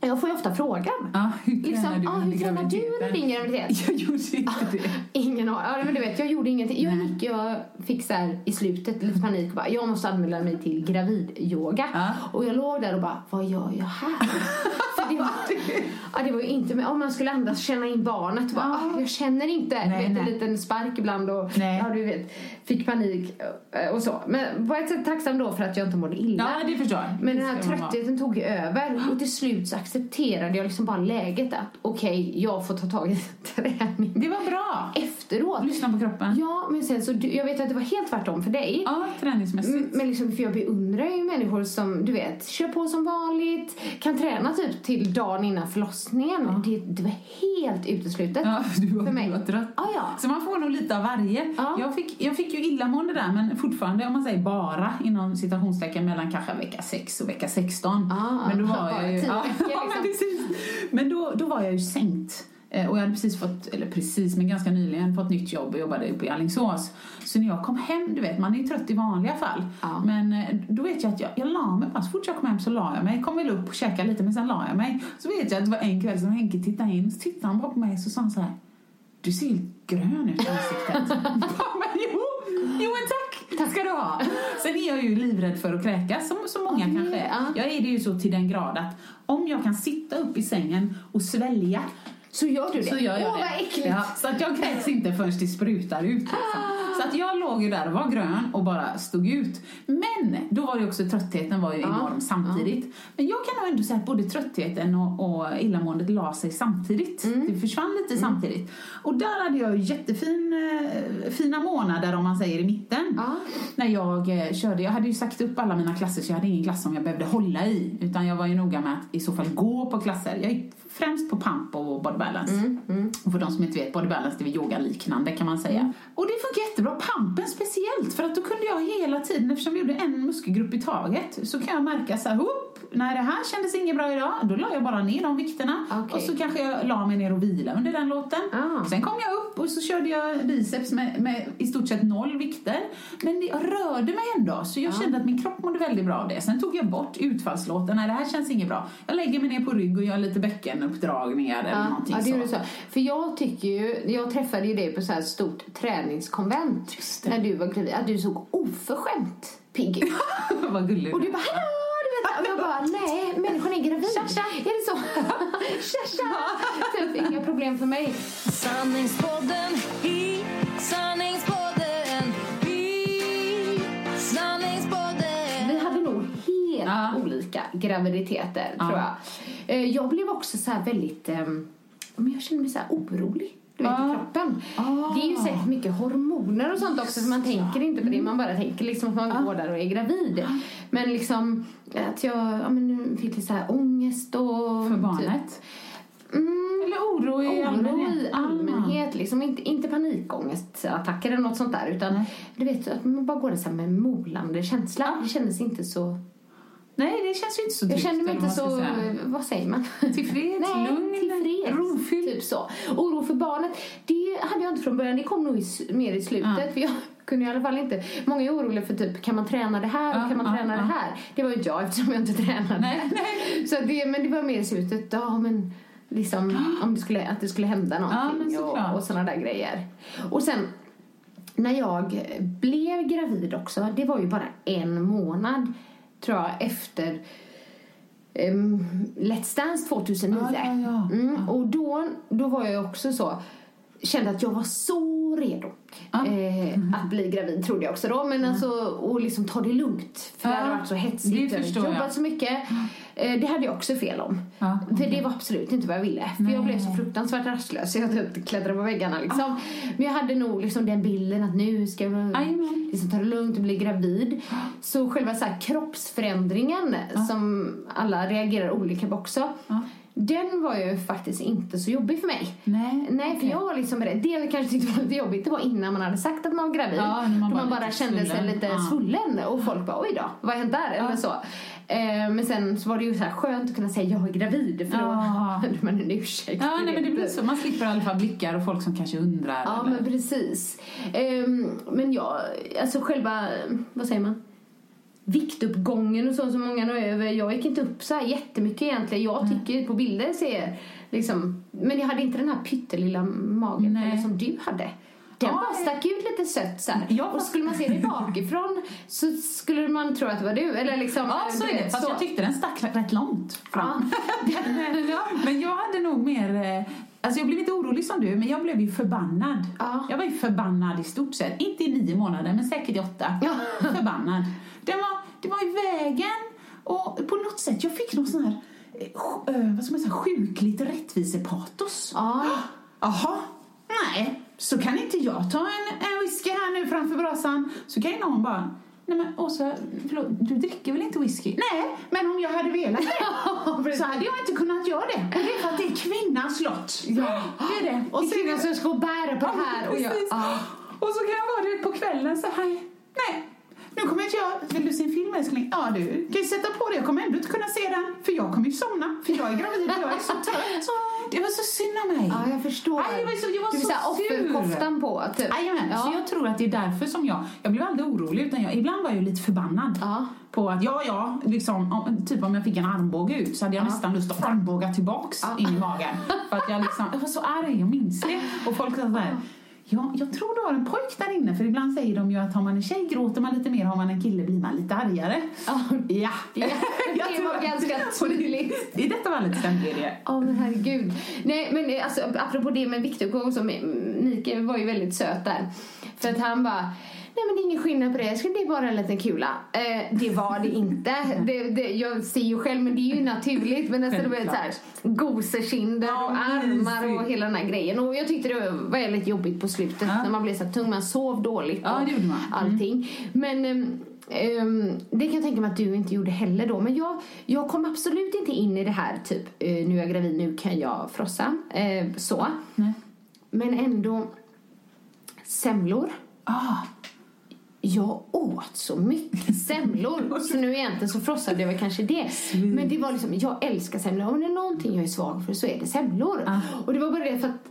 Jag får ju ofta frågan. Ja, hur tränar liksom, du ah, hur tränar du din [LAUGHS] graviditet? Jag gjorde inte det. [LAUGHS] Ingen aning. Ja, men du vet, jag gjorde ingenting. Jag gick, jag fick så här i slutet lite panik och bara, jag måste anmäla mig till gravidyoga. Ja. Och jag låg där och bara, vad gör jag här? [LAUGHS] Det, var, ja, det var ju inte, om man skulle andas känna in barnet bara, ah, jag känner inte. Nej, vet, en nej. liten spark ibland och Nej. ja, du vet, fick panik eh, och så. Men på ett sätt tacksam då för att jag inte mådde illa. Ja, det förstår jag. Men den här tröttheten tog ju över och till slut så accepterade jag liksom bara läget att okej, jag får ta tag i [LAUGHS] träning Det var bra. efteråt. Lyssna på kroppen. Ja, men sen så, jag vet att det var helt tvärtom för dig. Ja, träningsmässigt. Men liksom, för jag beundrar ju människor som, du vet, kör på som vanligt, kan träna typ till dagen innan förlossningen. Det, det var helt uteslutet Ja, du var, för mig. du var trött. Ja, ja. Så man får nog lite av varje. Ja. Jag, fick, jag fick ju illamående där, men fortfarande, om man säger bara, inom citationstecken mellan kanske vecka 6 och vecka 16. Ah, men då var jag ju... [LAUGHS] ja, men liksom. precis. Men då, då var jag ju sänkt. Eh, Och jag hade precis fått, eller precis, men ganska nyligen fått nytt jobb och jobbade uppe i Alingsås. Så när jag kom hem, du vet, man är ju trött i vanliga fall. Ja. Men eh, då vet jag att jag, jag la mig bara, så fort jag kom hem så la jag mig. Kom väl upp och käkade lite, men sen la jag mig. Så vet jag att det var en kväll som Henke tittade in, så tittade han bara på mig så sa han så här du ser helt grön ut i ansiktet. [LAUGHS] Bara, men jo, jo men tack, tack ska du ha. Sen är jag ju livrädd för att kräkas som så många det- kanske är. ja. Jag är det ju så till den grad att om jag kan sitta upp i sängen och svälja Så gör du det? så gör jag Åh, det. vad äckligt! Ja, så att jag kräks inte förrän det sprutar ut. Liksom. Så att jag låg ju där och var grön och bara stod ut. Men då var det också tröttheten var ju enorm samtidigt. Men jag kan nog ändå säga att både tröttheten och, och illamåendet la sig samtidigt. Mm. Det försvann lite samtidigt. Och där hade jag ju jättefin, eh, månader om man säger i mitten. När jag eh, körde, jag hade ju sagt upp alla mina klasser så jag hade ingen klass som jag behövde hålla i. Utan jag var ju noga med att i så fall gå på klasser. Jag gick främst på pump och body balance. Mm, Och för de som inte vet, body balance det är yoga-liknande kan man säga. Och det funkar jättebra. Pampen speciellt, för att då kunde jag hela tiden, eftersom vi gjorde en muskelgrupp i taget, så kan jag märka så här, hopp, nej det här kändes inget bra idag, då la jag bara ner de vikterna Okej. och så kanske jag la mig ner och vila under den låten. Ah. Sen kom jag upp och så körde jag biceps med, med i stort sett noll vikter. Men det, jag rörde mig ändå, så jag kände att min kropp mådde väldigt bra av det. Sen tog jag bort utfallslåten, nej det här känns inget bra. Jag lägger mig ner på rygg och gör lite bäckenuppdragningar eller Ja, någonting ja, det så. så. För jag tycker ju, jag träffade ju dig på så här stort träningskonvent när du var gravid. Att du såg oförskämt pigg ut. [LAUGHS] Vad gullig Och du bara hallå! Du vet, och jag bara nej, människan är gravid. Tja, tja. Är det så? [LAUGHS] tja, tja. Typ, inga problem för mig. Sanningspodden i Sanningspodden i Sanningspodden Vi hade nog helt Ja. olika graviditeter Ja. tror jag. Eh, Jag blev också så här väldigt, ehm, men jag kände mig så orolig. Du vet, Ja. i kroppen. Ah. Det är ju säkert mycket hormoner och sånt också så man tänker inte på det. Man bara tänker liksom att man går där och är gravid. Men liksom att jag ja, men nu fick lite så här ångest och... För barnet? Mm, Eller oro i oro allmänhet? i allmänhet. Liksom, inte, inte panikångestattacker eller något sånt där. Utan Nej. du vet att man bara går där med en molande känsla. Det kändes inte så... Nej, det känns ju inte så Jag tryggt. kände mig inte så... säga. Vad säger man? [LAUGHS] Tillfreds, Nej, lugn, tillfreds. rofylld. Typ så. Oro för barnet, det hade jag inte från början. Det kom nog i, mer i slutet. Ja. För jag kunde i alla fall inte... Många är oroliga för typ, kan man träna det här? Ja, och kan man ja, träna ja. det här? Det var ju inte jag eftersom jag inte tränade. Nej, nej. [LAUGHS] Så det, men det var mer i slutet. Ja, men liksom [GASPS] om det skulle, att det skulle hända Ja, någonting och, och sådana där grejer. Och sen när jag blev gravid också, det var ju bara en månad tror jag efter um, Let's Dance 2009. Ja, ja, ja. Mm, och då, då var jag också så, kände att jag var så redo eh, att bli gravid trodde jag också då. Men alltså, och liksom ta det lugnt. För det hade varit så hetsigt. det Jag hade jag. jobbat så mycket. Eh, det hade jag också fel om. Ja, För det var absolut inte vad jag ville. För jag blev så fruktansvärt rastlös. Jag typ klättrade på väggarna liksom. Men jag hade nog liksom den bilden att nu ska jag liksom ta det lugnt och bli gravid. Så själva så här kroppsförändringen som alla reagerar olika på också. Ja. Den var ju faktiskt inte så jobbig för mig. Nej, Nej, för okej. jag var liksom. Det jag kanske tyckte var lite jobbigt det var innan man hade sagt att man var gravid. Ja, man då var man bara kände sig svullen. lite Ja. svullen och folk bara oj då, vad har hänt där? Eller så. Eh, men sen så var det ju så här skönt att kunna säga jag är gravid för då Ja. [LAUGHS] hade man en ursäkt. Ja, nej, men det blir så. Man slipper i alla fall blickar och folk som kanske undrar. Ja, eller- men precis. Ehm, men jag, alltså själva, vad säger man? Viktuppgången och så som många når över. Jag gick inte upp så här jättemycket egentligen. Jag tycker på bilder ser liksom, men jag hade inte den här pyttelilla magen Nej. som du hade. Den Ja, bara stack ut lite sött så. Ja, Och skulle man se det [LAUGHS] bakifrån så skulle man tro att det var du. Eller liksom, Ja, så är det. Fast så. jag tyckte den stack rätt långt fram. Ja. [LAUGHS] ja, men jag hade nog mer... eh, Alltså jag blev inte orolig som du, men jag blev ju förbannad. Ja. Jag var ju förbannad i stort sett. Inte i nio månader, men säkert i åtta. Ja. Förbannad. Den var, det var i vägen och på något sätt, jag fick någon sån här, eh, eh, vad ska man säga, sjukligt rättvisepatos. Ja. Jaha, nej, så kan inte jag ta en, en whisky här nu framför brasan. Så kan ju någon bara, nej men Åsa, förlåt, du dricker väl inte whisky? Nej, men om jag hade velat det [LAUGHS] så hade jag inte kunnat göra det. Och det är för att det är kvinnans lott. Ja. Det är det. Och Det är kvinnan som ska bära på det här. Och jag, ja. Och så kan jag vara det på kvällen så här, nej. Nu kommer inte jag, vill du se en film älskling? Ja du, kan ju sätta på det. Jag kommer ändå inte kunna se den. För jag kommer ju somna. För jag är gravid och jag är så [LAUGHS] trött. Det var så synd om mig. Ja, jag förstår. Aj, jag var så- jag var du så sur. offerkoftan på. Typ. Jajamän, så Ja. jag tror att det är därför som jag, jag blev aldrig orolig utan jag, ibland var jag lite förbannad. Ja. På att ja, ja, liksom, om, typ om jag fick en armbåge ut så hade jag nästan lust att armbåga tillbaks in i magen. För att jag liksom, jag var så arg, jag minns det. Och folk sa såhär, ja, jag tror du har en pojk där inne. För ibland säger de ju att har man en tjej gråter man lite mer, har man en kille blir man lite argare. Ja. Ja, Ja, [LAUGHS] det var ganska tydligt. I detta fallet stämde det. Ja men herregud. Nej men eh, alltså apropå det med viktuppgång så Mikael var ju väldigt söt där. För att han bara Nej men det är ingen skillnad på det, det är bara en liten kula. Eh, det var det inte. [LAUGHS] Det, det, jag ser ju själv men det är ju naturligt. Men alltså det så här, gosekinder Ja, och armar och hela den här grejen. Och jag tyckte det var väldigt jobbigt på slutet Ja. när man blev så tung. Man sov dåligt Ja, och man. Mm. allting. Men ehm, ehm, det kan jag tänka mig att du inte gjorde heller då. Men jag, jag kom absolut inte in i det här typ eh, nu är jag gravid, nu kan jag frossa. Eh, så. Nej. Men ändå semlor Ah, Jag åt så mycket semlor. [LAUGHS] så nu egentligen så frossade jag väl kanske det. Men det var liksom, jag älskar semlor. Om det är någonting jag är svag för så är det semlor. Ah. Och det var bara det för att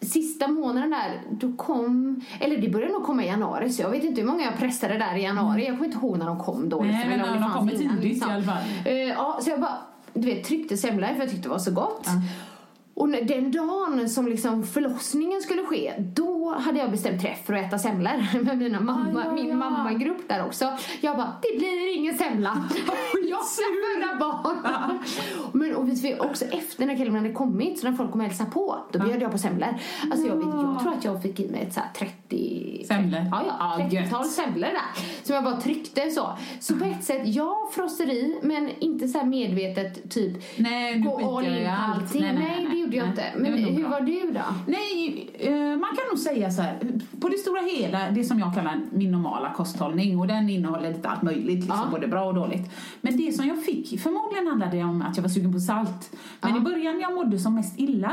sista månaden där, då kom, eller det började nog komma i januari så jag vet inte hur många jag pressade där i januari. Jag kommer inte ihåg när de kom då. Nej, liksom, men de kommer innan, tidigt liksom. i alla fall. Eh, ja, så jag bara, du vet, tryckte semlor för jag tyckte det var så gott. Och den dagen som liksom förlossningen skulle ske, då hade jag bestämt träff för att äta semlor [LAUGHS] med mina mamma, Ah, ja, min ja. mammagrupp där också. Jag bara, det blir ingen semla. [LAUGHS] [LAUGHS] jag ska föda barn. Men, och vi också efter när killen hade kommit, så när folk kom och hälsade på, då bjöd jag på semlor. Alltså jag, jag tror att jag fick i mig ett så här 30... Semlor? Ja, ja. Ah, 30-tal gött. semlor där. Som jag bara tryckte så. Så på ett sätt, ja, frossar i, men inte så här medvetet typ Nej, gå all in på allt. allting. Nej, Nej, nej, nej, gjorde jag nej. inte. Men hur bra. var du då? Nej, eh, man kan nog säga så här. På det stora hela, det som jag kallar min normala kosthållning och den innehåller lite allt möjligt, liksom, Ja. både bra och dåligt. Men det som jag fick, förmodligen handlade det om att jag var sugen på salt. Men i början jag mådde som mest illa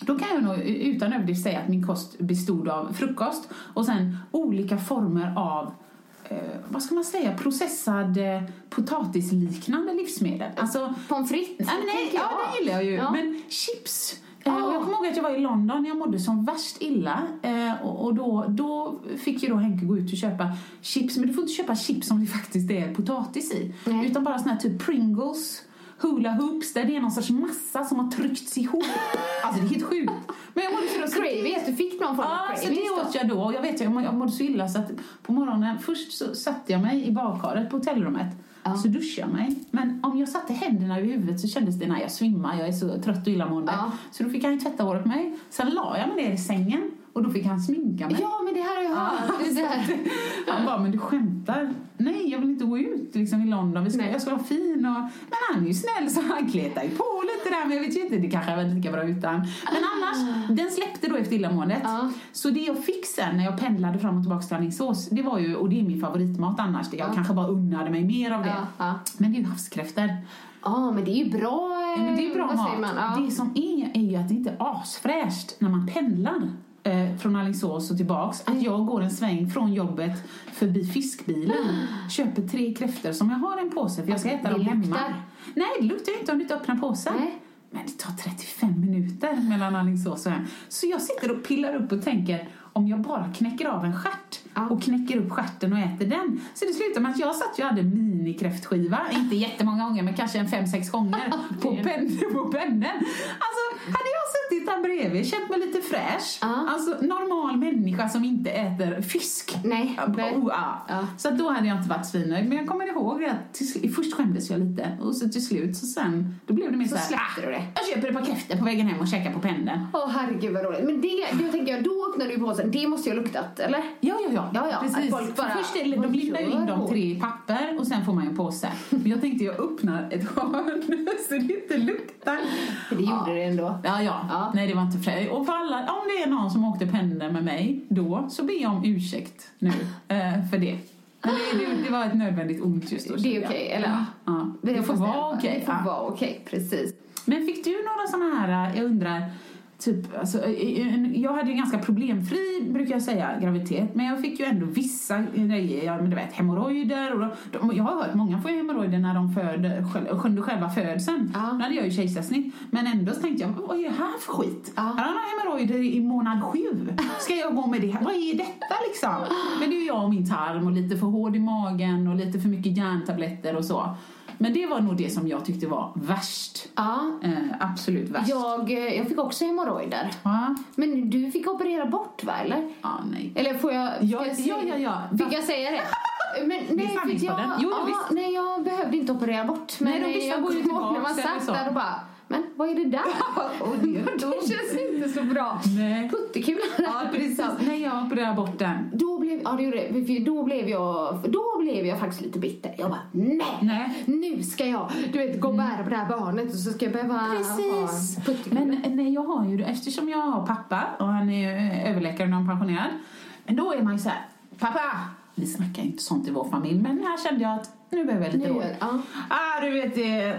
då kan jag nog utan överdrift säga att min kost bestod av frukost och sen olika former av vad ska man säga, processad eh, potatisliknande livsmedel. Alltså, Pommes frites? Men nej, ja, det gillar jag ju. Ja. Men chips. Eh, och jag kommer ihåg att jag var i London när jag mådde som värst illa. Eh, och då, då fick ju då Henke gå ut och köpa chips. Men du får inte köpa chips som det faktiskt är potatis i. Nej. Utan bara såna här typ Pringles, Hula Hoops, där det är någon sorts massa som har tryckts ihop. Alltså det är helt sjukt. Men jag mådde så, så Cravies, du fick någon form av Ja, så cravies det åt jag då. Och jag vet, jag må- jag mådde så illa så att på morgonen, först så satte jag mig i badkaret på hotellrummet. Så duschade jag mig. Men om jag satte händerna över huvudet så kändes det, nej jag svimmar, jag är så trött och illamående. Ja. Så då fick han ju tvätta håret på mig. Sen la jag mig ner i sängen och då fick han sminka mig. Ja, men det här har jag hört. [LAUGHS] Här. Han bara, men du skämtar? Nej, jag vill inte gå ut liksom, i London. Vi ska, Nej. jag ska vara fin. Och... Men han är ju snäll så han kletar ju på lite där. Men jag vet ju inte, det kanske är lika bra utan. Men annars, den släppte då efter illamåendet. Ja. Så det jag fick sen när jag pendlade fram och tillbaka till Alingsås, det var ju, och det är min favoritmat annars, det jag kanske bara unnade mig mer av det. Ja, ja. Men det är ju havskräftor. Ja, men det är ju bra. eh, Ja, men det är bra vad mat. säger Man? Ja. Det som är, är ju att det inte är asfräscht när man pendlar eh, från Alingsås och tillbaks. Att jag går en sväng från jobbet förbi fiskbilen, [GASPS] köper tre kräftor som jag har en påse för jag ska äta Det dem hemma. luktar. Nej, det luktar ju inte om du inte öppnar påsen. Nej. Men det tar 35 minuter mellan Alingsås och hem. Så jag sitter och pillar upp och tänker om jag bara knäcker av en stjärt och knäcker upp stjärten och äter den. Så det slutar med att jag satt och hade minikräftskiva, inte jättemånga gånger men kanske en fem, sex gånger [LAUGHS] på, pen, [LAUGHS] på pendeln. Alltså hade jag suttit där bredvid, känt mig lite fräsch. Ja. Alltså normal människa som inte äter fisk. Nej. Oh, ja. Ja. Så då hade jag inte varit svinnöjd. Men jag kommer ihåg att till, först skämdes jag lite och så till slut så sen, då blev det mer Så så, här, släppte ah, du det. Jag köper ett par kräftor på vägen hem och käkar på pendeln. Åh herregud vad roligt. Men det, då tänker jag, då öppnar du påsen. Det måste ju ha luktat, eller? Ja, ja, ja. Ja, ja, Precis. att folk bara, För först är de lindar in de tre i papper och sen får man en påse. [LAUGHS] Men jag tänkte jag öppnar ett hörn [LAUGHS] så det inte luktar. För det gjorde det ändå. Ja, ja, Ja. Nej, det var inte fräscht. Och för alla, om det är någon som åkte pendeln med mig då, så ber jag om ursäkt nu [LAUGHS] eh, för det. Men det, det, det var ett nödvändigt ont just då. Det är okej, eller? Ja, det får vara okej. Det får Ja. vara okej, precis. Men fick du några sådana här, jag undrar, typ, alltså, jag hade ju en ganska problemfri, brukar jag säga, graviditet. Men jag fick ju ändå vissa grejer, ja, men du vet hemorrojder. Och de, jag har hört många får hemorrojder när de föder, under själva födseln. Ja. Nu hade jag ju kejsarsnitt. Men ändå så tänkte jag, vad är det här för skit? Ja. Här har hemorrojder i månad sju. Ska jag gå med det här? Vad är detta liksom? Men det är ju jag och min tarm och lite för hård i magen och lite för mycket järntabletter och så. Men det var nog det som jag tyckte var värst. Ja. Eh, absolut värst. Jag, eh, jag fick också hemorrojder. Ja. Men du fick operera bort va, eller? Ja, nej. Eller får jag... Ja, jag ja, ja, ja. Fick jag säga det? [LAUGHS] Men nej, jag. Jo, ja, nej, jag behövde inte operera bort. Men Nej, de jag kommer ihåg när man satt där och bara, men vad är det där? [LAUGHS] Och det [LAUGHS] det känns inte så bra. Nej. Puttekula. Ja, precis. Nej, jag opererade bort den. Då blev, ja, det gjorde det. För Då blev, jag, då blev jag faktiskt lite bitter. Jag bara, nej, Nej. nu ska jag du vet, gå och bära på det här barnet och så ska jag behöva Precis. ha puttekula. Men eh, nej, jag har ju, eftersom jag har pappa och han är eh, överläkare och pensionerad. Men då är man ju så här, pappa! Vi snackar inte sånt i vår familj, men här kände jag att nu behöver jag lite råd. ja. Ah, du vet, det,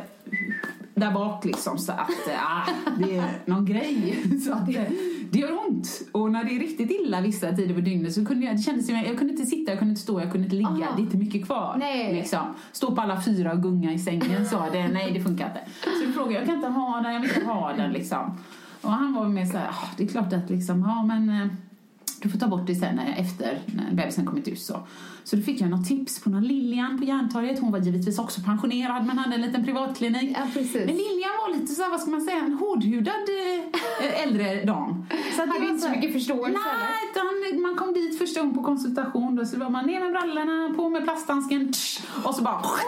där bak liksom så att äh, det är någon grej. [LAUGHS] Så att det, gör ont. Och när det är riktigt illa vissa tider på dygnet så kunde jag, det kändes som jag, jag kunde inte sitta, jag kunde inte stå, jag kunde inte ligga. Aha. Det är inte mycket kvar. Nej. Liksom. Stå på alla fyra och gunga i sängen så det, nej det funkar inte. Så då frågade jag, jag kan inte ha den, jag vill inte ha den liksom. Och han var med så här, "Ah, det är klart att liksom, ja men eh, du får ta bort det sen eh, efter när bebisen kommit ut så. Så då fick jag något tips på någon Lilian på Järntorget. Hon var givetvis också pensionerad men hade en liten privatklinik. Ja, precis. Men Lilian var lite så här, vad ska man säga, en hårdhudad eh, [LAUGHS] äldre dam. Så att det Hade inte så mycket förståelse, Nej, utan man kom dit första gången på konsultation då, så var man ner med brallorna, på med plasthandsken tsch, och så bara... Ah!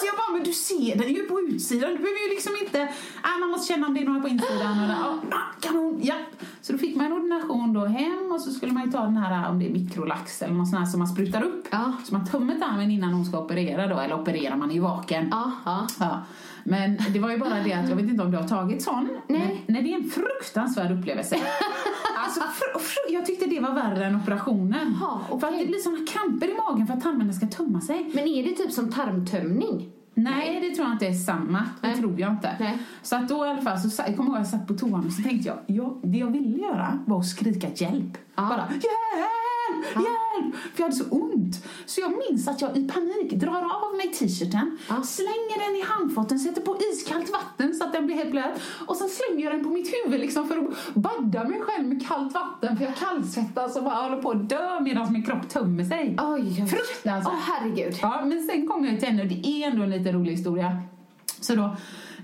Så jag bara, men du ser den är ju på utsidan, du behöver ju liksom inte... Ah, man måste känna om det är några på insidan. Och där, ah, kanon, ja. Så då fick man en ordination då hem och så skulle man ju ta den här, om det är mikrolax eller något sånt här som man sprutar upp. Ja. Så man tömmer tarmen innan hon ska operera då, eller opererar man ju vaken. Ja, ja. Ja. Men det var ju bara det att jag vet inte om du har tagit sån. Nej. Men, nej, det är en fruktansvärd upplevelse. Alltså, fr- fr- jag tyckte det var värre än operationen. Jaha, okej. För att det blir såna kramper i magen för att tarmarna ska tömma sig. Men är det typ som tarmtömning? Nej, det tror jag inte är samma. Det Nej. tror jag inte. Nej. Så att då i alla fall, så, jag kommer ihåg att jag satt på toan och så tänkte jag, jag, det jag ville göra var att skrika hjälp. Ja. Bara hjälp, hjälp! För jag hade så ont. Så jag minns att jag i panik drar av mig t-shirten, Ja. slänger den i handfaten, sätter på iskallt vatten så att den blir helt blöt och sen slänger jag den på mitt huvud liksom för att badda mig själv med kallt vatten för jag kallsvettas och bara håller på att dö medan min kropp tömmer sig. Oj. Fruktansvärt. Åh, herregud. Ja, men sen kom jag till henne och det är ändå en lite rolig historia. Så då,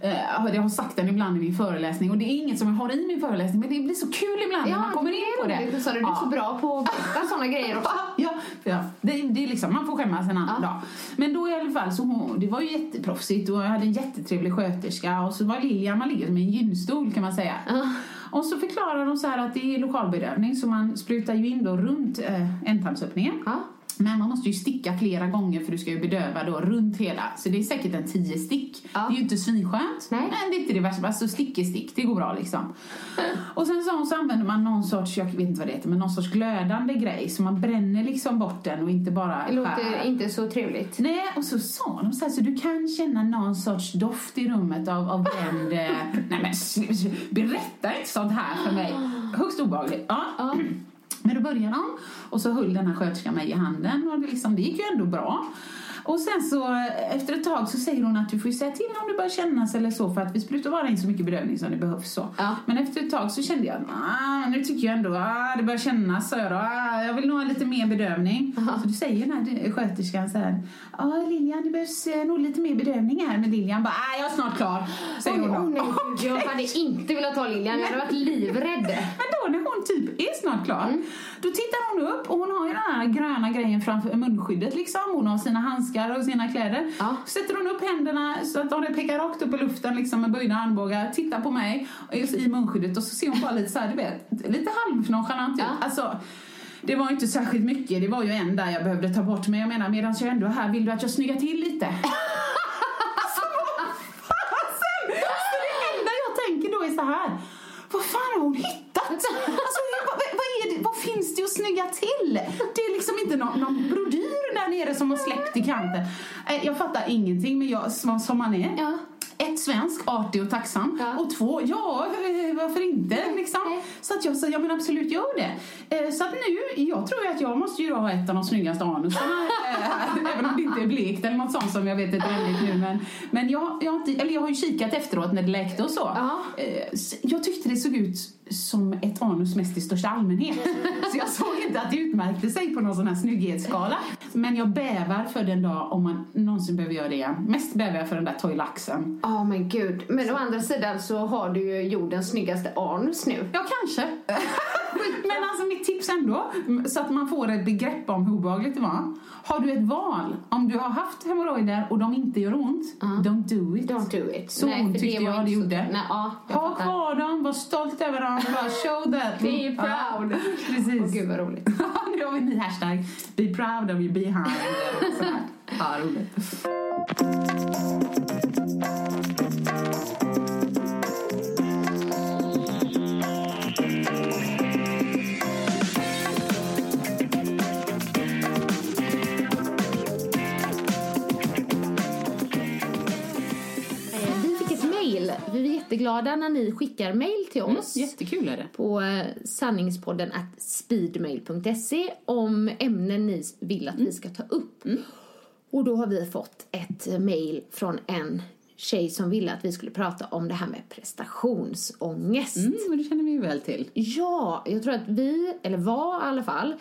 jag har sagt den ibland i min föreläsning och det är inget som jag har i min föreläsning men det blir så kul ibland när man kommer in på det. Du sa det, du är så Ja. bra på att berätta sådana grejer också. [LAUGHS] Ja, ja det, det är liksom, man får skämmas en annan Ja. dag. Men då i alla fall, så hon, det var ju jätteproffsigt och jag hade en jättetrevlig sköterska och så var Lilian, man ligger som i en gynstol kan man säga. Och så förklarar de så här att det är lokalbedövning så man sprutar ju in då runt eh, ändtarmsöppningen. Ja. Men man måste ju sticka flera gånger för du ska ju bedöva då runt hela. Så det är säkert en tio stick. Ja. Det är ju inte svinskönt. Nej. Men det är inte det värsta. Alltså stick är stick, det går bra liksom. [LAUGHS] Och sen så, så använder man någon sorts, jag vet inte vad det heter, men någon sorts glödande grej. Så man bränner liksom bort den och inte bara Det låter skär. inte så trevligt. Nej, och så sa de så här, så du kan känna någon sorts doft i rummet av, av bränd... eh, [LAUGHS] Nej men berätta inte sånt här för mig. Högst obehagligt. Ja. Men då började de och så höll den här sköterskan mig i handen och det, liksom, det gick ju ändå bra. Och sen så efter ett tag så säger hon att du får säga till om du börjar kännas eller så för att vi sprutar bara in så mycket bedövning som det behövs så. Ja. Men efter ett tag så kände jag, ah, nu tycker jag ändå, ah, det börjar kännas, så jag då. Ah, jag vill nog ha lite mer bedövning. Så du säger den här sköterskan så här, ja ah, Lilian det behövs eh, nog lite mer bedövning här. Men Lilian bara, ah, jag är snart klar. Säger Oj, hon nej, gud, jag hade inte velat ta Lilian, jag hade varit livrädd. [LAUGHS] Men då när hon typ är snart klar, då tittar hon upp och hon har ju den här gröna grejen framför munskyddet liksom. Hon har sina handskar och sina kläder. Ja. Sätter hon upp händerna så att de pekar rakt upp i luften liksom med böjda armbågar, tittar på mig i munskyddet och så ser hon bara lite så här, du vet, lite halvnonchalant ut. Ja. Alltså, det var inte särskilt mycket, det var ju en där jag behövde ta bort. Men jag menar, medan jag ändå är här, vill du att jag snyggar till lite? [LAUGHS] alltså, vad fasen! Så det enda jag tänker då är så här. Vad fan har hon hittat? Alltså, vad, vad, är det, vad finns det att snygga till? Det är liksom inte någon, någon brodyr där nere som har släppt i kanten. Eh, Jag fattar ingenting, men jag, som, som man är. Ja. Ett, svensk, artig och tacksam. Ja. Och två, ja, eh, varför inte? Liksom. Nej. Så att jag sa, ja men absolut gör det. Eh, Så att nu, jag tror att jag måste ju ha ett av de snyggaste anusarna [LAUGHS] Även om det inte är blekt eller något sånt som jag vet är trendigt nu. Men, men jag, jag, har inte, eller jag har ju kikat efteråt när det läkte och så. Ja. Jag tyckte det såg ut som ett anus mest i största allmänhet. Så jag såg inte att det utmärkte sig på någon sån här snygghetsskala. Men jag bävar för den dag om man någonsin behöver göra det igen. Mest bävar jag för den där toilaxen. Ja men gud. Men å andra sidan så har du ju jordens snyggaste anus nu. Ja, kanske. Men alltså mitt tips ändå, så att man får ett begrepp om hur obehagligt det var. Har du ett val, om du har haft hemorrojder och de inte gör ont, don't do it. Don't do it. Så Nej, ont tyckte jag det inte så- gjorde. Nej, ja, jag Ha fattar. kvar dem, var stolt över dem, bara show that. Be Ja, proud. Precis. Åh gud vad roligt. [LAUGHS] nu har vi en ny hashtag. Be proud of your behind. [LAUGHS] Ja, roligt. Jätteglada när ni skickar mail till Mm, oss. jättekul är det. på eh, sanningspodden at speedmail.se om ämnen ni vill att vi ska ta upp. Och då har vi fått ett mail från en tjej som ville att vi skulle prata om det här med prestationsångest. Mm, men det känner vi ju väl till. Ja, jag tror att vi, eller var i alla fall,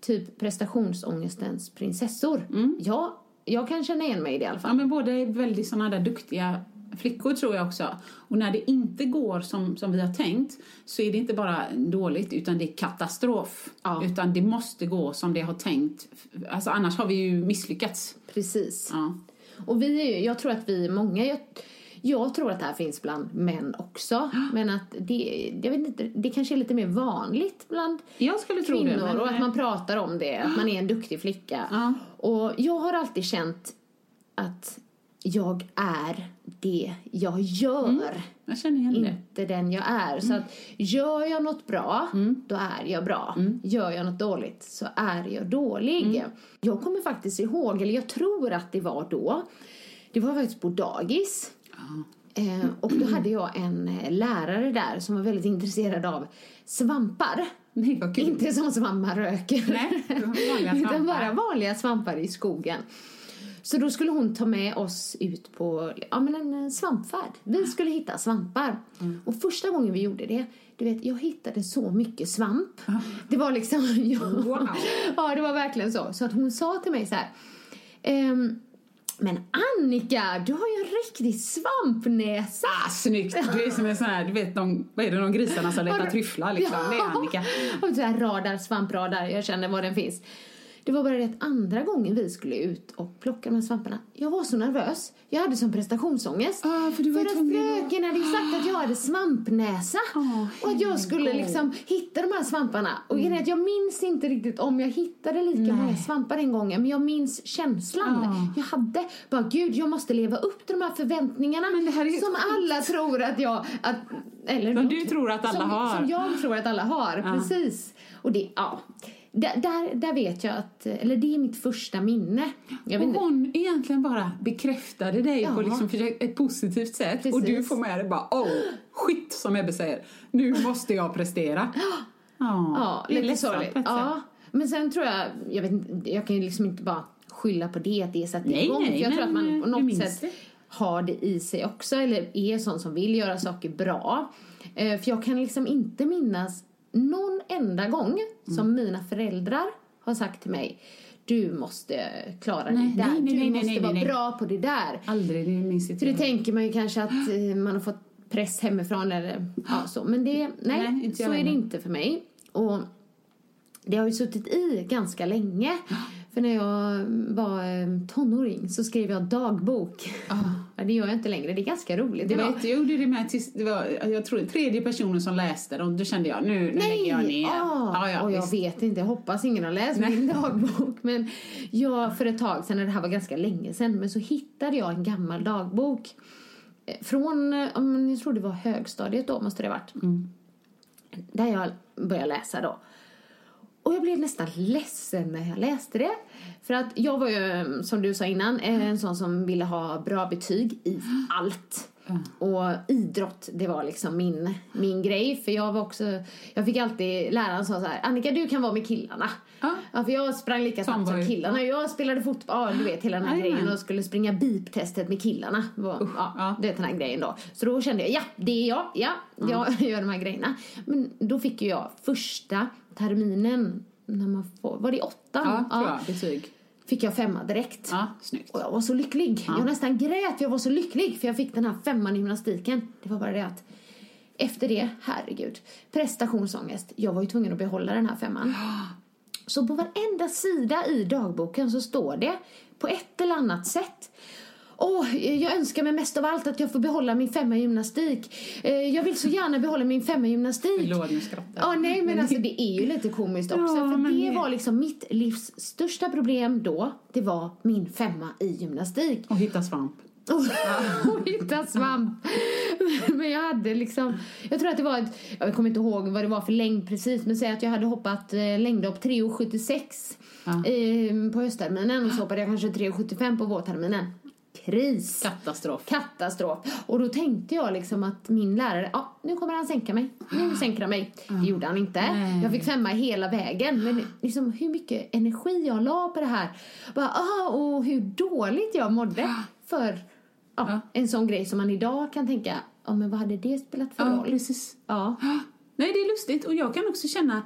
typ prestationsångestens prinsessor. Ja, jag kan känna igen mig i det i alla Ja, fall. men båda är väldigt såna där duktiga flickor tror jag också. Och när det inte går som, som vi har tänkt så är det inte bara dåligt utan det är katastrof. Ja. Utan det måste gå som det har tänkt. Alltså annars har vi ju misslyckats. Precis. Ja. Och vi är ju, jag tror att vi är många, jag, jag tror att det här finns bland män också. [GASPS] Men att det, jag vet inte, det kanske är lite mer vanligt bland det. kvinnor men- och att man pratar om det, att man är en duktig flicka. Ja. Och jag har alltid känt att jag är det jag gör. Jag igen det. Inte den jag är. Så att gör jag något bra, då är jag bra. Gör jag något dåligt så är jag dålig. Jag kommer faktiskt ihåg, eller jag tror att det var då, det var faktiskt på dagis. Eh, och då hade jag en eh, lärare där som var väldigt intresserad av svampar. Nej, vad kul. Inte som man röker. Nej, [LAUGHS] Utan svampar. bara vanliga svampar i skogen. Så då skulle hon ta med oss ut på ja, men en eh, svampfärd. Vi skulle hitta svampar. Och första gången vi gjorde det, du vet, jag hittade så mycket svamp. Det var liksom... [LAUGHS] Ja, Wow. ja, det var verkligen så. Så att hon sa till mig så här... ehm, men Annika, du har ju en riktig svampnäsa. Ah, snyggt! Du är som en sån här, du vet, de, vad är det, de grisarna som letar tryfflar liksom. Det är Annika. [LAUGHS] Och så här radar, svampradar, jag känner var den finns. Det var bara det att andra gången vi skulle ut och plocka de här svamparna, jag var så nervös. Jag hade som prestationsångest. Ah, för du var ju att fröken hade ju sagt att jag hade svampnäsa. Ah, och att jag skulle liksom hitta de här svamparna. Och att jag minns inte riktigt om jag hittade lika många svampar den gången. Men jag minns känslan Ah. jag hade. Bara gud, jag måste leva upp till de här förväntningarna. Men det här är ju som skit. alla tror att jag... Att, eller Som du tror att alla som, har. Som jag tror att alla har, precis. Och det, ja. Där, där, där vet jag att, eller det är mitt första minne. Och inte. hon egentligen bara bekräftade dig på Ja. liksom försök- ett positivt sätt. Och du Precis. får med dig bara oh, skit som Ebbe säger. Nu måste jag prestera. [GASPS] Ja, Ja, det är lite sorgligt. på Ja. Men sen tror jag, jag vet jag kan ju liksom inte bara skylla på det, att det Nej, igång. nej, jag tror att man på eh, du något sätt det. har det i sig också, eller är sån som vill göra saker bra. Eh, för jag kan liksom inte minnas någon enda gång Mm. som mina föräldrar har sagt till mig du måste klara Nej, det där, nej, nej, du måste vara bra på det där. Aldrig, det minns inte För det tänker man ju kanske att [GASPS] eh, man har fått press hemifrån eller ja, så. Men det, [GASPS] nej, så är det inte för mig. Och det har ju suttit i ganska länge. [GASPS] För när jag var eh, tonåring så skrev jag dagbok. [LAUGHS] Ja, det gör jag inte längre. Det är ganska roligt. Det var, jag gjorde det med tills, det var, jag tror tredje personen som läste det och då kände jag nu, nu lägger jag ner. Ah, Ja, ja, och jag visst. vet inte, jag hoppas ingen har läst min [LAUGHS] dagbok. Men jag, för ett tag sedan, det här var ganska länge sedan, men så hittade jag en gammal dagbok. eh, Från, jag tror det var högstadiet då, måste det ha varit. Mm. Där jag började läsa då. Och jag blev nästan ledsen när jag läste det. För att jag var ju, som du sa innan, eh, en sån som ville ha bra betyg i allt. Och idrott, det var liksom min, min grej. För jag var också, jag fick alltid, läraren sa så här, Annika du kan vara med killarna. Ja. för jag sprang lika snabbt som killarna. Jag spelade fotboll, du vet hela den här Jajamän. grejen och skulle springa beep-testet med killarna. Var, ja, ja. Du vet den här grejen då. Så då kände jag, ja det är jag, ja, jag gör de här grejerna. Men då fick ju jag första terminen, när man får, var det åttan? Ja, tror jag. Betyg. Fick jag femma direkt. Ja, snyggt. Och jag var så lycklig. Jag nästan grät. Jag var så lycklig för jag fick den här femman i gymnastiken. Det var bara det att efter det, herregud, prestationsångest. Jag var ju tvungen att behålla den här femman. Så på varenda sida i dagboken så står det på ett eller annat sätt Åh, jag önskar mig mest av allt att jag får behålla min femma i gymnastik. Eh, Jag vill så gärna behålla min femma i gymnastik. Förlåt, nu skrattar. Ja, nej, men alltså det är ju lite komiskt också. Ja, för det var liksom mitt livs största problem då. Det var min femma i gymnastik. Och hitta svamp. [LAUGHS] och hitta svamp. Men jag hade liksom, jag tror att det var ett, jag kommer inte ihåg vad det var för längd precis, men säg att jag hade hoppat eh, längdhopp 3,76 Ja. eh, på höstterminen och så hoppade jag kanske 3,75 på vårterminen. Kris. Katastrof. Katastrof. Och då tänkte jag liksom att min lärare, ja nu kommer han sänka mig. Nu sänker han mig. Det gjorde han inte. Nej. Jag fick femma hela vägen. Men liksom hur mycket energi jag la på det här. Bara, ah, och hur dåligt jag mådde för ja, en sån grej som man idag kan tänka, ja men vad hade det spelat för Ja, roll? precis. Ja. Nej, det är lustigt. Och jag kan också känna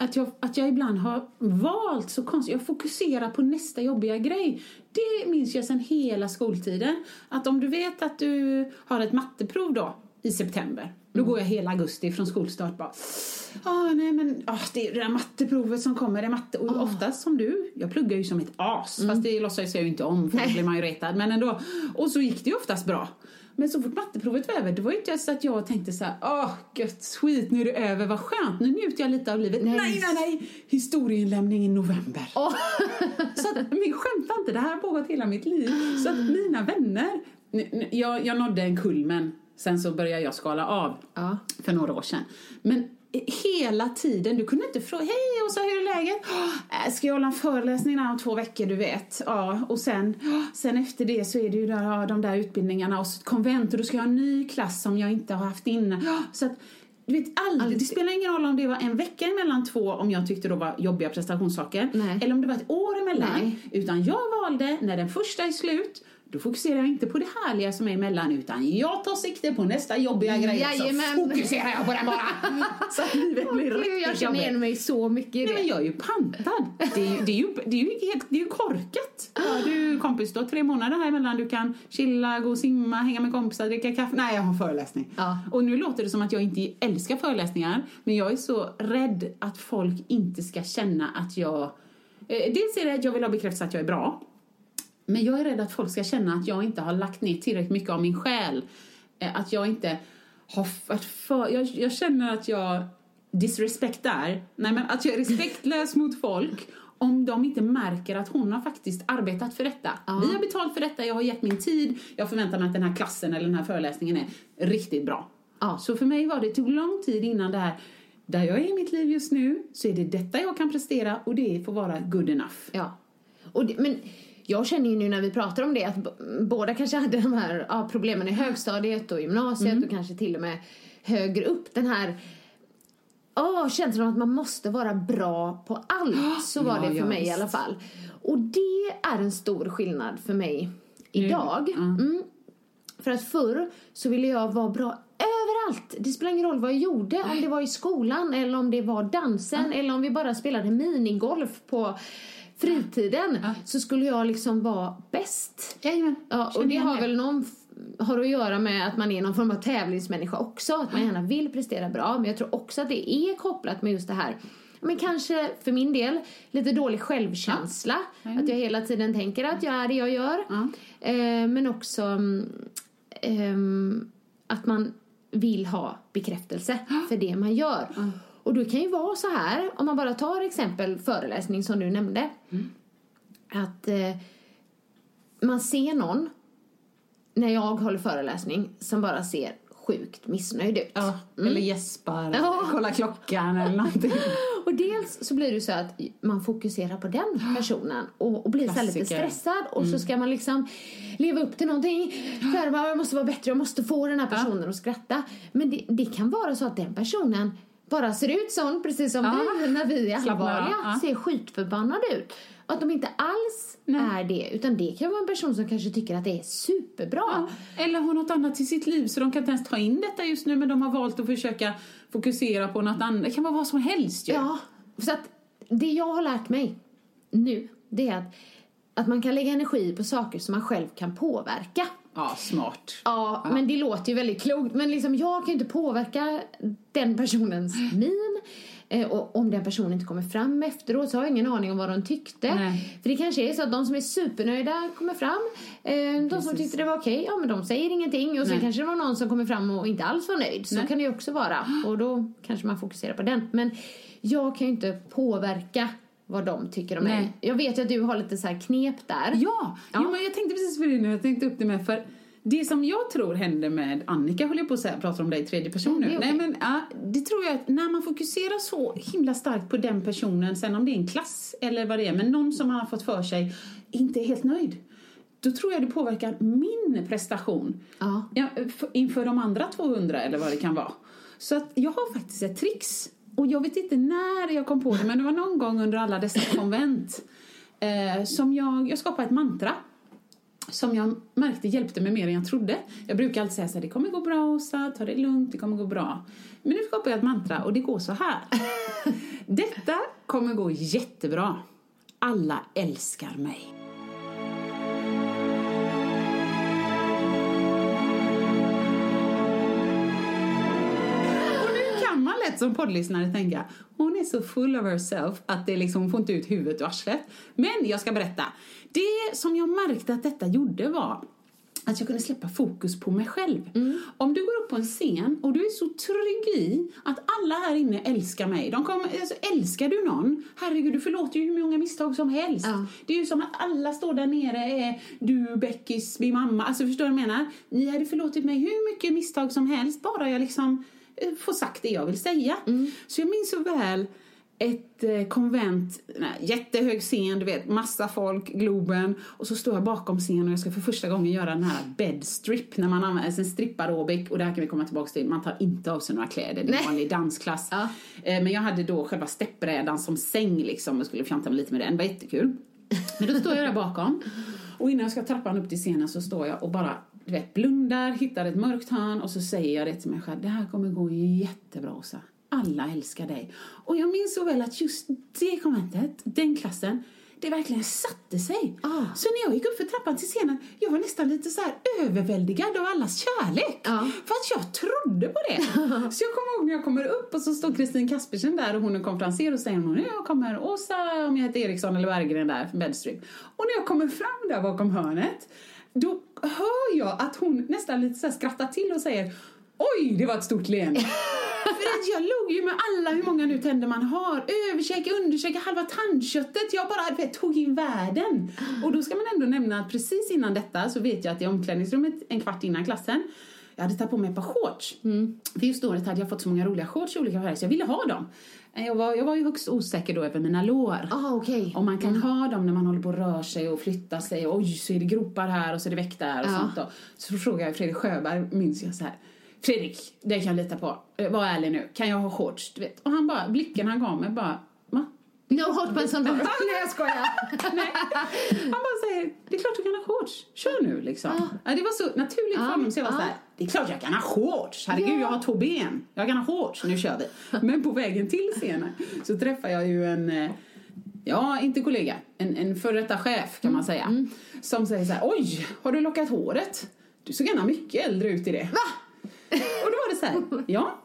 att jag, att jag ibland har valt så konstigt. Jag fokuserar på nästa jobbiga grej. Det minns jag sedan hela skoltiden. Att om du vet att du har ett matteprov då i september. Då går jag hela augusti från skolstart bara. Ah, nej men ah, det är det där matteprovet som kommer. Det är matte. Och oftast som du. Jag pluggar ju som ett as. Fast det låtsas jag ju inte om för då blir man ju retad. Men ändå. Och så gick det ju oftast bra. Men så fort matteprovet var över, det var ju inte så att jag tänkte så här, åh gött skit, nu är det över, vad skönt, nu njuter jag lite av livet. Nej. Nej, nej, nej, historieinlämning i november. Åh. Så att, men skämta inte, det här har pågått hela mitt liv. Så att mina vänner, jag, jag nådde en kulmen, sen så började jag skala av Ja. för några år sedan. Men hela tiden, du kunde inte fråga, hej Åsa, hur är läget? Äh, Ska jag hålla en föreläsning där om två veckor, du vet. Ja, och sen, sen efter det så är det ju där, de där utbildningarna och så ett konvent och då ska jag ha en ny klass som jag inte har haft innan. Så att, du vet, aldrig, det spelar ingen roll om det var en vecka emellan två, om jag tyckte då var jobbiga prestationssaker, Nej. eller om det var ett år emellan. Nej. Utan jag valde, när den första är slut, då fokuserar jag inte på det härliga som är emellan, utan jag tar sikte på nästa jobbiga grej. Jajamän. Så fokuserar jag på den bara. [LAUGHS] så att livet blir Gud, jag riktigt känner igen jobbigt. mig så mycket i Nej, det. men jag är ju pantad. Det är ju, det är ju, det är ju, helt, det är ju korkat. [GASPS] Ja, du kompis, du har tre månader här emellan. Du kan chilla, gå och simma, hänga med kompisar, dricka kaffe. Nej, jag har föreläsning. Ja. Och nu låter det som att jag inte älskar föreläsningar. Men jag är så rädd att folk inte ska känna att jag... Eh, dels är det att jag vill ha bekräftelse att jag är bra. Men jag är rädd att folk ska känna att jag inte har lagt ner tillräckligt mycket av min själ. Eh, Att jag inte har varit för... Jag, jag känner att jag disrespektar, nej men att jag är respektlös mot folk om de inte märker att hon har faktiskt arbetat för detta. Vi har betalt för detta, jag har gett min tid, jag förväntar mig att den här klassen eller den här föreläsningen är riktigt bra. Ja. Så för mig var det, tog lång tid innan det här, där jag är i mitt liv just nu, så är det detta jag kan prestera och det får vara good enough. Ja. Och det, men jag känner ju nu när vi pratar om det att båda kanske hade de här ja, problemen i högstadiet och gymnasiet Mm. och kanske till och med högre upp. Den här oh, känslan av att man måste vara bra på allt. [GASPS] Så var Ja, det för ja, mig i visst. alla fall. Och det är en stor skillnad för mig idag. Mm. För att förr så ville jag vara bra överallt. Det spelar ingen roll vad jag gjorde. Om det var i skolan eller om det var dansen eller om vi bara spelade minigolf på fritiden. Så skulle jag liksom vara bäst. Jajamän. Ja, och det har väl någon har att göra med att man är någon form av tävlingsmänniska också. Att man gärna vill prestera bra. Men jag tror också att det är kopplat med just det här men kanske för min del lite dålig självkänsla. Att jag hela tiden tänker att jag är det jag gör. Eh, men också ehm, att man vill ha bekräftelse för det man gör. Och det kan ju vara så här, om man bara tar exempel föreläsning som du nämnde. Att eh, man ser någon när jag håller föreläsning som bara ser sjukt missnöjd ut. Ja, eller gäspar, Ja. kolla klockan eller någonting. [LAUGHS] Och dels så blir det så att man fokuserar på den personen och, och blir så lite stressad och så ska man liksom leva upp till någonting. Jag måste vara bättre, jag måste få den här personen att skratta. Men det, det kan vara så att den personen bara ser ut sån, precis som Ja. vi när vi är allvarliga, ja. ser skitförbannade ut. Och att de inte alls är det, utan det kan vara en person som kanske tycker att det är superbra. Ja, eller har något annat i sitt liv så de kan inte ens ta in detta just nu men de har valt att försöka fokusera på något annat. Det kan vara vad som helst ju. Ja, så att det jag har lärt mig nu, det är att, att man kan lägga energi på saker som man själv kan påverka. Ja, smart. Ja, men det låter ju väldigt klokt. Men liksom, jag kan ju inte påverka den personens min. Eh, och om den personen inte kommer fram efteråt så har jag ingen aning om vad de tyckte. Nej. För det kanske är så att de som är supernöjda kommer fram. Eh, de som tyckte det var okej, ja men de säger ingenting. Och sen Nej. kanske det var någon som kommer fram och inte alls var nöjd. Så Nej. kan det ju också vara. Och då kanske man fokuserar på den. Men jag kan ju inte påverka vad de tycker om mig. Jag vet ju att du har lite så här knep där. Ja, Ja. Jo, men jag tänkte precis på det nu. Jag tänkte upp det med för det som jag tror händer med Annika, håller jag på att säga, pratar om dig i tredje person Mm, nu. är okej. Nej, men, ja, det tror jag att när man fokuserar så himla starkt på den personen, sen om det är en klass eller vad det är, men någon som man har fått för sig inte är helt nöjd. då tror jag det påverkar min prestation Ja. inför de andra 200 eller vad det kan vara. Så att jag har faktiskt ett trix. Och jag vet inte när jag kom på det, men det var någon gång under alla dessa konvent eh, som jag, jag skapade ett mantra som jag märkte hjälpte mig mer än jag trodde. Jag brukar alltid säga så här, det kommer gå bra Åsa, ta det lugnt, det kommer gå bra. Men nu skapar jag ett mantra och det går så här. [LAUGHS] Detta kommer gå jättebra. Alla älskar mig. Som poddlyssnare tänka hon är så full of herself att det liksom hon får inte ut huvudet ur arslet. Men jag ska berätta. Det som jag märkte att detta gjorde var att jag kunde släppa fokus på mig själv. Om du går upp på en scen och du är så trygg i att alla här inne älskar mig. De kommer, alltså, älskar du någon, herregud du förlåter ju hur många misstag som helst. Ja. Det är ju som att alla står där nere, är du, Beckis, min mamma. Alltså förstår du vad jag menar? Ni hade förlåtit mig hur mycket misstag som helst bara jag liksom får sagt det jag vill säga. Så jag minns så väl ett eh, konvent, nej, jättehög scen, du vet, massa folk, Globen. Och så står jag bakom scenen och jag ska för första gången göra den här bedstrip när man använder en strippaerobik. Och det här kan vi komma tillbaka till, man tar inte av sig några kläder, det är en vanlig dansklass. Ja. Eh, men jag hade då själva steppbrädan som säng liksom och skulle fjanta mig lite med den, det var jättekul. Men då står jag där bakom. Och innan jag ska trappan upp till scenen så står jag och bara du vet, blundar, hittar ett mörkt hörn och så säger jag det till mig själv. Det här kommer gå jättebra Åsa. Alla älskar dig. Och jag minns så väl att just det konventet, den klassen, det verkligen satte sig. Ah. Så när jag gick upp för trappan till scenen, jag var nästan lite så här överväldigad av allas kärlek. Ja. För att jag trodde på det. [LAUGHS] så jag kommer ihåg när jag kommer upp och så står Kristin Kaspersen där och hon är konferenser och säger hon, jag kommer Åsa, om jag heter Eriksson eller Berggren där för Bedstrip. Och när jag kommer fram där bakom hörnet, då hör jag att hon nästan lite så skrattar till och säger Oj, det var ett stort leende. [LAUGHS] För att jag låg ju med alla hur många nu tänder man har. Överkäke, underkäke, halva tandköttet. Jag bara vet, tog in världen. Och då ska man ändå nämna att precis innan detta så vet jag att i omklädningsrummet en kvart innan klassen jag hade tagit på mig ett par shorts. För just året hade jag fått så många roliga shorts i olika färger så jag ville ha dem. Jag var, jag var ju högst osäker då över mina lår. Ah, okej. Om man kan ha dem när man håller på att röra sig och flytta sig. Och, Oj, så är det gropar här och så är det väck där och Ja. sånt då. Så frågade jag Fredrik Sjöberg, minns jag så här. Fredrik, det kan jag lita på. Eh, Var ärlig nu. Kan jag ha shorts? Du vet. Och han bara, blicken han gav mig bara, va? No hot sån där. [LAUGHS] Nej jag skojar. Nej. Han bara säger, det är klart du kan ha shorts. Kör nu liksom. Ja, det var så naturligt för Ja, honom så jag var ja. så här, det är klart jag kan ha shorts. Herregud, Ja. jag har två ben. Jag kan ha shorts. Nu kör vi. [LAUGHS] Men på vägen till scenen så träffar jag ju en, eh, ja inte kollega, en, en före detta chef kan man säga. Som säger så här, oj, har du lockat håret? Du såg gärna mycket äldre ut i det. Och då var det så här, ja.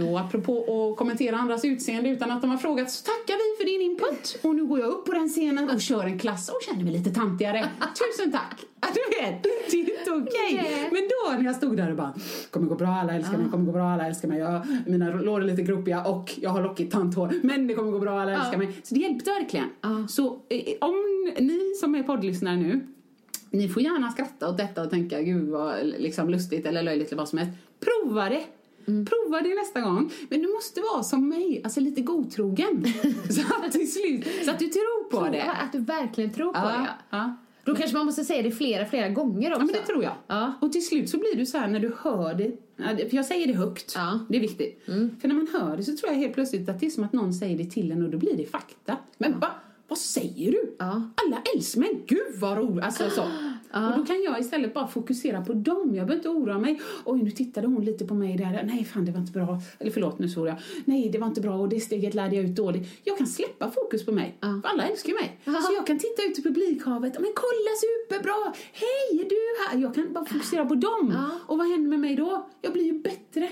Då apropå att kommentera andras utseende utan att de har frågat så tackar vi för din input. Och nu går jag upp på den scenen och kör en klass och känner mig lite tantigare. Tusen tack! [LAUGHS] Du vet, det är inte okej. Nej. Men då när jag stod där och bara kommer gå bra, alla älskar mig, kommer gå bra, alla älskar mig. Jag, mina lår är lite gropiga och jag har lockigt tanthår. Men det kommer gå bra, alla älskar mig. Så det hjälpte verkligen. Så eh, om ni som är poddlyssnare nu ni får gärna skratta åt detta och tänka gud vad liksom, lustigt eller löjligt eller vad som helst. Prova det! Prova det nästa gång. Men du måste vara som mig, alltså lite godtrogen. [LAUGHS] så att till slut, så att du tror på det. Att du verkligen tror på Ja, det. ja. Då kanske man måste säga det flera, flera gånger också. Ja, men det tror jag. Ja. Och till slut så blir du så här när du hör det. För jag säger det högt. Ja. Det är viktigt. För när man hör det så tror jag helt plötsligt att det är som att någon säger det till en och då blir det fakta. Men va? Vad säger du? Ja. Alla älskar mig. Gud vad roligt. Alltså så. [GASPS] Och då kan jag istället bara fokusera på dem. Jag behöver inte oroa mig. Oj, nu tittade hon lite på mig där. Nej, fan det var inte bra. Eller förlåt, nu svor jag. Nej, det var inte bra och det steget lärde jag ut dåligt. Jag kan släppa fokus på mig. För alla älskar mig. Så jag kan titta ut i publikhavet. Men kolla superbra! Hej, är du här? Jag kan bara fokusera på dem. Och vad händer med mig då? Jag blir ju bättre.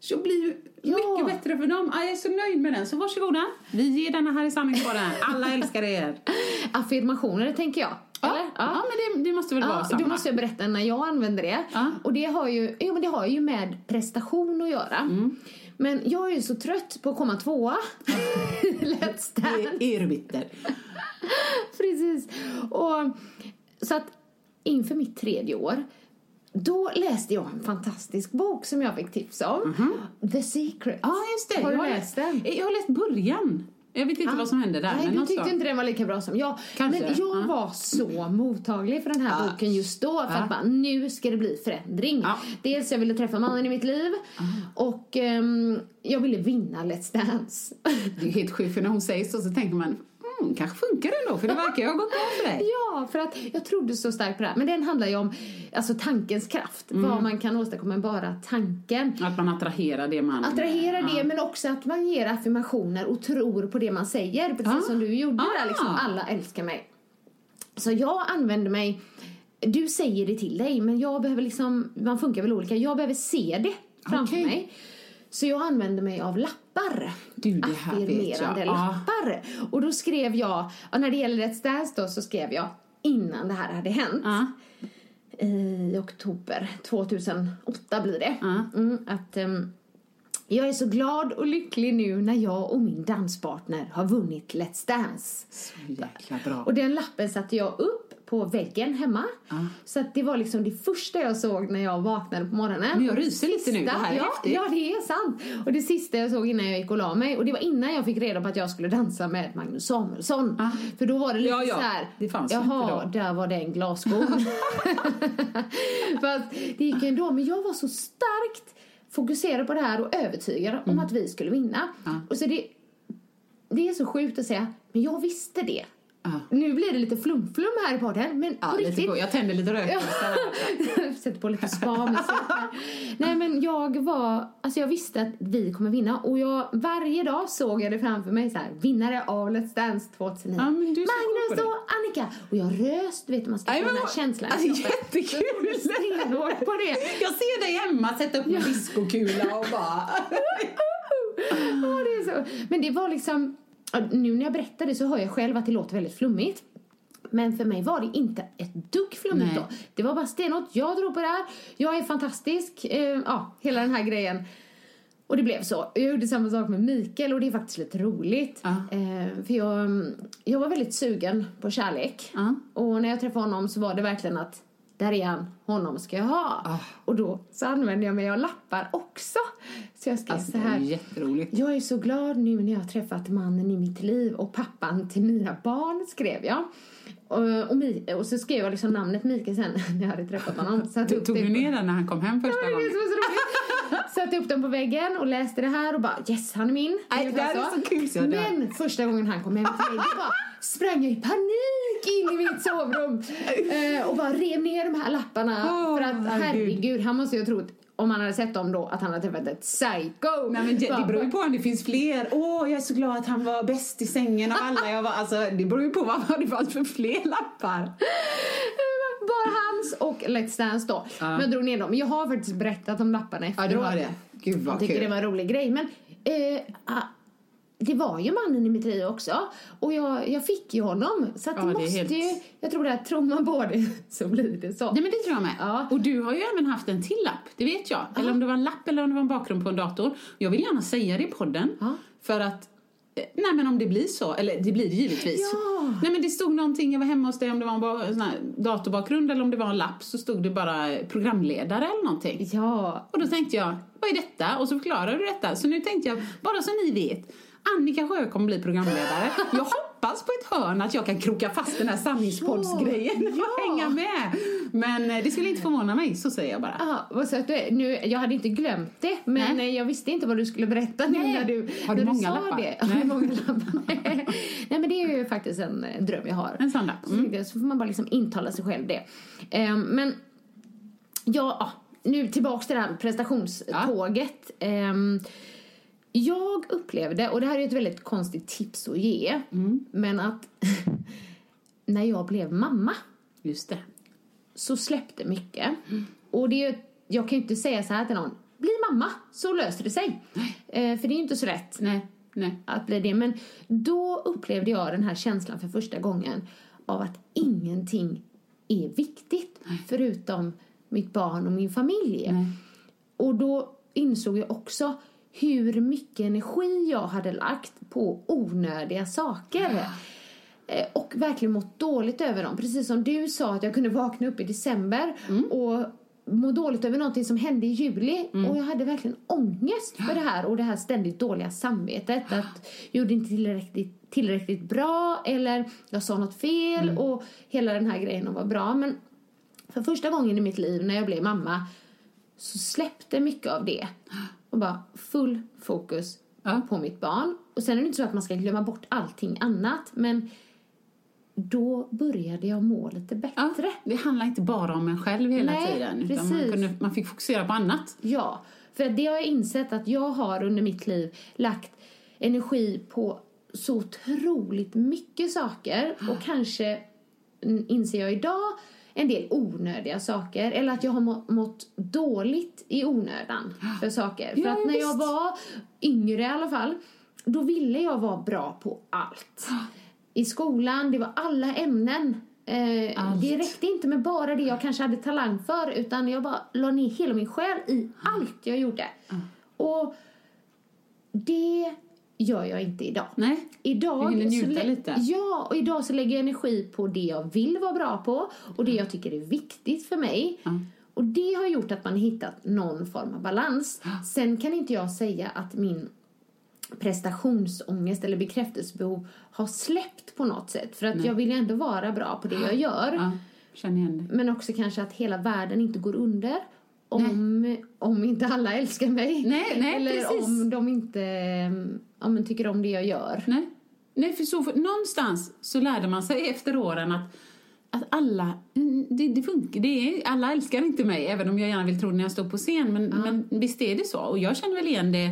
Så jag blir ju Ja. mycket bättre för dem. Ja, Jag är så nöjd med den. Så varsågoda. Vi ger denna här i sanningspodden. Alla älskar er. [LAUGHS] Affirmationer tänker jag. Ja, Eller? ja. men det, det måste väl vara Ja, samma. då måste jag berätta när jag använder det. Ja. Och det har, ju, jo, men det har ju med prestation att göra. Mm. Men jag är ju så trött på att komma tvåa. [LAUGHS] Let's Dance. Det är bitter. [LAUGHS] Precis. Och, så att inför mitt tredje år då läste jag en fantastisk bok som jag fick tips om. The Secret. Ja, just det. Har du jag läst den? Jag har läst början. Jag vet inte vad som hände där. Nej, men du tyckte så. inte den var lika bra som jag. Kanske, men jag ja. var så mottaglig för den här boken just då. För att bara, nu ska det bli förändring. Ja. Dels jag ville träffa mannen i mitt liv. Och ehm, jag ville vinna Let's Dance. Det är helt sjukt för när hon säger så så tänker man mm, kanske funkar det ändå för det verkar ju ha gått bra för dig. [LAUGHS] Ja, för att jag trodde så starkt på det här. Men den handlar ju om alltså, tankens kraft. Mm. Vad man kan åstadkomma med bara tanken. Att man attraherar det man... Attrahera det, men också att man ger affirmationer och tror på det man säger. Precis Ah. som du gjorde Ah. där, liksom. Alla älskar mig. Så jag använder mig... Du säger det till dig, men jag behöver liksom... Man funkar väl olika. Jag behöver se det framför Okej. mig. Så jag använder mig av lappar. Du, det här vet jag. Affirmerande Ja. lappar. Och då skrev jag... Och när det gäller Let's Dance då, så skrev jag innan det här hade hänt Ja. i oktober 2008 blir det. Ja. Mm, att ehm, jag är så glad och lycklig nu när jag och min danspartner har vunnit Let's Dance. Så jäkla bra. Och den lappen satte jag upp på väggen hemma. Så att det var liksom det första jag såg när jag vaknade på morgonen. Men jag ryser lite nu, det här är ja, häftigt. Ja, det är sant. Och det sista jag såg innan jag gick och la mig. Och det var innan jag fick reda på att jag skulle dansa med Magnus Samuelsson. Ah. För då var det lite Ja, ja. så här. Det fanns Jaha, inte där var den glasskon. [LAUGHS] Fast det gick ändå. Men jag var så starkt fokuserad på det här och övertygad om Mm. att vi skulle vinna. Och så det, det är så sjukt att säga, men jag visste det. Ja. Nu blir det lite flum-flum här i podden, men Ja, på lite riktigt. Jag tänder lite rök. [LAUGHS] Sätter på lite här. Nej men jag var, alltså jag visste att vi kommer vinna och jag, varje dag såg jag det framför mig så här, vinnare av Let's Dance 2009. Ja, du Magnus och Annika! Och jag röst, du vet man ska få den här känslan. Alltså, jättekul! Stenhårt på det. Jag ser dig hemma sätta upp en diskokula och bara... [LAUGHS] Ja, det är så. Men det var liksom, ja, nu när jag berättar det så hör jag själv att det låter väldigt flummigt. Men för mig var det inte ett dugg flummigt Nej. då. Det var bara stenhårt. Jag tror på det här. Jag är fantastisk. Eh, ja, hela den här grejen. Och det blev så. Jag gjorde samma sak med Mikael och det är faktiskt lite roligt. Ja. Eh, för jag, mm, jag var väldigt sugen på kärlek. Ja. Och när jag träffade honom så var det verkligen att där är han, honom ska jag ha. Ah. Och då så använde jag mig av lappar också. Så jag skrev Alltså, så det här. är jätteroligt. Jag är så glad nu när jag har träffat mannen i mitt liv och pappan till mina barn, skrev jag. Och, och, Mi- och så skrev jag liksom namnet Mikael sen [LAUGHS] när jag hade träffat honom. Satte upp Tog du ner den när han kom hem första Ja, det är gången? det är så roligt. [LAUGHS] Satte upp den på väggen och läste det här och bara yes, han är min. Nej, det här är så kul, så. Men första gången han kom hem till mig, bara sprang jag i panik in i mitt sovrum eh, och bara rev ner de här lapparna. Åh, för att herregud, han måste ju ha trott om han hade sett dem då att han hade träffat ett psycho. Nej, men det, det beror ju på om det finns fler. Åh, jag är så glad att han var bäst i sängen av alla. Jag var, alltså, det beror ju på vad det fanns för fler lappar. Bara hans och Let's Dance då. Men jag drog ner dem. Jag har faktiskt berättat om lapparna efteråt. Ja, du har det. Gud vad Jag tycker kul. det var en rolig grej. Men eh, ah, det var ju mannen i mitt liv också. Och jag, jag fick ju honom. Så att Ja, det måste helt- ju... Jag tror det att tror man på det så blir det så. Nej men det tror jag med. Ja. Och du har ju även haft en till lapp, det vet jag. Eller om det var en lapp eller om det var en bakgrund på en dator. Jag vill gärna säga det i podden. Ja. För att, eh, nej men om det blir så, eller det blir det givetvis. Ja. Nej men det stod någonting, jag var hemma hos dig om det var en sån här datorbakgrund eller om det var en lapp så stod det bara eh, programledare eller någonting. Ja. Och då tänkte jag, vad är detta? Och så förklarade du detta. Så nu tänkte jag, bara så ni vet, Annika Sjö kommer bli programledare. Jag [LAUGHS] hoppas på ett hörn att jag kan kroka fast den här sanningspoddsgrejen och Ja. hänga med. Men eh, det skulle inte förvåna mig, så säger jag bara. Ah, vad söt du. Nu, jag hade inte glömt det, men Nej. eh, jag visste inte vad du skulle berätta nu Nej. när du, Har du när många sa lappar? det. Har Nej. du många lappar? [LAUGHS] Nej, men det är ju faktiskt en, en dröm jag har. En sån Mm. Så får man bara liksom intala sig själv det. Ehm, men, ja, ah, nu tillbaks till det här prestationståget. Ehm, jag upplevde, och det här är ett väldigt konstigt tips att ge, Mm. men att [LAUGHS] när jag blev mamma Just det. så släppte mycket. Och det är jag kan ju inte säga så här till någon, bli mamma så löser det sig. Eh, för det är ju inte så lätt Nej, nej. att bli det. Men då upplevde jag den här känslan för första gången av att ingenting är viktigt förutom mitt barn och min familj. Nej. Och då insåg jag också hur mycket energi jag hade lagt på onödiga saker. Eh, Och verkligen mått dåligt över dem. Precis som du sa att jag kunde vakna upp i december och må dåligt över någonting som hände i juli Mm. och jag hade verkligen ångest för det här och det här ständigt dåliga samvetet att jag gjorde inte tillräckligt, tillräckligt bra eller jag sa något fel Mm. och hela den här grejen var bra men för första gången i mitt liv när jag blev mamma så släppte mycket av det och bara full fokus Ja. på mitt barn. Och sen är det inte så att man ska glömma bort allting annat men då började jag må lite Ja, bättre. det handlar inte bara om en själv hela Nej, tiden. Utan man, kunde, man fick fokusera på annat. Ja, för det har jag insett att jag har under mitt liv lagt energi på så otroligt mycket saker och kanske mm, inser jag idag en del onödiga saker eller att jag har må- mått dåligt i onödan för saker. För Ja, att när jag var yngre i alla fall, då ville jag vara bra på allt. I skolan, det var alla ämnen. Eh, Allt. det räckte inte med bara det jag kanske hade talang för utan jag bara la ner hela min själ i allt jag gjorde. Och det gör jag inte idag. Nej. Idag Du hinner så lite. Ja, och idag så lägger jag energi på det jag vill vara bra på och det jag tycker är viktigt för mig. Och det har gjort att man hittat någon form av balans. Sen kan inte jag säga att min prestationsångest eller bekräftelsebehov har släppt på något sätt. För att jag vill ändå vara bra på det jag gör. Ja, känner igen det. Men också kanske att hela världen inte går under om, om inte alla älskar mig. Nej, nej, Eller precis. om de inte ja, men tycker om det jag gör. Nej, Nej för så, för någonstans så lärde man sig efter åren att, att alla, mm, det, det funkar, det är, alla älskar inte mig även om jag gärna vill tro det när jag står på scen. Men, men visst är det så. Och jag känner väl igen det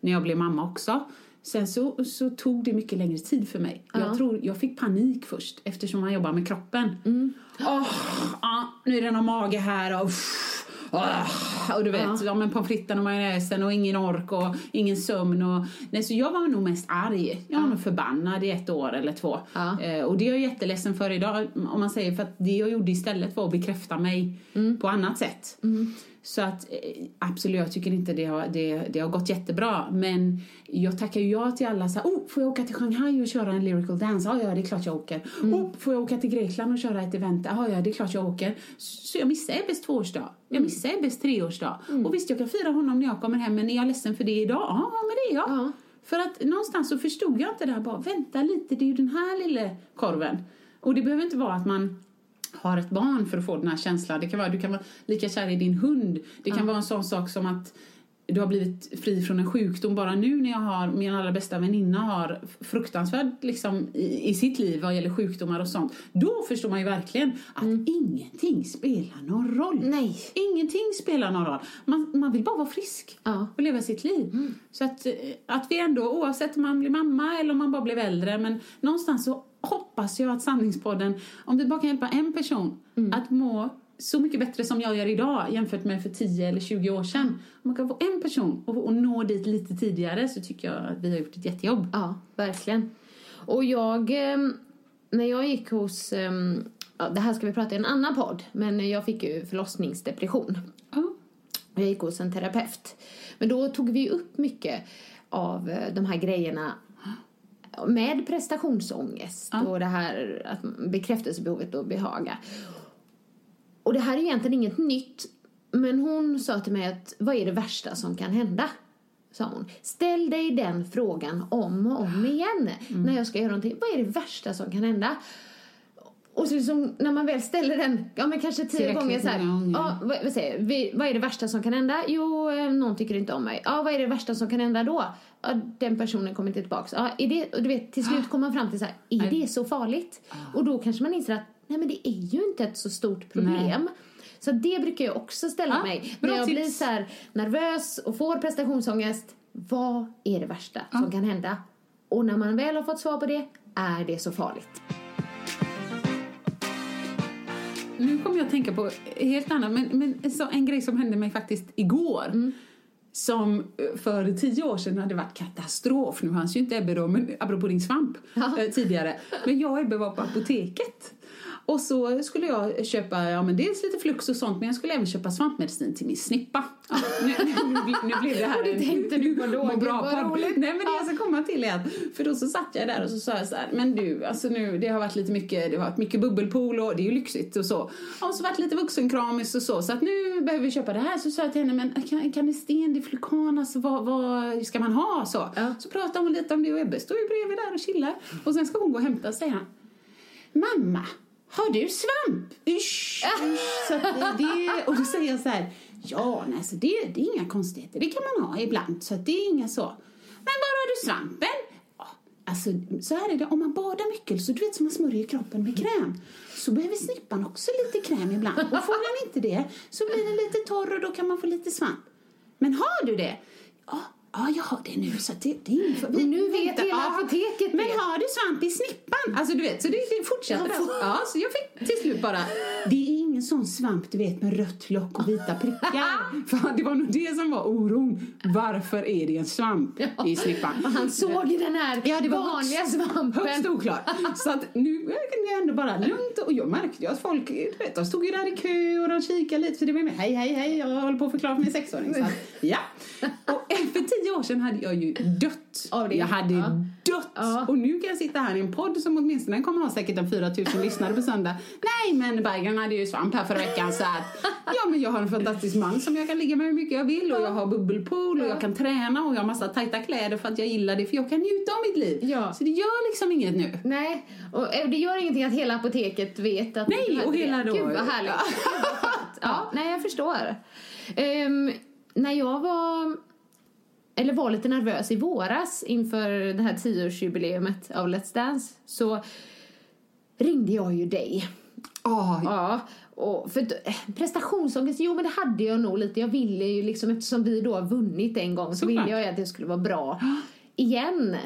när jag blev mamma också. Sen så, så tog det mycket längre tid för mig. Jag, tror, jag fick panik först eftersom man jobbar med kroppen. Åh, ja, nu är det någon mage här och uff, och du vet, ja. men pommes fritesen och majonnäsen och ingen ork och ingen sömn. Och, nej, så jag var nog mest arg. Jag var nog förbannad i ett år eller två. Ja. Eh, och det är jag jätteledsen för idag, om man säger för att det jag gjorde istället var att bekräfta mig på annat sätt. Så att eh, absolut, jag tycker inte det har, det, det har gått jättebra. Men jag tackar ju ja till alla så här, oh, får jag åka till Shanghai och köra en lyrical dance? Ja, ja, det är klart jag åker. Oh, får jag åka till Grekland och köra ett event? Ja, ja, det är klart jag åker. Så jag missar Ebbes tvåårsdag. Jag missar Ebbes treårsdag. Och visst, jag kan fira honom när jag kommer hem, men är jag ledsen för det idag? Ja, men det är jag. Ja. För att någonstans så förstod jag inte det här bara, vänta lite, det är ju den här lilla korven. Och det behöver inte vara att man har ett barn för att få den här känslan. Det kan vara, du kan vara lika kär i din hund. Det kan vara en sån sak som att du har blivit fri från en sjukdom. Bara nu när jag har, min allra bästa väninna har fruktansvärd liksom, i, i sitt liv vad gäller sjukdomar och sånt. Då förstår man ju verkligen att ingenting spelar någon roll. Nej. Ingenting spelar någon roll. Man, man vill bara vara frisk Ja. och leva sitt liv. Så att, eh, att vi ändå, oavsett om man blir mamma eller om man bara blev äldre, men någonstans så hoppas jag att Sanningspodden, om det bara kan hjälpa en person att må så mycket bättre som jag gör idag jämfört med för 10 eller 20 år sedan. Om man kan få en person och, och nå dit lite tidigare så tycker jag att vi har gjort ett jättejobb. Ja, verkligen. Och jag, ehm, när jag gick hos, ehm, ja, det här ska vi prata i en annan podd, men jag fick ju förlossningsdepression. Ja. Jag gick hos en terapeut. Men då tog vi upp mycket av eh, de här grejerna med prestationsångest och det här att bekräftelsebehovet och behaga. Och det här är egentligen inget nytt, men hon sa till mig att vad är det värsta som kan hända? Sa hon. Ställ dig den frågan om och om igen när jag ska göra någonting. Vad är det värsta som kan hända? Och så liksom, när man väl ställer den, ja men kanske tio gånger så här, gånger. ja, vad, vad, säger, vi, vad är det värsta som kan hända? Jo, eh, någon tycker inte om mig. Ja, vad är det värsta som kan hända då? Ja, den personen kommer inte tillbaks. Ja, är det, och du vet, till slut kommer man fram till så här, är det så farligt? Och då kanske man inser att, nej men det är ju inte ett så stort problem. Så det brukar jag också ställa Ja, mig. bra När jag tips. blir så här nervös och får prestationsångest, vad är det värsta som kan hända? Och när man väl har fått svar på det, är det så farligt? Nu kommer jag att tänka på helt annat, men, men så en grej som hände mig faktiskt igår. Som eh, för tio år sedan hade varit katastrof. Nu fanns ju inte Ebbe då, men apropå din svamp eh, tidigare. Men jag och Ebbe var på apoteket. Och så skulle jag köpa, ja men dels lite flux och sånt, men jag skulle även köpa svampmedicin till min snippa. Ja, nu, nu, nu, nu blev det här [LAUGHS] Och [LAUGHS] det tänkte du på då, bra vad roligt. Nej men det jag ska komma till är att, för då så satt jag där och så sa jag så här, men du, alltså nu, det har varit lite mycket, det har varit mycket bubbelpool och det är ju lyxigt och så. Och så varit lite vuxenkramis och så, så att nu behöver vi köpa det här. Så sa jag till henne, men kan, kan det sten, diflukan, alltså vad, vad ska man ha? Så, Ja. så pratade hon lite om det och Ebbe står ju bredvid där och chillar. Och sen ska hon gå och hämta, säger han. Mamma, har du svamp? Usch, usch. Så det, och då säger jag så här, ja, nej, så det, det är inga konstigheter. Det kan man ha ibland, så det är inga så. Men var har du svampen? Ja, Alltså, så här är det, om man badar mycket, så du vet som man smörjer kroppen med kräm, så behöver snippan också lite kräm ibland. Och får den inte det, så blir den lite torr och då kan man få lite svamp. Men har du det? Ja, ja jag har det nu. Så det, det är ingen Och nu vet hela ja. apoteket Men det. har du svamp i snippan? Alltså du vet, så det, det fortsätter. Ja, så jag fick till slut bara, det ingen sån svamp du vet med rött lock och vita prickar. [LAUGHS] För det var nog det som var oron. Varför är det en svamp i snippan? [LAUGHS] Han såg ju den här Ja, det var vanliga högst, svampen. Högst oklart. Så att nu är det ändå bara lugnt. Och jag märkte ju att folk, du vet, de stod ju där i kö och de kikade lite. För det var med, hej, hej, hej, jag håller på att förklara för min sexåring. Så att, ja. Och för tio år sedan hade jag ju dött. Av det. Jag hade Ja. dött. Ja. Och nu kan jag sitta här i en podd som åtminstone kommer ha säkert en 4000 lyssnare på söndag. Nej, men Berggren hade ju svamp här förra veckan så att ja, men jag har en fantastisk man som jag kan ligga med hur mycket jag vill och jag har bubbelpool och jag kan träna och jag har massa tajta kläder för att jag gillar det för jag kan njuta av mitt liv. Ja. Så det gör liksom inget nu. Nej, och eh, det gör ingenting att hela apoteket vet att Nej, hade och hela det. då- Gud vad härligt. Ja. Gud vad skönt. ja, nej jag förstår. Ehm, när jag var, eller var lite nervös i våras inför det här tioårsjubileumet av Let's Dance så ringde jag ju dig. Oh, Ja, och för eh, prestationsångest, jo men det hade jag nog lite. Jag ville ju liksom, eftersom vi då har vunnit en gång så Såklart. ville jag ju att det skulle vara bra igen.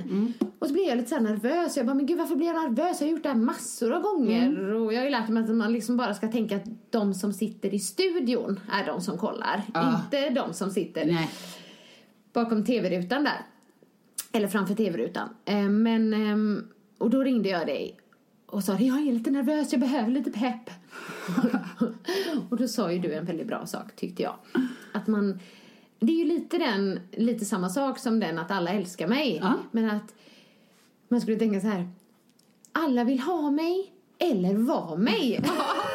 Och så blev jag lite så nervös. Jag bara, men gud varför blir jag nervös? Jag har gjort det här massor av gånger. Och jag har ju lärt mig att man liksom bara ska tänka att de som sitter i studion är de som kollar. Ja. Inte de som sitter nej. bakom tv-rutan där. Eller framför tv-rutan. Eh, men, ehm, och då ringde jag dig och sa jag är lite nervös, jag behöver lite pepp. [LAUGHS] och då sa ju du en väldigt bra sak tyckte jag. Att man, det är ju lite den, lite samma sak som den att alla älskar mig. Ja. Men att man skulle tänka så här, alla vill ha mig eller vara mig. [LAUGHS]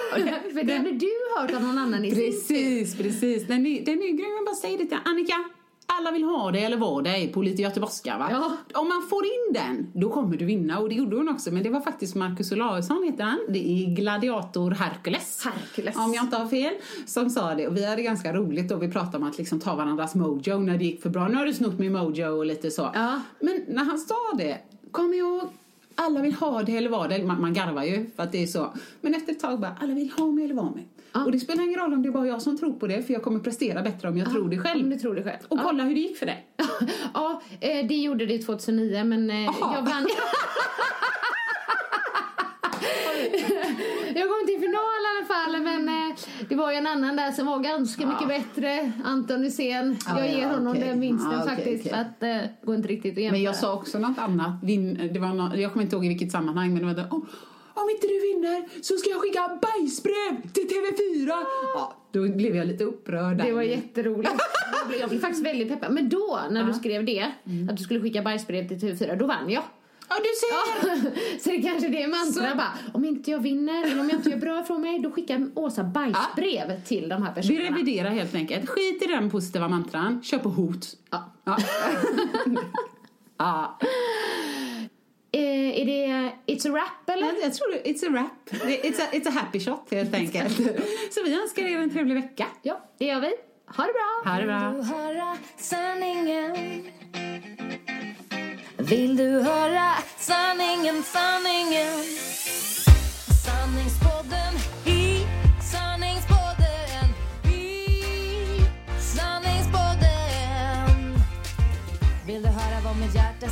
[LAUGHS] För det hade du hört av någon annan i sin Precis, precis. Den är, den är grym. Jag bara säger det till Annika. Alla vill ha dig eller vara dig på lite göteborgska va? Ja. Om man får in den, då kommer du vinna. Och det gjorde hon också. Men det var faktiskt Marcus Olausson heter han. Det är gladiator Hercules. Hercules. Om jag inte har fel. Som sa det. Och vi hade ganska roligt då. Vi pratade om att liksom ta varandras mojo när det gick för bra. Nu har du snott min mojo och lite så. Ja. Men när han sa det, kom ihåg alla vill ha det eller vara det. Man, man garvar ju för att det är så. Men efter ett tag bara, alla vill ha mig eller vara mig. Ja. Och det spelar ingen roll om det är bara jag som tror på det för jag kommer prestera bättre om jag tror det själv. Om du tror det själv. Och Ja. kolla hur det gick för dig. [LAUGHS] ja, eh, det gjorde det 2009 men eh, Aha. jag vann. [LAUGHS] [LAUGHS] jag kom till final i alla fall men eh, det var ju en annan där som var ganska mycket bättre. Anton Hysén. Ja, jag ger ja, honom okej. den vinsten faktiskt okej. för att det går inte riktigt att jämföra. Men jag sa också något annat. Vin, det var nå jag kommer inte ihåg i vilket sammanhang men det var det, "Om- om inte du vinner så ska jag skicka bajsbrev till TV4. Ja, då blev jag lite upprörd. Det var jätteroligt. [LAUGHS] Jag blev, faktiskt väldigt peppad. Men då, när du skrev det, Mm. att du skulle skicka bajsbrev till TV4, då vann jag. Ja, du ser! Ja, [LAUGHS] så det kanske är mantra Så- bara, om inte jag vinner eller om jag inte gör bra ifrån mig, då skickar Åsa bajsbrev till de här Vi personerna. reviderar helt enkelt. Skit i den positiva mantran. Kör på hot. Ja. Ja. [LAUGHS] ja. Eh, är det It's a Rap eller? Jag, jag tror det. It's a rap. It's a, it's a happy shot helt enkelt. [LAUGHS] Så vi önskar er en trevlig vecka. Ja, det gör vi. Ha det bra! Ha det bra. du höra sanningen? Vill du höra sanningen, sanningen? Sanningspodden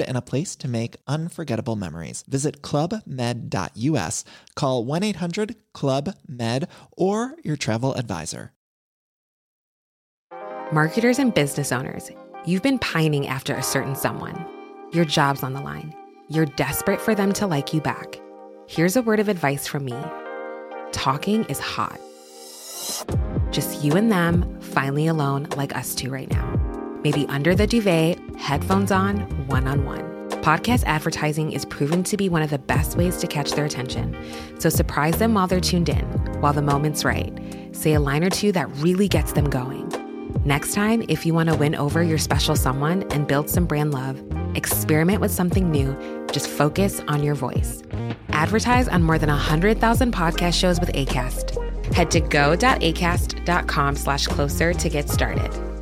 and a place to make unforgettable memories. Visit clubmed.us, call 1 800 Club Med, or your travel advisor. Marketers and business owners, you've been pining after a certain someone. Your job's on the line. You're desperate for them to like you back. Here's a word of advice from me talking is hot. Just you and them, finally alone, like us two right now. Maybe under the duvet, headphones on, one on one. Podcast advertising is proven to be one of the best ways to catch their attention. So surprise them while they're tuned in, while the moment's right. Say a line or two that really gets them going. Next time, if you want to win over your special someone and build some brand love, experiment with something new. Just focus on your voice. Advertise on more than 100,000 podcast shows with ACAST. Head to go.acast.com slash closer to get started.